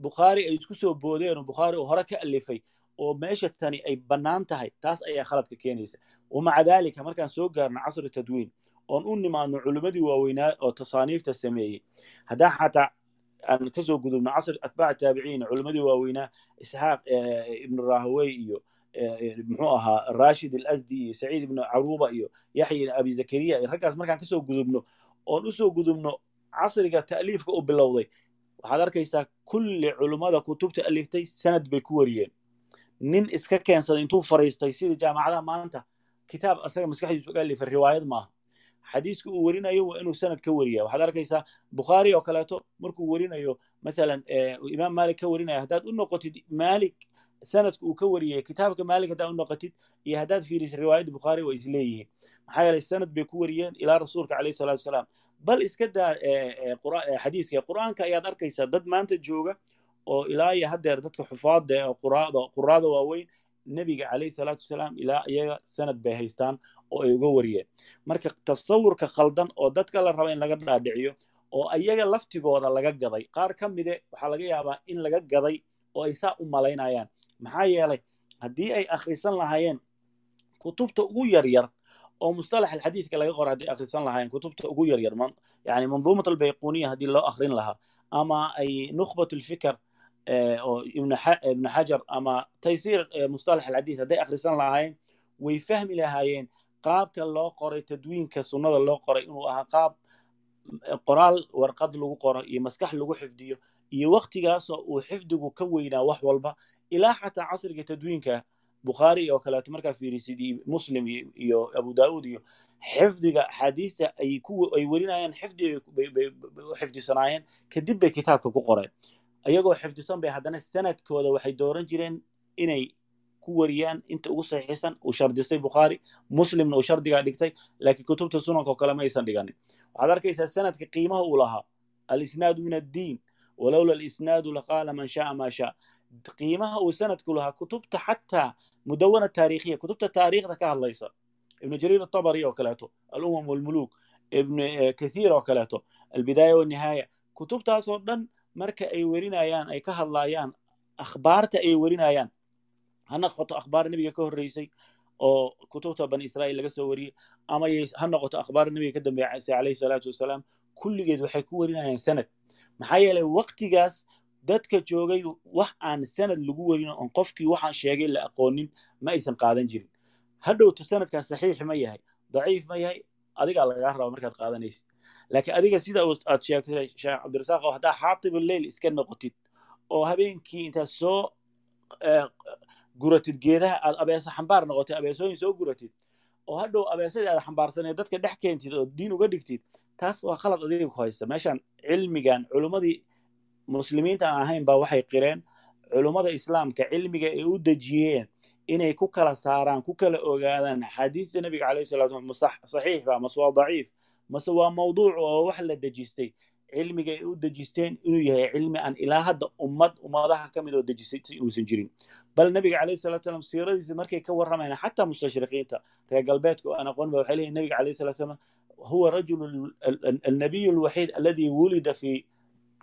bukhaari ay isku soo boodeen oo bukhaari uu hore ka alifay oo meesha tani ay bannaan tahay taas ayaa khaladka keenaysa. Wamaca daalika markaan soo gaarno casri tadwiin oon u nimaadno culimmadii waaweynaa oo tasaaniifta sameeyey. Haddaan xataa aan ka soo gudubno casri atbaac taabiciin culimmadii waaweynaa isxaaq ibnu rahawey iyo muxuu ahaa rashid alasdi iyo saciid ibnu caruba iyo yaxya abi zakariya. Iyo raggaas markaan ka soo gudubno oon u soo gudubno casriga ta'liifka u bilowday waxaad arkaysaa kulli culummada kutubta aliftay sanad bay ku wariyeen. Nin iska keensaday intuu fariistay sidii jaamacadaha maanta kitaab asaga maskaxdiisu uga alifay riwaayad maaha. Xadiiska uu werinayo waa inuu sanad ka wariya waxaad arkaysaa bukhaari oo kaleeto markuu werinayo mathalan imaam malik ka warinaya haddaad u noqotid malik sanadka uu ka wariyay kitaabka malik haddaad u noqotid iyo haddaad fiirisid riwaayadda bukhaari waa isleeyihiin maxaa yeelay sanad bay ku wariyeen ilaa rasuulka calayhi salaatu wasalaam bal iska daa xadiiska qur'aanka ayaad arkaysaa dad maanta jooga oo ilaa iyo haddeer dadka xufaada ee quraada waaweyn nebiga calayhi salaatu wasalaam ilaa iyaga sanad bay haystaan oo ay uga wariyeen. Marka tasawurka khaldan oo dadka la raba in laga dhaadhiciyo oo iyaga laftigooda laga gaday qaar ka mide waxaa laga yaabaa in laga gaday oo ay saa u malaynayaan maxaa yeelay haddii ay akhrisan lahaayeen kutubta ugu yaryar oo mustalax alxadiidka laga qora hadday akhrisan lahaayeen kutubta ugu yaryar yani manduumat albayquniya haddii loo akhrin lahaa ama ay nukhbat alfikr oo ibnu xajar ama taysiir mustalax alxadiid hadday akhrisan lahaayeen way fahmi lahaayeen qaabka loo qoray tadwiinka sunnada loo qoray inuu ahaa qaab qoraal warqad lagu qoro iyo maskax lagu xifdiyo iyo waktigaasoo uu xifdigu ka weynaa wax walba ilaa xataa casriga tadwiinka bukhaari oo kaleeto markaa fiirisid muslim iyo abu daa'uud iyo xifdiga axaadiista ay ay werinayaan xifdi xifdisanaayeen kadib bay kitaabka ku qoreen. Iyagoo xifdisan bay haddana sanadkooda waxay dooran jireen inay ku wariyaan inta ugu saxiixsan uu shardistay bukhaari muslimna uu shardigaa dhigtay laakiin kutubta sunanka oo kale ma aysan dhiganin. Waxaad arkaysaa sanadka qiimaha uu lahaa alisnaadu min addiin walowla alisnaadu laqaala man shaaa maa shaa qiimaha uu sanadku lahaa kutubta xataa mudawana taariikhiya kutubta taariikhda ka hadlaysa ibnu jariir atabari oo kaleeto alumam walmuluk ibn kathiir oo kaleeto albidaaya wanihaaya kutubtaasoo dhan marka ay werinayaan ay ka hadlayaan akhbaarta ay werinayaan ha noqoto akhbaar nebiga ka horreysay oo kutubta bani israa'iil laga soo wariyey ama ha noqoto akhbaar nebiga ka dambeysay calayhi salaatu wasalaam kulligeed waxay ku werinayaan sanad maxaa yeelay waktigaas dadka joogay wax aan sanad lagu werin oon qofkii waxaan sheegay la aqoonin ma aysan qaadan jirin. Hadhowto sanadkan saxiix ma yahay daciif ma yahay adigaa lagaa raba markaad qaadanaysid. Laakiin adiga sida aad sheegtay sheekh cabdirasaaq oo haddaa xaatib lleil iska noqotid oo habeenkii intaad soo guratid geedaha aad abeesa xambaar noqotid abeesooyin soo guratid oo hadhow abeesadii aad xambaarsanee dadka dhex keentid oo diin uga dhigtid taas waa qalad adiga ku haysta. Meeshan cilmigan culummadii muslimiinta aan ahayn baa waxay qireen culummada islaamka cilmiga ay u dejiyeen inay ku kala saaraan ku kala ogaadaan axaadiista nebiga calayhi salatu ma saxiix ba mase waa daciif mase waa mawduuc oo wax la dejistay. Cilmiga ay u dejisteen inuu yahay cilmi aan ilaa hadda ummad ummadaha ka mid oo dejisay uusan jirin. Bal nebiga calayhi salatu salam siiradiisa markay ka warramayaan xataa mustashriqiinta reer galbeedka oo aan aqoon ba waxay leeyihiin nebiga calayhi salatu salam huwa rajulu alnabiyu alwaxiid alladii wulida fi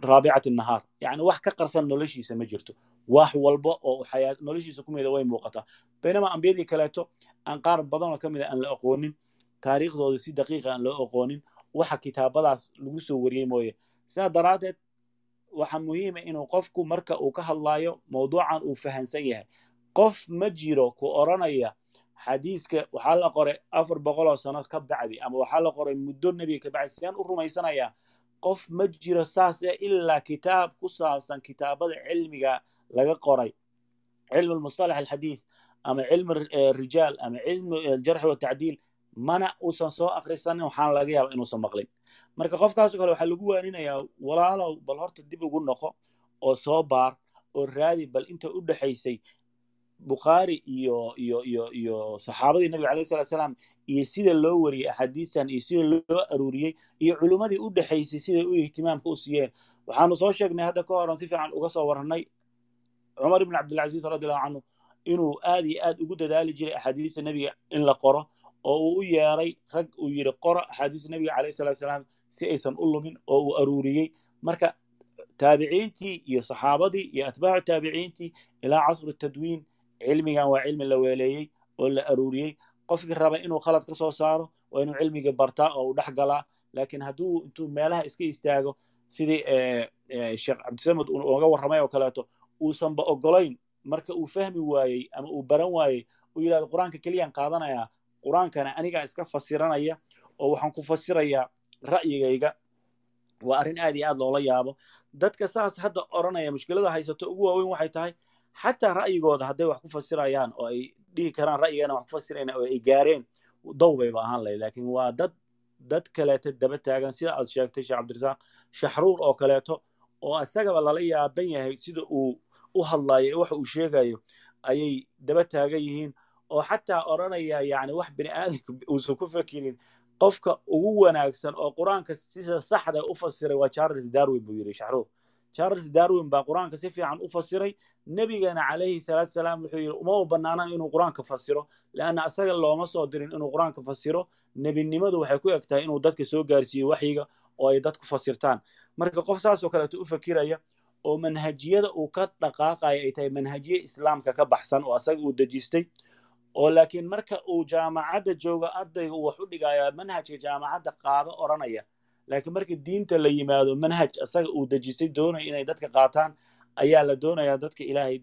raabicati nahaar yani wax ka qarsan noloshiisa ma jirto wax walba oo noloshiisa ku mida way muuqataa baynama ambiyadii kaleeto aan qaar badanoo ka aan la aqoonin taariikhdooda si daqiiqa aan loo aqoonin waxa kitaabadaas lagu soo wariyey mooye sidaa daraaddeed waxa muhiima inuu qofku marka uu ka hadlayo mawduucan uu fahansan yahay qof ma jiro ku oranaya xadiiska waxaa la qoray afar boqoloo sano ka bacdi ama waxaa la qoray muddo nebiga ka bacdi sidaan u rumaysanayaa qof ma jiro saas e ilaa kitaab ku saabsan kitaabada cilmiga laga qoray. Cilmu lmustalax alxadiid ama cilmu rijaal ama cilmu aljarxi watacdiil mana uusan soo akrisanin waxaana laga yaaba inuusan maqlin. Marka qofkaasoo kale waxaa lagu waaninayaa walaalow bal horta dib ugu noqo oo soo baar oo raadi bal inta u dhexaysay bukhaari iyo iyo iyo iyo saxaabadii nabiga alayh salat salaam iyo sida loo wariyey axaadiistan iyo sida loo aruuriyey iyo culummadii u dhexaysay siday u ihtimaamka u siiyeen. Waxaanu soo sheegnay hadda ka horan si fiican uga soo warranay cumar ibn cabdilcaziz radiallahu canhu inuu aad iyo aad ugu dadaali jiray axaadiista nebiga in la qoro oo uu u yeeray rag uu yidhi qoro axaadiista nebiga calayh salat salaam si aysan u lumin oo uu aruuriyey marka taabiciintii iyo saxaabadii iyo atbaacu taabiciintii ilaa casru tadwiin cilmigan waa cilmi la weeleeyey oo la aruuriyey qofkii raba inuu khalad ka soo saaro waa inuu cilmigii bartaa oo uu dhex galaa laakiin hadduu intuu meelaha iska istaago sidii sheekh cabdisamed uga warramay oo kaleeto uusanba ogolayn marka uu fahmi waayey ama uu baran waayey uu yidhahdo qur'aanka keliyaan qaadanayaa qur'aankana anigaa iska fasiranaya oo waxaan ku fasirayaa ra'yigayga waa arrin aad iyo aad loola yaabo. Dadka saas hadda odhanaya mushkilada haysato ugu waaweyn waxay tahay xataa ra'yigooda hadday wax ku fasirayaan oo ay dhihi karaan ra'yigeena wax ku fasirayna oo ay gaareen dow bayba ahaan lahayd. Laakiin waa dad dad kaleeto daba taagan sida aad sheegtay sheekh cabdirasaaq shaxruur oo kaleeto oo isagaba lala yaaban yahay sida uu u hadlayo waxa uu sheegayo ayay daba taagan yihiin oo xataa odhanaya yani wax bini aadamka uusan ku fakirin. Qofka ugu wanaagsan oo qur'aanka sida saxda u fasiray waa charles darwin buu yidhi shaxruur charles darwin baa qur'aanka si fiican u fasiray. Nebigana calayhi salaatu salaam wuxuu yidhi uma bannaana inuu qur'aanka fasiro leanna asaga looma soo dirin inuu qur'aanka fasiro. Nebinimadu waxay ku eg tahay inuu dadka soo gaarsiiyo waxyiga oo ay dadku fasirtaan. Marka qof saasoo kaleeto u fakiraya oo manhajiyada uu ka dhaqaaqaya ay tahay manhajiye islaamka ka baxsan oo asaga uu dejistay oo laakiin marka uu jaamacadda joogo ardayga uu wax u dhigaya manhajka jaamacadda qaado odhanaya laakiin marka diinta la yimaado manhaj asaga uu dejistay doonaya inay dadka qaataan ayaa la doonayaa dadka ilaahay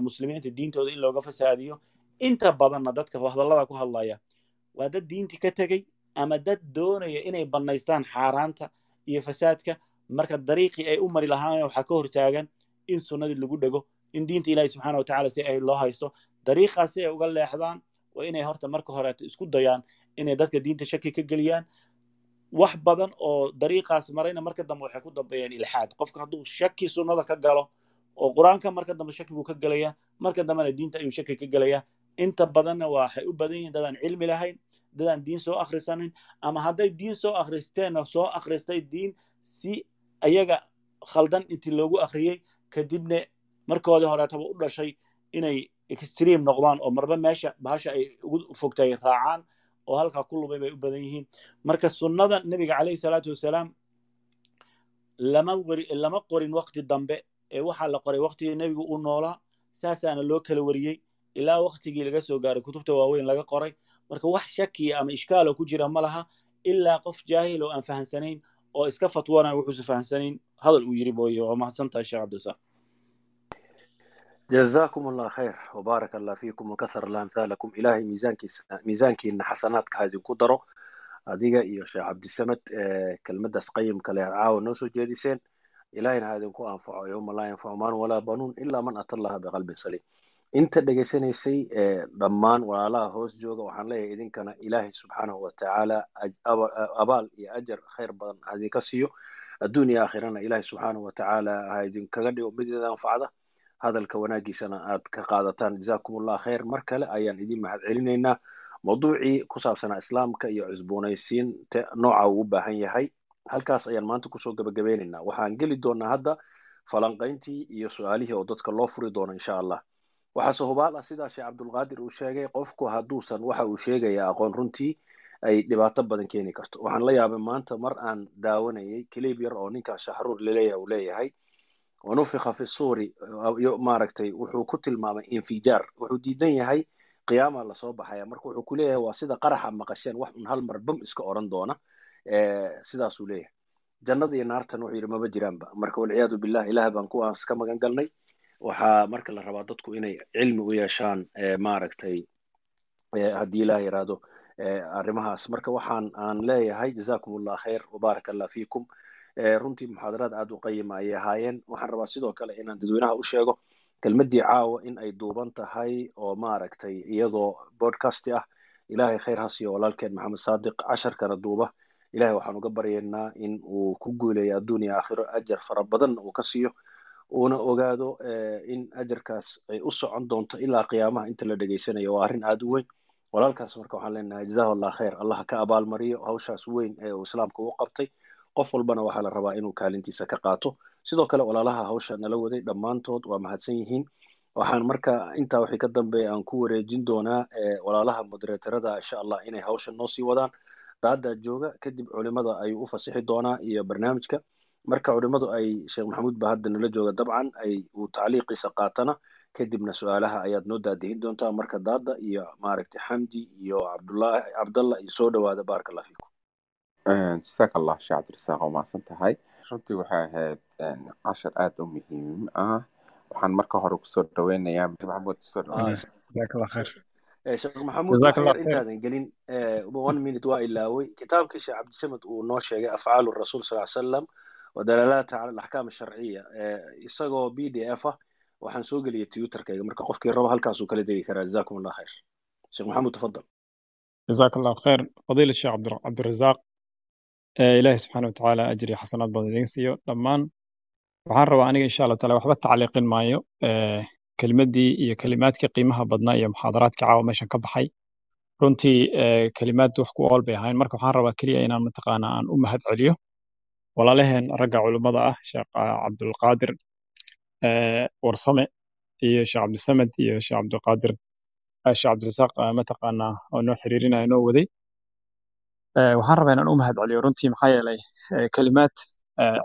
muslimiinta diintooda in looga fasaadiyo. Inta badanna dadka hadallada ku hadlaya waa dad diintii ka tegey ama dad doonaya inay bannaystaan xaaraanta iyo fasaadka? Marka dariiqii ay u mari lahaayeen waxaa ka hortaagan in sunnadii lagu dhego in diinta ilaahi subxaana wa tacala si ay loo haysto. Dariiqaas si ay uga leexdaan waa inay horta marka horeeto isku dayaan inay dadka diinta shaki ka geliyaan wax badan oo dariiqaas marayna marka dambe waxay ku dambeeyaan ilxaad. Qofka hadduu shaki sunnada ka galo oo qur'aanka marka dambe shaki buu ka gelayaa marka dambena diinta ayuu shaki ka gelayaa inta badanna waxay u badan yihiin dadaan cilmi lahayn dadaan diin soo akhrisanin ama hadday diin soo akhristeenna soo akhristay diin si ayaga khaldan intii loogu akhriyey kadibna markoodii horeetaba u dhashay inay extream noqdaan oo marba meesha bahasha ay ugu fogtay raacaan oo halkaa ku lumay bay u badan yihiin. Marka sunnada nebiga calayhi salaatu wasalaam lama qorin wakti dambe ee waxaa la qoray waktigii nebigu u noolaa saasaana loo kala wariyey ilaa waktigii laga soo gaaray. Kutubta waaweyn laga qoray. Marka wax shakiya ama ishkaaloo ku jira ma laha ilaa qof jaahil oo aan fahansanayn oo iska fatwoonaya wuxuusa fahansanayn. Hadal uu yiri mooye waa mahadsantahay sheekh cabdisaaq jazakum allah khayr wbaaraka allah fiikum wakahar allah amhaalakum ilaahay miisaankiina xasanaadka ha daro adiga iyo sheekh cabdisamed kelmadaas qayimka le ad caawa noo soo jeediseen ilahayna ha anfaco yowma laa yanfacu maalun walaa banuun ilaa man ata allaha biqalbin saliim inta dhegaysanaysay dhammaan walaalaha hoos jooga waxaan leeyahay idinkana ilaahay subxaanahu watacaala abaal iyo ajar khayr badan ha siiyo adduun iyo aakhirana ilaahay subxaanahu watacaala ha dhigo mid idin hadalka wanaagiisana aad ka qaadataan. Jazakum allah khayr. Mar kale ayaan idin mahad celinaynaa mawduucii ku saabsanaa islaamka iyo cusboonaysiinta nooca uu u baahan yahay. Halkaas ayaan maanta ku soo gabagabeynaynaa. Waxaan geli doonaa hadda falanqayntii iyo su'aalihii oo dadka loo furi doono insha allah. Waxaase hubaal ah sidaa sheekh cabdulqaadir uu sheegay qofku hadduusan waxa uu sheegaya aqoon runtii ay dhibaato badan keeni karto. Waxaan la yaabay maanta mar aan daawanayay kilib yar oo ninkaas shaxruur la leeyahay uu leeyahay wanufika fi suuri maaragtay wuxuu ku tilmaamay infijaar wuxuu diidan yahay qiyaama la soo baxaya marka wuxuu ku leeyahay waa sida qaraxa maqasheen wax un hal bam iska oran doona sidaasuu leeyahay jannada iyo naartan wuxuu yidhi maba jiraanba marka walciyaadu billah ilaah baan kuwaas ka magan galnay waxaa marka la rabaa dadku inay cilmi u yeeshaan maaragtay haddii ilaah yiraahdo arrimahaas marka waxaan aan leeyahay jazakum allah khayr wabaarak allah fiikum runtii muxaadaraad aad u qayima ayay ahaayeen. Waxaan rabaa sidoo kale inaan dadweynaha u sheego kelmaddii caawa in ay duuban tahay oo maaragtay iyadoo bodcast ah. Ilaahay khayr ha siiyo walaalkeen maxamed saadiq casharkana duuba. Ilahay waxaan uga baryaynaa in uu ku guuleeyo adduun iyo aakhiro ajar fara badan uu ka siiyo. Uuna ogaado in ajarkaas ay u socon doonto ilaa qiyaamaha inta la dhegaysanayo waa arrin aad u weyn. Walaalkaas marka waxaan leenahay jazahu allah khayr. Allah ka abaalmariyo hawshaas weyn ee uu islaamka u qabtay qof walbana waxaa la rabaa inuu kaalintiisa ka qaato. Sidoo kale walaalaha hawsha nala waday dhammaantood waa mahadsan yihiin. Waxaan marka intaa wixii ka dambeeya aan ku wareejin doonaa walaalaha moderatorada insha allah inay hawsha noo sii wadaan. Daada jooga kadib culimada ayuu u fasixi doonaa iyo barnaamijka. Marka culimmadu ay sheekh maxamuud ba hadda nala jooga dabcan ay uu tacliiqiisa qaatana kadibna su'aalaha ayaad noo daadihin doontaa. Marka daada iyo maaragtay xamdi iyo cabdullaahi cabdallah iyo soo dhawaada baaraka allah jasaaka allah sheekh cabdirasaaq waa mahadsan tahay runtii waxay ahayd cashar aada u muhiim ah. Waxaan marka hore ku soo dhaweynayaa maxamuud ku soo khayr Eh, sheekh maxamuud intaadan gelin eh, one minute waa ilaaway. Kitaabkii sheekh cabdisamed uu noo sheegay afcaalu rasuul sal salam wadalaalaata cala alaxkaam asharciya eh, isagoo b d f ah waxaan soo geliyay twitterkayga. Marka qofkii rabo halkaasuu kala degi karaa jazakum allah khayr. Sheekh maxamuud tafadal jazaak allah khayr. Fadiila sheekh cabdir ee ilaahi subxaana watacaala ajri xasanaad badan idiin siiyo. Dhammaan waxaan rabaa aniga insha allahu taala waxba tacliiqin maayo. Ee kelimadii iyo kelimaadkii qiimaha badnaa iyo muxaadaraadkii caawa meeshan ka baxay. Runtii ee kelimaad wax ku ool bay ahayn. Marka waxaan rabaa keliya inaan mataqaana aan u mahad celiyo walaalaheen ragga culimmada ah sheekh ah, cabdulqaadir ee warsame iyo sheekh cabdisamed iyo sheekh cabdulqaadir ah, sheekh cabdirasaaq ah, mataqaana oo noo xiriirinaya noo waday waxaan rabaa inaan u mahad celiyo runtii maxaa yeelay ee, kelimaad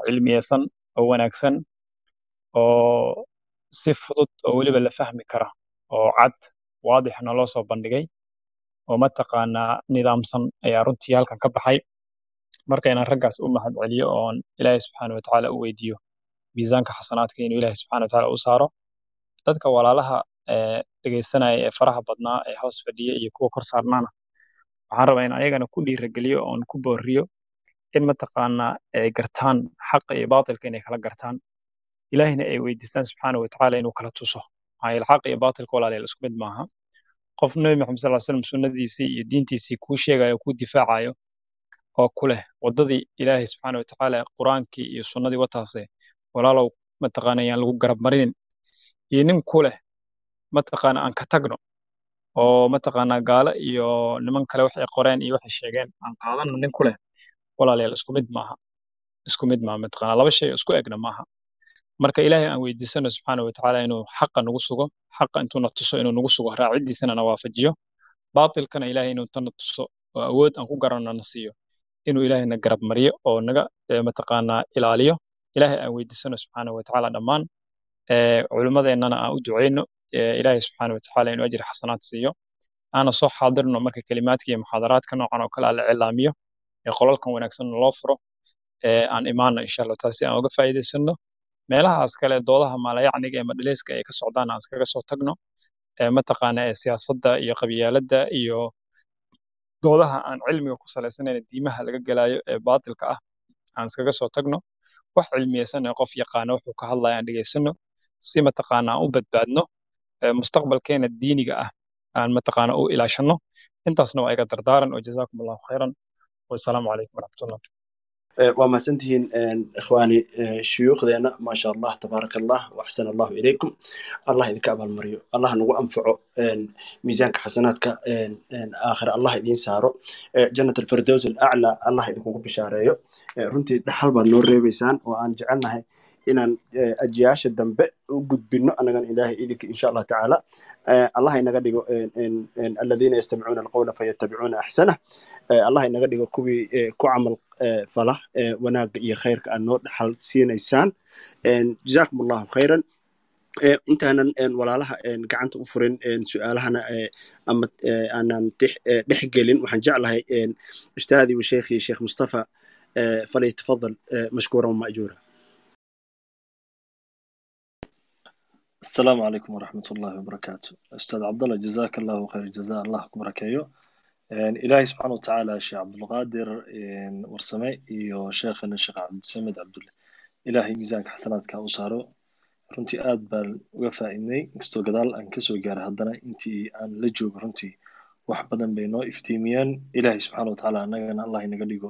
cilmiyeysan oo wanaagsan oo si fudud oo weliba la fahmi kara oo cad waadixna loo soo bandhigay oo mataqaanaa nidaamsan ayaa runtii halkan ka baxay. Marka inaan raggaas u mahad celiyo oon ilaahay subxaana watacaala u weydiiyo miisaanka xasanaadka inuu ilaahay subxaana watacaala u saaro dadka walaalaha dhegeysanaya ee faraha badnaa ee hoos fadhiya iyo kuwa kor saarnaana waxaan rabaa in ayagana ku dhiirageliyo oon ku booriyo in mataqaanaa ay gartaan xaqa iyo baatilka inay kala gartaan. Ilaahina ay weydiistaan subxaana watacaala inuu kala tuso. Maxaa yeele xaqa iyo baatilka walaalayaal isku mid maaha. Qof nebi maxamed sal slam sunnadiisii iyo diintiisii kuu sheegayo kuu difaacayo oo ku waddadii ilaahay subxaana watacaala qur'aankii iyo sunnadii wataase walaalow mataqaana yaan lagu garab marinin. Iyo nin ku mataqaana aan ka tagno oo mataqaanaa gaalo iyo niman kale waxay qoreen iyo waxay sheegeen aan qaadano nin ku leh walaalayaal isku mid maaha isku mid maaha mataqaanaa laba shay isku egna maaha. Marka ilaahay aan weydiisano subxaana watacaala inuu xaqa nagu sugo xaqa intuu na tuso inuu nagu sugo raacidiisana na waafajiyo. Baatilkana ilaahay inuu tana tuso oo awood aan ku garanno na siiyo inuu ilaahay na garab mariyo oo naga mataqaanaa ilaaliyo. Ilaahay aan weydiisano subxaana watacaala dhammaan ee culimmadeennana aan u duceyno ilaahay subxaana watacaala inuu ajri xasanaad siiyo. Aana soo xaadirno marka kelimaadka iyo muxaadaraadka noocan oo kale ah la cilaamiyo ee qolalkan wanaagsan loo furo aan imaano insha allah taasi aan uga faa'iidaysano meelahaas kale doodaha maalayacniga ee madhaleyska ay ka socdaan aan iskaga soo tagno mataqaana ee siyaasadda iyo qabyaaladda iyo doodaha aan cilmiga ku salaysanayn diimaha laga gelayo ee baatilka ah aan iskaga soo tagno. Wax cilmiyeysan ee qof yaqaana wuxuu ka hadlaya aan dhegeysano si mataqaana aan u badbaadno mustaqbalkeena diiniga ah aan mataqaana u ilaashano intaasna waa iga dardaaran oo jazaakum allahu khayran. Wasalaamu calaykum waraxmatullah waa mahadsantihiin ikhwaani shuyuukhdeena maasha allah tabaaraka allah waxsana allahu ilaykum. Allah idinka abaalmariyo. Allah nagu anfaco miisaanka xasanaadka aakhira. Allah idiin saaro. Jannat alfirdows alaclaa allah idinkugu bishaareeyo. Runtii dhaxal baad noo reebaysaan oo aan jecelnahay inaan ajiyaasha dambe u gudbino anagana ilaahay idinka insha allah tacaala allah inaga dhigo aladiina yastamicuuna alqawla fayatabicuuna axsanah allah inaga dhigo kuwii ku camal fala wanaagga iyo khayrka aad noo dhaxal siinaysaan. Jazaakum allahu khayran. Intaanan walaalaha gacanta u furin su'aalahana ama aanan dhex gelin. Waxaan jeclahay ustaadii wa sheekh mustafa falyatafadal mashkuuran wama'juura asalaamu calaykum waraxmat ullahi wabarakaatu ustaad cabdallah jazaka allahu khayr jaza allah ku barakeeyo ilaahay subxaana watacaala sheekh cabdulqaadir warsame iyo sheekhana sheekh cabdisamed cabdulle ilaahay miisaanka xasanaadka u saaro. Runtii aad baan uga faa'iidnay inkastoo gadaal aan ka soo gaaro haddana intii aan la joogo runtii wax badan bay noo iftiimiyaan. Ilaahay subxaana watacaala annagana allah inaga dhigo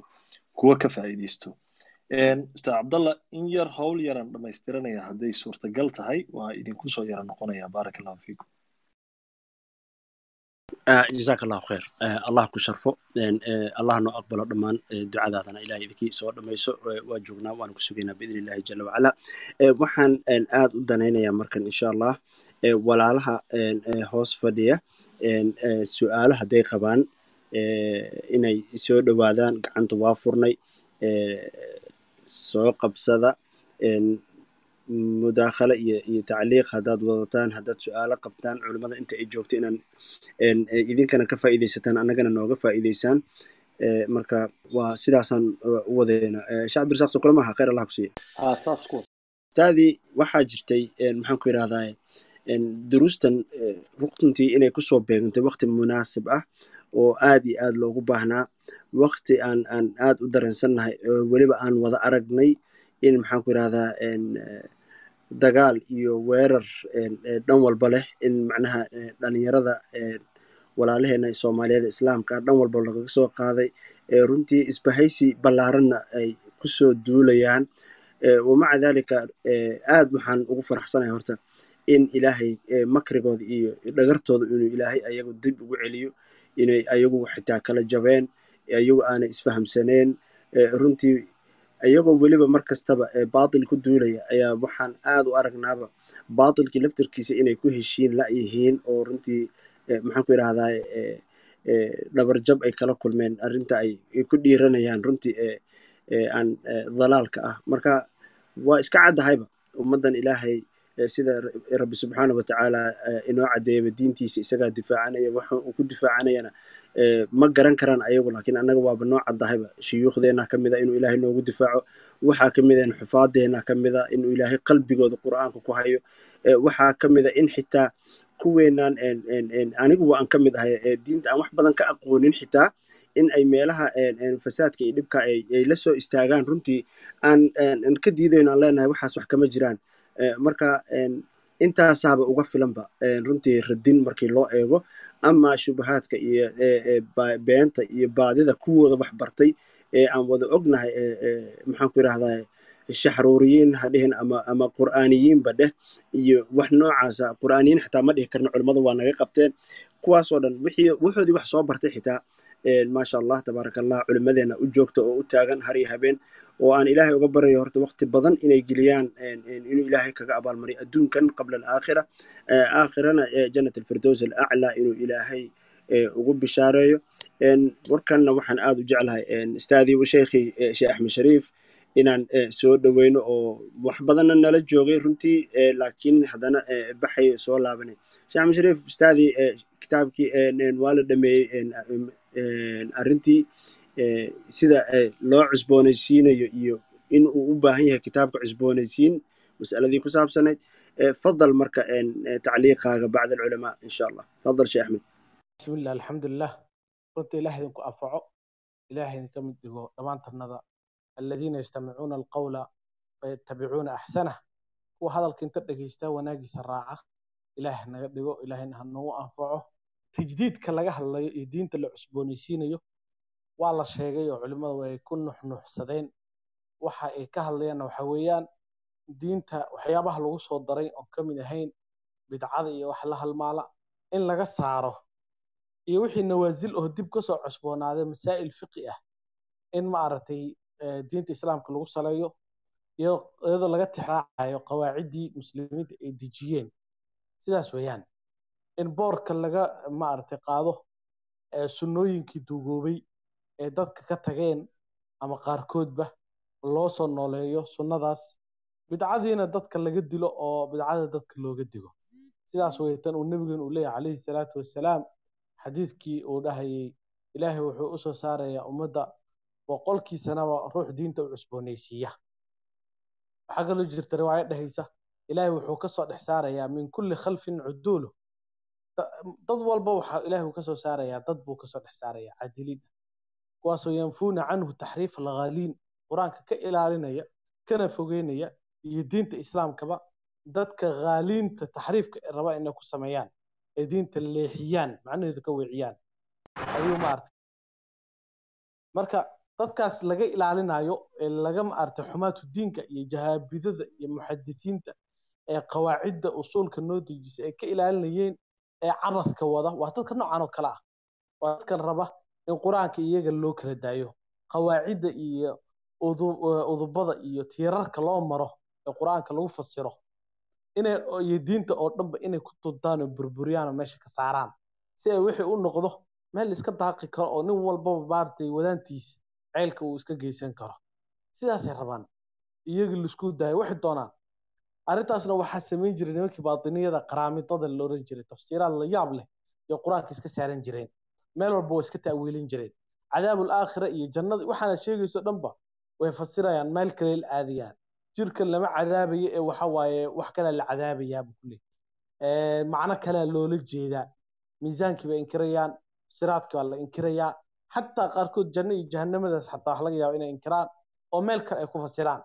kuwa ka faa'iidaysto ustaad cabdallah in yar howl yaran dhamaystiranaya hadday suurtagal tahay. Waa idinku soo yara noqonaya baaraka allahu fiikum. Jazaak allahu khayr. Allah ku sharfo. Allah noo aqbalo dhammaan ducadaadana ilahay idinkii soo dhamayso waa joognaa waana ku sugaynaa biidni illahi jala wacala waxaan aad u danaynayaa markan insha allah. Walaalaha hoos fadhiya. Su'aalo hadday qabaan inay soo dhowaadaan gacanta waa furnay soo qabsada mudaakhale iyo iyo tacliiq haddaad wadataan haddaad su'aalo qabtaan culimmada inta ay joogto inaan idinkana ka faa'iidaysataan annagana nooga faa'iidaysaan marka waa sidaasaan u wadeena. Sheekh cabdirasaaq soo kula maaha khayr allah ku siiya. Ustaadii waxaa jirtay maxaan ku yidhahdaa duruustan runtii inay ku soo beegantay waqti munaasib ah oo aad iyo aad loogu baahnaa. Waqti aan aan aad u dareensannahay oo weliba aan wada aragnay in maxaan ku yidhahdaa dagaal iyo weerar dhan walba leh in macnaha dhalinyarada walaalaheena soomaaliyeed islaamka dhan walba lagaga soo qaaday runtii isbahaysi ballaaranna ay ku soo duulayaan. Wamaca dalika aad waxaan ugu faraxsanahay horta in ilaahay makrigooda iyo dhagartooda inuu ilaahay ayagu dib ugu celiyo inay ayagu xitaa kala jabeen ayagu aanay isfahamsaneen. Runtii iyagoo weliba mar kastaba baatil ku duulaya ayaa waxaan aad u aragnaaba. Baatilkii laftarkiisa inay ku heshiin la'yihiin oo runtii maxaan ku yidhahdaa dhabarjab ay kala kulmeen arrinta ay ku dhiiranayaan runtii aan dalaalka ah. Marka waa iska caddahayba ummaddan ilaahay sida rabbi subxaana wa tacaala inoo caddeeyaba diintiisa isagaa difaacanaya waxa uu ku difaacanayana ma garan karaan ayagu laakiin annaga waaba noo caddahayba shuyuukhdeenna ka mida inuu ilaahay noogu difaaco waxaa ka in xufaadeenna ka mida inuu ilaahay qalbigooda qur'aanka ku hayo waxaa ka mida in xitaa kuweenaan anigu waan ka mid ahay diinta aan wax badan ka aqoonin xitaa in ay meelaha fasaadka iyo dhibka ay la soo istaagaan. Runtii aan ka diidayno aan leenahay waxaas wax kama jiraan marka intaasaaba uga filanba runtii radin markii loo eego ama shubahaadka iyo beenta iyo baadida kuwooda wax bartay ee aan wada ognahay maxaan ku yidhahdaa shaxruuriyiin ha dhihin ama qur'aaniyiinba dheh iyo wax noocaasa qur'aaniyiin xitaa ma dhihi karno culimmadu waa naga qabteen. Kuwaasoo dhan wixii wuxoodii wax soo bartay xitaa maasha allah tabaaraka allah culimmadeena u joogta oo u taagan har iyo habeen oo aan ilaahay uga baryayo horta waqti badan inay geliyaan inuu ilaahay kaga abaalmariyo adduunkan qabla alaakhira aakhirana jannat alfirdows alaclaa inuu ilaahay ugu bishaareeyo. Warkanna waxaan aad u jeclahay istaadii sheekhii sheekh axmed shariif inaan soo dhoweyno oo wax badanna nala joogay runtii laakiin haddana baxay soo laabanay sheekh axmed shariif istaadii kitaabkii waa la dhameeyey arrintii sida loo cusboonaysiinayo iyo in uu u baahan yahay kitaabka cusboonaysiin mas'aladii ku saabsanayd fadal marka tacliiqaaga bacd alculamaa insha allah fadal sheekh axmed. Bismillah alxamdulilah runta ilaah idinku anfaco ilaah idinka mid dhigo dhammaantarnada aladiina yastamicuuna alqawla fayattabicuuna axsanah kuwa hadalka inta dhegeysta wanaagiisa raaca. Ilaah naga dhigo ilaahna ha anfaco. Tajdiidka laga hadlayo iyo diinta la cusboonaysiinayo waa la sheegay oo culimmada way ku nuxnuxsadeen. Waxa ay ka hadlayaanna waxa weeyaan diinta waxyaabaha lagu soo daray oon ka mid ahayn bidcada iyo wax la halmaala in laga saaro iyo wixii nawaasil oo dib ka soo cusboonaaday masaa'il fiqi ah in maaragtay diinta islaamka lagu saleeyo iyadoo laga tixraacayo qawaaciddii muslimiinta ay dejiyeen. Sidaas weeyaan in boorka laga maaragtay qaado sunnooyinkii duugoobay ee dadka ka tageen ama qaarkoodba loo soo nooleeyo sunnadaas. Bidcadiina dadka laga dilo oo bidcada dadka looga digo. Sidaas weytan uu nebigeen uu leeyahay calayhi salaatu wassalaam xadiidkii uu dhahayay ilaahay wuxuu u soo saarayaa ummadda boqolkii sanaba ruux diinta u cusboonaysiiya. Waxaa kaloo jirta riwaayo dhahaysa ilaahay wuxuu ka soo dhex saarayaa min kulli khalfin cuduulu dad walba waxa ilaahay uu ka soo saarayaa dad buu ka soo dhex saarayaa caadiliin kuwaasoo yanfuuna canhu taxriif alghaaliin qur'aanka ka ilaalinaya kana fogeynaya iyo diinta islaamkaba dadka ghaaliinta taxriifka raba inay ku sameeyaan ee diinta leexiyaan macnaheedu ka weeciyaan. Ayuu maartay. Marka dadkaas laga ilaalinayo ee laga maartay xumaatu diinka iyo jahaabidada iyo muxadisiinta ee qawaacidda usuulka noo dejisa ay ka ilaalinayeen ee cabadka wada waa dadka noocan oo kale ah. Waa dadkan raba in qur'aanka iyaga loo kala daayo qawaacidda iyo udubada iyo tiirarka loo maro ee qur'aanka lagu fasiro iyo diinta oo dhanba inay ku tuntaan oo burburiyaan oo meesha ka saaraan si ay wixii u noqdo meel iska daaqi karo oo nin walbaba maaragtay wadaantiisa ceylka uu iska geysan karo. Sidaasay rabaan iyagii la isku daayo waxay doonaan arrintaasna waxaa samayn jiray nimankii baatiniyada qaraamidada la oran jiray tafsiiraad la yaab leh iyo qur'aanka iska saaran jireen meel walba waa iska ta'wiilin jireen cadaabul aakhira iyo jannada waxaana sheegayso dhanba way fasirayaan meel kale la aadayaan. Jirkan lama cadaabayo ee waxa waaye wax kale la cadaabayaa buu ku macno kalea loola jeedaa. Miisaankii bay inkirayaan siraadkii baa la inkirayaa. Xataa qaarkood janno iyo jahanamadaas xataa wax laga yaabo inay inkiraan oo meel kale ay ku fasiraan.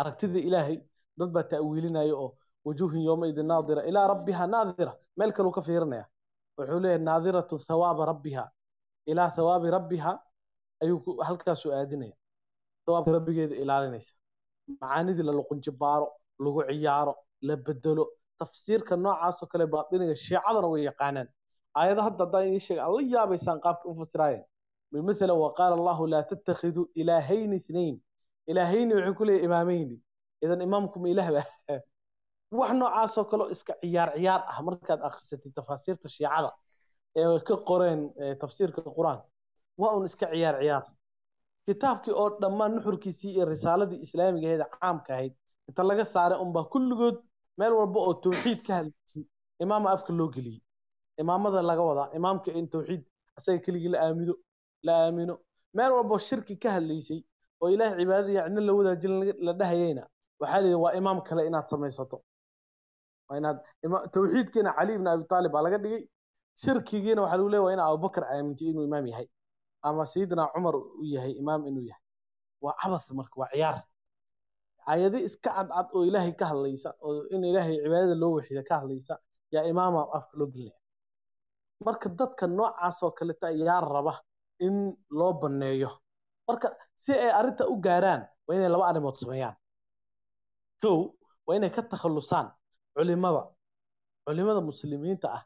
Aragtida ilaahay dad baa ta'wiilinaya oo wujuuhun yowmaidin naadira ilaa rabbiha naadira meel kaluu ka fiirinaya wuxuu leeyahay naadiratu thawaaba rabbiha. Ilaa thawaabi rabbiha ayuu halkaasuu aadinaya. Thawaabka rabbigeeda ilaalinaysa. Macaanidii la luqunjibaaro lagu ciyaaro la bedelo. Tafsiirka noocaasoo kale baatiniga shiicadana way yaqaanaan. Aayada hadda haddaan idiin sheega aad yaabaysaan qaabka u fasiraayeen laa tattakhiduu ilaahayni ithnayn. Ilaahayni waxay ku leeyahay imaameyni idan imaamku ma ilaah ba wax noocaasoo kaleo iska ciyaar ciyaar ah. Markaad akhrisatid tafaasiirta shiicada ee ka qoreen tafsiirka qur'aanka waa un iska ciyaar ciyaar. Kitaabkii oo dhammaan nuxurkiisii iyo risaaladii islaamiga ahayd caamka ahayd inta laga saaray unbaa kulligood meel walba oo tawxiid ka hadlaysay imaama afka loo geliyey imaamada laga wadaa imaamka in tawxiid asaga keligii la aamido la aamino. Meel walba shirki ka hadlaysay oo ilaahay cibaadada cidna la wadaajin la dhahayayna waxaa leeyahay waa imaam kale inaad samaysato waa inaad tawxiidkiina cali ibn abi taalib baa laga dhigay. Shirkigiina waxaa lagu leeyahay waa ina abubakar aamintay inuu imaam yahay ama sayidina cumar u yahay imaam inuu yahay. Waa cabath marka waa ciyaar. Ayadi iska cadcad oo ilaahay ka hadlaysa oo in ilaahay cibaadada loo waxiida ka hadlaysa yaa imaama afka loo gelinaya marka dadka noocaasoo kaleta yaa raba in loo banneeyo marka si ay arrinta u gaaraan waa inay laba arrimood sameeyaan. Kow waa inay ka takhallusaan culimada culimada muslimiinta ah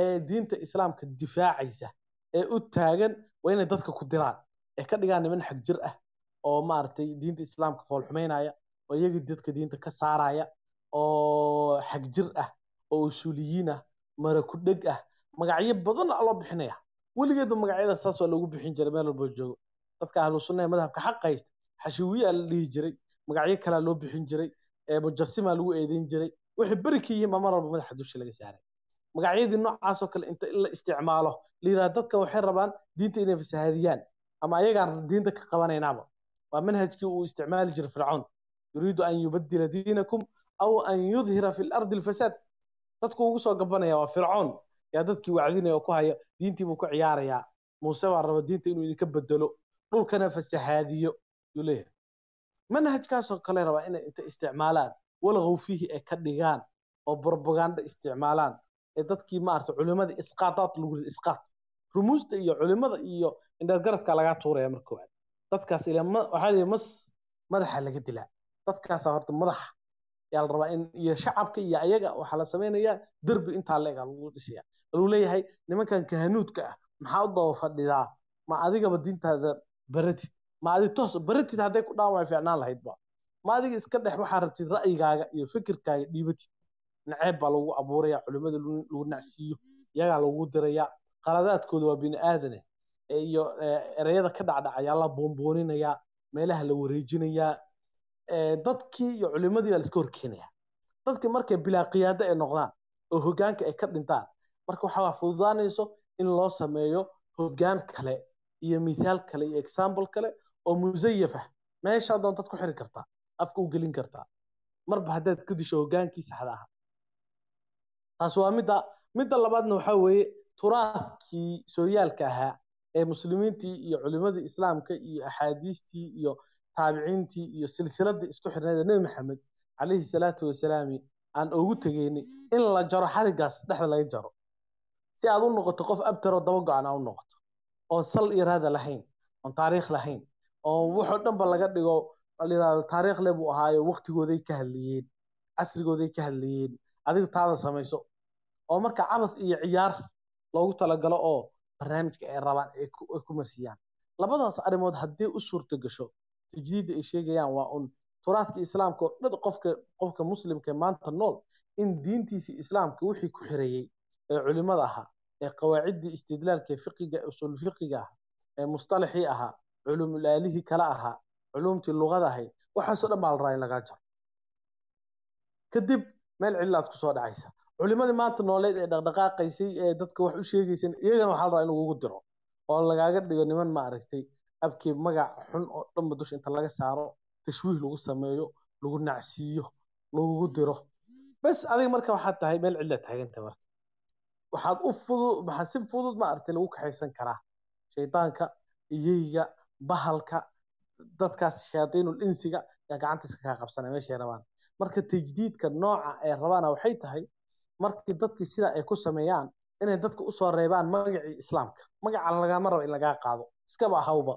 ee diinta islaamka difaacaysa ee u taagan waa inay dadka ku diraan ee ka dhigaan niman xag jir ah oo maaragtay diinta islaamka foolxumaynaya oo iyagii dadka diinta ka saaraya oo xag jir ah oo usuuliyiin ah mara ku dheg ah magacyo badan a loo bixinaya. Weligeedba magacyada saas waa loogu bixin jiray meel walba joogo. Dadka ahlu ee madhabka xaq haysta xashiwiya la dhihi jiray magacyo kalea loo bixin jiray mujasima lagu eedeyn jiray waxay beri ka yihiin baa mar walba madaxa dusha laga saaray. Magacyadii noocaasoo kale inta in la isticmaalo la yidhaha dadka waxay rabaan diinta inay fasahaadiyaan ama ayagaan diinta ka qabanaynaaba waa manhajkii uu isticmaali jiray fircawn yuriidu an yubadila diinakum aw an yudhira fi lardi alfasaad. Dadku ugu soo gabanaya waa fircawn yaa dadkii wacdinaya oo ku haya diintii ku ciyaarayaa. Muuse baa raba diinta inuu idinka bedelo dhulkana fasahaadiyo yuu leeyahay. Manhajkaasoo kale rabaa inay inta isticmaalaan walaqow fiihi ay ka dhigaan oo propaganda isticmaalaan ee dadkii maarata culimadii isqaadaad lagu isqaad. Rumuusta iyo culimada iyo indhargaradka lagaa tuuraya marka koowaad dadkaas ila waxaa la mas madaxa laga dilaa dadkaasa horta madaxa yaa la rabaa in iyo shacabka iyo ayaga waxaa la samaynayaa derbi intaa leega lagu dhisaya lagu leeyahay nimankan kahanuudka ah maxaa u daba fadhidaa? Ma adigaba diintaada baratid. Ma adi toos baratid hadday ku dhaaway fiicnaan lahaydba ma adiga iska dhex waxaa rabtid ra'yigaaga iyo fikirkaaga dhiibatid naceeb baa lagu abuuraya culimada lagu nacsiiyo iyagaa lagu diraya qaladaadkooda waa bini aadane iyo ereyada ka dhacdhacayaa la boonbooninayaa meelaha la wareejinayaa. Dadkii iyo culimadii baa laiska horkeenaya dadkii markay bilaa ay noqdaan oo hogaanka ay ka dhintaan marka waxaa fududaanayso in loo sameeyo hogaan kale iyo mithaal kale iyo example kale oo musayaf ah. Meeshaa doon dad ku xiri kartaa afka u gelin kartaa marba haddaad ka disho hogaankii saxda taas waa midda midda labaadna waxaa weeye turaadkii sooyaalka ahaa ee muslimiintii iyo culimadii islaamka iyo axaadiistii iyo taabiciintii iyo silsiladii isku xirneed ee nebi maxamed calayhi salaatu wasalaami aan ugu tegeynay in la jaro xarigaas dhexda laga jaro. Si aad u noqoto qof abtaroo daba go-an aa u noqoto oon sal iraada lahayn oon taariikh lahayn oo waxoo dhanba laga dhigo layirahdo taariikh le buu ahaayo waqtigooday ka hadlayeen casrigooday ka hadlayeen adiga taada samayso. Oo marka cabath iyo ciyaar loogu talagalo oo barnaamijka ay rabaan ay ku marsiyaan labadaas arrimood haddii u suurta gasho tajdiidda ay sheegayaan waa un turaadka islaamka oo dhan qofka qofka muslimka maanta nool in diintiisii islaamka wixii ku xireeyey ee culimada ahaa ee qawaaciddii istidlaalka fiqiga usul fiqiga ee mustalaxii ahaa culumulaalihii kale ahaa culumtii luqada ahayd waxaasoo dhan baa la rabaa in lagaa jaro. Kadib meel cillaad ku soo dhacaysa. Culimadii maanta nooleed ee dhaqdhaqaaqaysay ee dadka wax u sheegaysay iyagana waxaa la rabaa in lagugu diro oo lagaaga dhigo niman ma aragtay abkii magac xun oo dhanba dusha inta laga saaro tashwiih lagu sameeyo lagu nacsiiyo lagugu diro. Bes adiga marka waxaad tahay meel cilla taaganta marka. Waxaad u fudud waxaa si fudud ma aragtay lagu kaxaysan karaa shaydaanka iyeyga bahalka dadkaas shayaadiinul insiga yaa gacantiisa kaa qabsanaya meeshay rabaan. Marka tajdiidka nooca ay rabaana waxay tahay markii dadkii sidaa ay ku sameeyaan inay dadka u soo reebaan magacii islaamka magaca lagama rabo in lagaa qaado. Iskaba ahawba.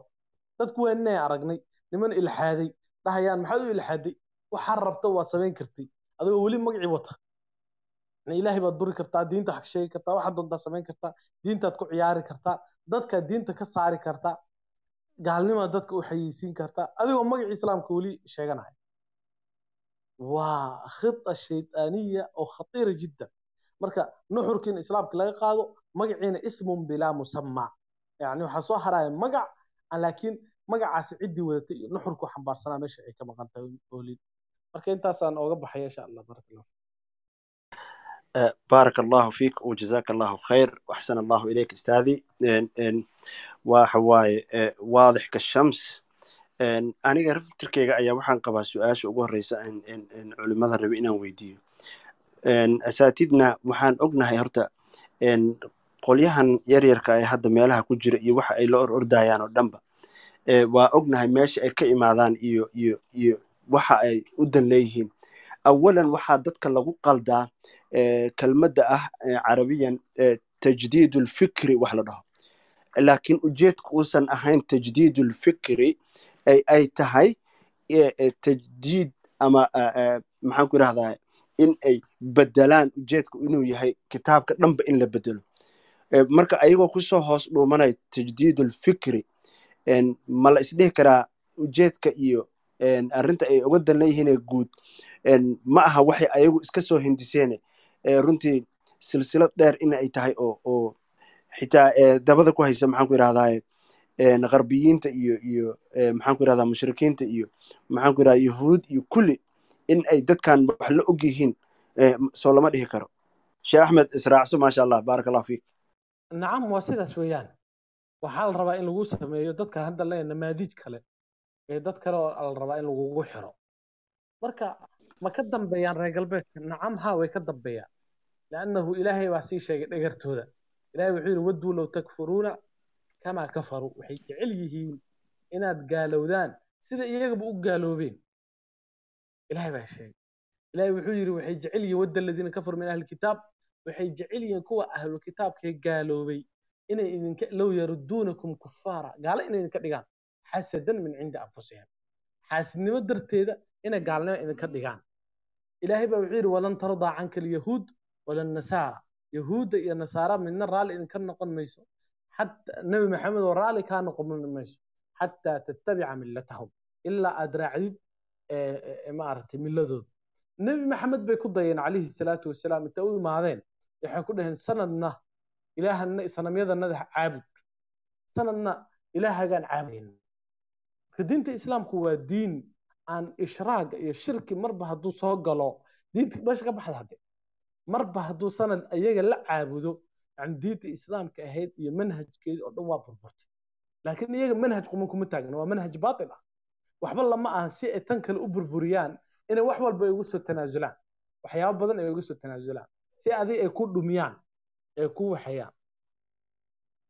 Dadku waa inay aragnay niman ilxaaday dhahayaan maxaad u ilxaaday waxaa rabta waad samayn kartay. Adigoo weli magacii wata. Ilaahay baad duri kartaa diinta wax ka sheegi kartaa waxaad doontaa samayn kartaa diintaad ku ciyaari kartaa dadkaad diinta ka saari kartaa gaalnimaad dadka u xayeysiin kartaa adigoo magacii islaamka weli sheeganaya waa khita shaydaaniya oo khatiira jiddan marka nuxurkiina islaamka laga qaado magaciina ismun bilaa musamma. Yani waxaa soo haraya magac laakiin magacaasi ciddii wadatay iyo nuxurku xambaarsanaa meesha ay ka maqan tahay marka intaasaan ooga baxaya insha allah baraka Eh, baaraka allahu fiik wajazaka allahu khayr waxsan allahu ilayk istaadi waxa waaye eh, waadix ka shams. Aniga rafitirkeyga ayaa waxaan qabaa su'aasha ugu horeysa culimmada rabe inaan weydiiyo. Asaatidna waxaan ognahay horta qolyahan yaryarka ee hadda meelaha ku jira iyo waxa ay la or ordayaan oo dhanba. Eh, waa ognahay meesha ay ka imaadaan iyo iyo iyo waxa ay u dan leeyihiin awalan waxaa dadka lagu qaldaa kelmadda ah carabiyan ee, tajdiidu lfikri wax la dhaho laakiin ujeedku uusan ahayn tajdiidu lfikri ay ay tahay tajdiid ama maxaan ku idhahdaa in ay bedelaan ujeedku inuu yahay kitaabka dhanba in la bedelo marka ayagoo ku soo hoos dhuumanaya tajdiidu lfikri een, ma la isdhihi karaa ujeedka iyo een, arrinta ay uga dan leeyihiin ee guud. Ma aha waxay ayagu iska soo hindiseene ee, runtii silsilad dheer in ay tahay oo oo xitaa dabada ku haysa maxaan ku idhahdaa qarbiyiinta iyo iyo ee, maxaan ku idhahdaa mushrikiinta iyo maxaan ku idhahdaa yahuud iyo kulli in ay dadkan wax la og yihiin soo lama dhihi karo. Sheekh axmed israacso maasha allah baaraka allah fiik. Nacam waa sidaas weeyaan. Waxaa la rabaa in lagu sameeyo dadka hadda le namaadij kale ee dad kale oo la rabaa in lagugu xiro. Marka ma ka dambeeyaan reer galbeedka? Nacam ha way ka dambeeyaan. Liannahu ilaahay baa sii sheegay dhagartooda ilahay wuxuu yidhi wadduu low takfuruuna kamaa kafaruu. Waxay jecel yihiin inaad gaalowdaan. Sida iyagaba u gaaloobeen. Ilahay baa sheegay. Ilahay wuxuu yidhi waxay jecel yihiin wadda aladiina kafaruu min ahli waxay jecel yihiin kuwa ahlu kitaabkee gaaloobay. Inay idinka low yaruduunakum kufaara gaalo inay idinka dhigaan xasadan min cindi anfusihim xaasidnimo darteeda inay gaalnimo idinka dhigaan. ilaahay baa wuxuu yidhi walan tardaa canka alyahuud wala nasaara yahuudda iyo nasaara midna raalli idinka noqon mayso. xata maxamed oo raalli kaa noqon mayso. xataa tattabica millatahum ilaa aad raacdid maaragtay milladooda. nebi maxamed bay ku dayeen calayhi salaatu wasalaam inta u imaadeen waxay ku dhaheen sanadna ilaahana sanamyadanada caabud sanadna ilaahagaan caabudayn marka diinta islaamku waa diin aan ishraaga iyo shirki marba hadduu soo galo diinta meesha ka baxda hadde marba hadduu sanad iyaga la caabudo yani diinta islaamka ahayd iyo manhajkeeda oo dhan waa burburtay laakiin iyaga manhaj quman kuma taagna waa manhaj baatil ah. Waxba lama aha si ay tan kale u burburiyaan inay wax walba ay ugu soo tanaasulaan waxyaabo badan ay uga soo tanaasulaan si adig ay ku dhumiyaan ay ku waxayaan.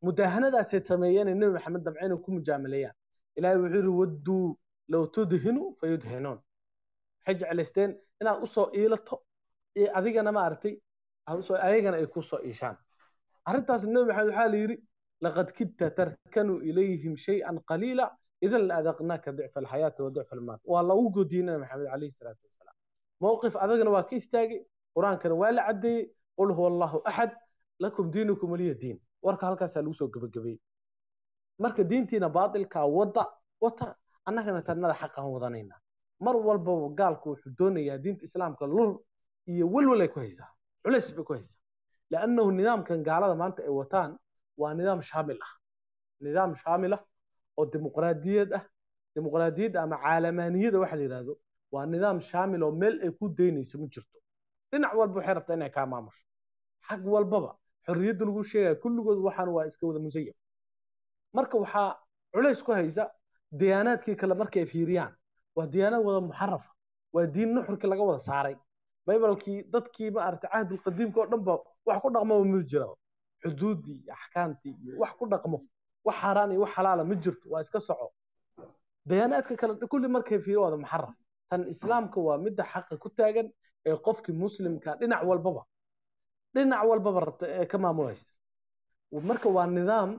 Mudaahanadaasay sameeyeen nebi maxamed damce inay ku mujaamaleeyaan ilaahay wuxuu yidhi wadduu low tudhinu fayudhinuun. Waxay jeclaysteen inaad u soo iilato iyo adigana maaragtay ayagana ay ku soo iishaan. Arrintaas nebi maxamed waxaa la yidhi laqad kidta tarkanuu ilayhim shay-an qaliila idan la adaqnaaka dicfa alxayaati wa almaat waa lagu godiyey nebi maxamed calayhi salaatu wasalaam mowqif adagana waa ka istaagay qur'aankana waa la caddeeyey qul huwa allahu axad lakum diinukum waliya diin. Warka halkaasaa lagu soo gebagabeeyey marka diintiina baatilkaa wadda wata annagana tannada xaqaan wadanayna mar walbaba gaalku wuxuu doonayaa diinta islaamka lur iyo welwel ku haysaa culays bay ku haysaa. Liannahu nidaamkan gaalada maanta ay wataan waa nidaam shaamil ah. Nidaam shaamil ah oo dimuqraadiyad ah dimuqraadiyadda ama caalamaniyada waxa la yidhahdo waa nidaam shaamil oo meel ay ku daynayso ma jirto. Dhinac walba waxay rabtaa inay kaa maamusho. Xag walbaba xorriyadda lagu sheegaya kulligood waxaan waa iska wada musayaf marka waxaa culays ku haysa diyaanaadkii kale markay fiiriyaan waa diyaanaad wada muxarafa waa diin nuxurkii laga wada saaray. Baybalkii dadkii ma aragtay cahdul oo dhanba wax ku dhaqmo ma jira xuduuddii iyo axkaamtii iyo wax ku dhaqmo wax xaaraan iyo wax xalaala ma jirto waa iska soco. Diyaanaadka kale kulli markay fiiriyo wada muxaraf tan islaamka waa midda xaqa ku taagan ee qofkii muslimka dhinac walbaba dhinac walbaba rabta ee ka maamulaysa marka waa nidaam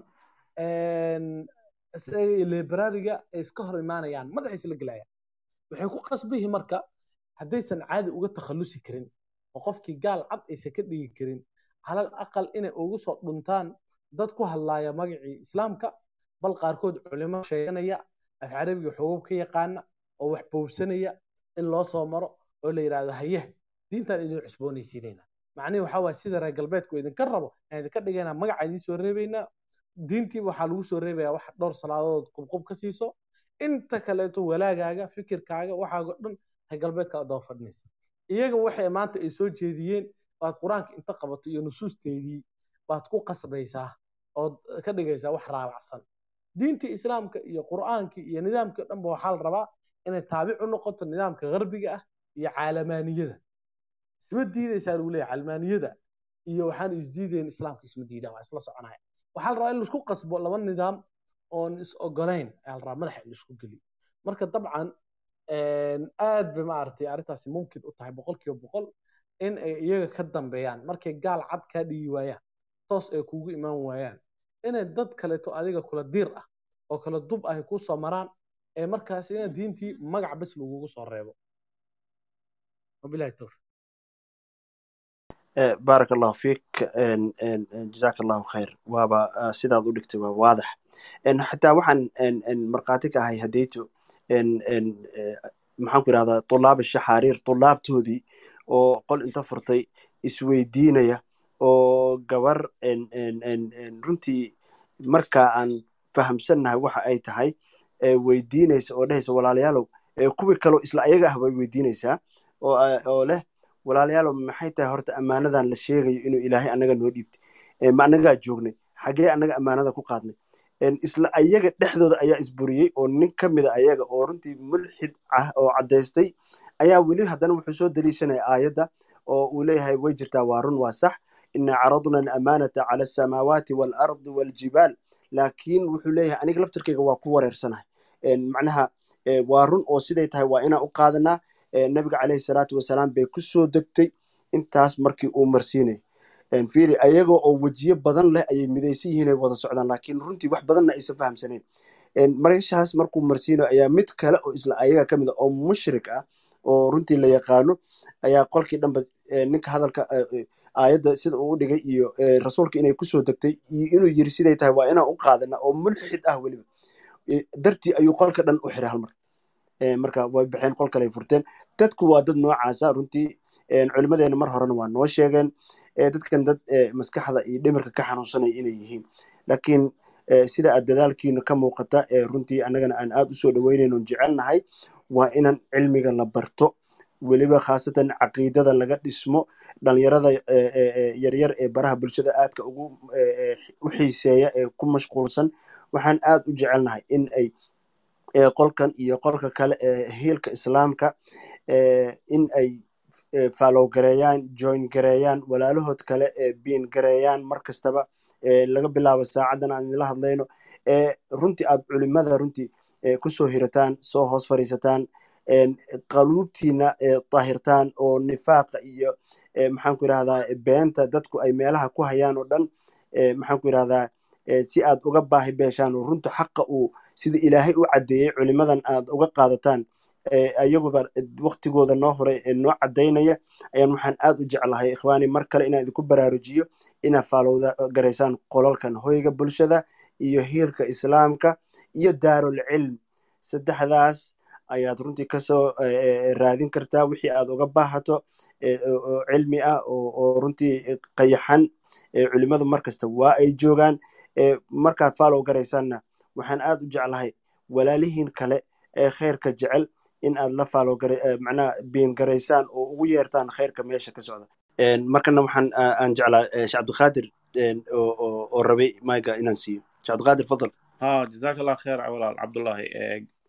librariga ay iska hor imaanayaan madaxiisa la gelayaan waxay ku qasbihi marka haddaysan caadi uga takhallusi karin oo qofkii gaal cad aysan ka dhigi karin calal aqal inay ugu soo dhuntaan dad ku hadlaaya magacii islaamka bal qaarkood culimo sheeganaya af carabiga xogow ka yaqaana oo wax bowsanaya in loo soo maro oo la yidhaahdo haye diintaan idin cusboonaysiinayna. Macnihi waxaa waaya sida reer galbeedku idinka rabo aan idinka dhigaynaa magaca idiin soo reebaynaa diintii waxaa lagu soo reebayaa wax dhowr salaadood qubqub ka siiso. Inta kaleeto walaagaaga fikirkaaga waxaago dhan reer galbeedka daba fadhinaysa iyaga waxay maanta ay soo jeediyeen baad qur'aanka inta qabato iyo nusuusteedii baad ku qasbaysaa ood ka dhigaysaa wax raabacsan diintii islaamka iyo qur'aankii iyo nidaamkii dhanba waxaa la rabaa inay taabic u noqoto nidaamka garbiga ah iyo caalamaniyada isma diidaysaa lagu leeyahay calmaaniyada iyo waxaan isdiidayn islaamka isma diidaan waa isla soconaya waxaa la rabaa in la isku qasbo laba nidaam oon is ogolayn ayaa la rabaa madaxa in la isku geliyo marka dabcan aad bay maaragtay arrintaasi mumkin u tahay boqolkiiba boqol in ay iyaga ka dambeeyaan. Markay gaal cad kaa dhigi waayaan toos ay kugu imaan waayaan. Inay dad kaleeto adiga kula diir ah oo kala dub ah soo maraan ee markaas ina diintii magac bes lagugu soo reebo. Wabilahi tawfiq baarak allahu fiik. Jazaaka allahu khayr. Waaba sidaad u dhigtay waa waadax. Xataa waxaan markhaati ka ahay hadeyto maxaan ku idhahdaa tulaab shaxaariir tulaabtoodii oo qol inta furtay isweydiinaya oo gabar runtii marka aan fahamsannahay waxa ay tahay weydiinaysa oo dhehaysa walaalayaalow kuwii kaloo isla ayaga ah bay weydiinaysaa oo leh walaalayaalow maxay tahay horta ammaanadan la sheegayo inuu ilaahay annaga noo dhiibtay? Ma annagaa joognay? Xagee annaga ammaanada ku qaadnay? Isla ayaga dhexdooda ayaa isburiyey oo nin ka mida ayaga oo runtii mulxid ah oo caddaystay ayaa weli haddana wuxuu soo daliishanaya aayadda oo uu leeyahay way jirtaa waa run waa sax. Ina caradna alamaanata cala asamaawaati waalardi waaljibaal laakiin wuxuu leeyahay aniga laftirkeyga waa ku wareersanahay. Macnaha waa run oo siday tahay waa inaan u qaadanaa nabiga caleyhi salaatu wasalaam bay ku soo degtay intaas markii uu marsiinay. Fiiri ayagoo oo wejiyo badan leh ayay midaysan yihiin ay wada socdaan laakiin runtii wax badanna aysan fahamsanayn marshaas markuu marsiinayo ayaa mid kale oo isla ayaga ka mid a oo mushrik ah oo runtii la yaqaano ayaa qolkii dhanba ninka hadalka aayadda sida uu u dhigay iyo rasuulka inay ku soo degtay iyo inuu yiri siday tahay waa inaan u qaadana oo mulxid ah weliba. Dartii ayuu qolka dhan u xiray halmar marka way baxeen qol kale furteen. Dadku waa dad noocaasa runtii culimadeena mar horena waa noo sheegeen. Dadkan dad maskaxda iyo dhimirka ka xanuunsanaya inay yihiin. Laakiin sida aad dadaalkiina ka muuqata runtii annagana aan aad u soo dhaweynayno jecelnahay waa inan cilmiga la barto. Weliba khaasatan caqiidada laga dhismo dhalinyarada yaryar ee baraha bulshada aadka ugu u xiiseeya ee ku mashquulsan waxaan aad u jecelnahay in ay qolkan iyo qolka kale ee hiilka islaamka in ay fallow gareeyaan join gareeyaan walaalahood kale ee biin gareeyaan mar kastaba laga bilaabo saacadan aan idinla hadlayno runtii aad culimada runtii ku soo hirataan soo hoos fadhiisataan qaluubtiina daahirtaan oo nifaaqa iyo maxaan ku yidhahdaa beenta dadku ay meelaha ku hayaan oo dhan maxaan ku yidhahdaa si aad uga baahi beeshaan oo runta xaqa uu sida ilaahay u caddeeyey culimadan aad uga qaadataan ayaguba waktigooda noo horay ee noo caddaynaya ayaan waxaan aad u jeclahay ikhwaani mar kale inaan idinku baraarujiyo inaad faalowda garaysaan qolalkan hoyga bulshada iyo hiilka islaamka iyo daarul cilm. Saddexdaas ayaad runtii ka soo raadin kartaa wixii aad uga baahato oo cilmi ah oo runtii qayaxan culimadu mar kasta waa ay joogaan markaad faalow garaysaanna waxaan aad u jeclahay walaalihiin kale ee khayrka jecel in aad la faalo macnaha biin garaysaan oo ugu yeertaan khayrka meesha ka socda. Markana waxaan aan jeclaa sheekh cabdiqaadir oo rabay mayga inaan siiyo. Sheekh cabdiqaadir fadal. Ha jazaaka allah kheer walaal cabdullahi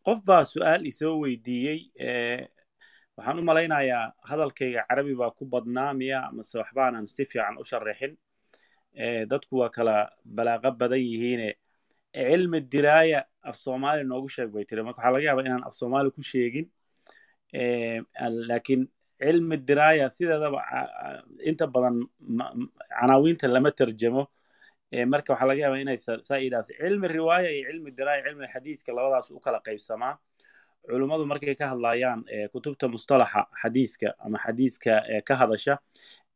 qof baa su'aal isoo weydiiyey waxaan u malaynayaa hadalkayga carabi baa ku badnaa miya mase waxbaanan si fiican u sharaxin dadku waa kala balaaqo badan yihiine cilmi diraaya af soomaali noogu sheeg bay tiri marka waxaa laga yaabaa inaan af soomaali ku sheegin laakiin cilmi diraaya sideedaba inta badan canaawiinta lama terjamo marka waxaa laga yaabaa inay saa idhaahdo cilmi riwaaya iyo cilmi diraaya cilmi xadiiska labadaas u kala qaybsamaa culummadu markay ka hadlayaan kutubta mustalaxa xadiiska ama xadiiska ka hadasha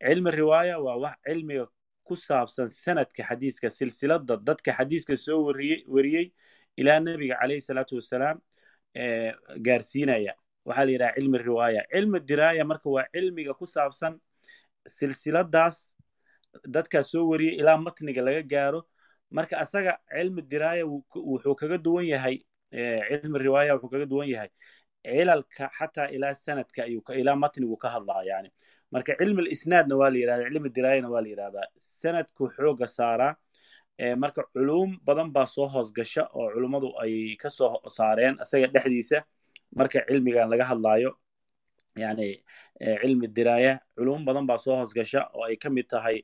cilmi riwaaya waa wax cilmiga ku saabsan sanadka xadiiska silsilada dadka xadiiska soo wariyey ilaa nebiga calayhi salaatu wassalaam gaarsiinaya. Waxaa la yidhaha cilmi riwaaya. Cilmi diraaya marka waa cilmiga ku saabsan silsiladaas dadkaa soo wariyey ilaa matniga laga gaaro. Marka asaga cilmi diraaya wuxuu kaga duwan yahay cilmi riwaaya wuxuu kaga duwan yahay. Cilalka xataa ilaa sanadka ayuu ilaa matnigu ka hadlaa yani marka cilmi lisnaadna waa la yidhahdaa cilmi diraayana waa la yidhahdaa sanadku xooga saaraa marka culuum badan baa soo hoosgasha oo culummadu ay ka soo saareen isaga dhexdiisa. Marka cilmigan laga hadlaayo yani cilmi diraaya culuum badan baa soo hoosgasha oo ay ka mid tahay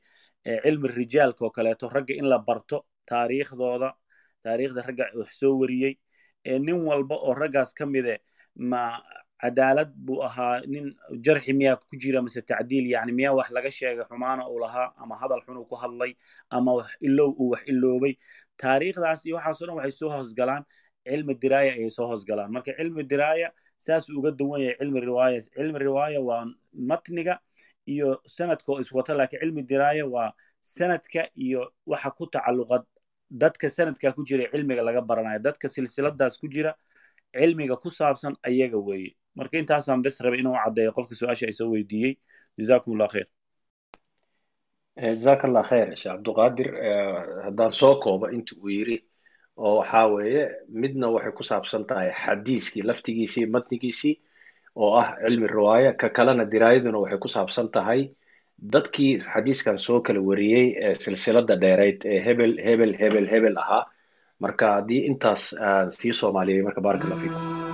cilmi rijaalka oo kaleeto ragga in la barto taariikhdooda taariikhda ragga wax soo wariyey. Nin walba oo raggaas ka mide ma cadaalad buu ahaa nin jarxi miyaa ku jira mise tacdiil yani miyaa wax laga sheegay xumaana uu lahaa ama hadal xun ku hadlay ama wax ilow uu wax iloobay taariikhdaas iyo waxaas o dhan waxay soo hoosgalaan cilmi diraaya ayay soo hoosgalaan marka cilmi diraaya saas uga duwan yahay cilmi riwaaya cilmi riwaaya waa matniga iyo sanadka oo iswata laakiin cilmi diraaya waa sanadka iyo waxa ku tacalluqa dadka sanadka ku jira cilmiga laga baranayo dadka silsiladaas ku jira cilmiga ku saabsan ayaga weeye marka intaasaan bes rabay inuu caddeeyo qofka su'aasha ay soo weydiiyey jazakum allah khayr. Jazaaka allah khayr sheekh cabduqaadir haddaan soo koobo inta uu yiri oo waxaa weeye midna waxay ku saabsan tahay xadiiskii laftigiisii matnigiisii oo ah cilmi riwaaya. Ka kalena diraayaduna waxay ku saabsan tahay dadkii xadiiskan soo kala wariyey ee silsilada dheerayd ee hebel hebel hebel hebel ahaa. Marka haddii intaas aan sii soomaaliyey marka baaraka allah fiikum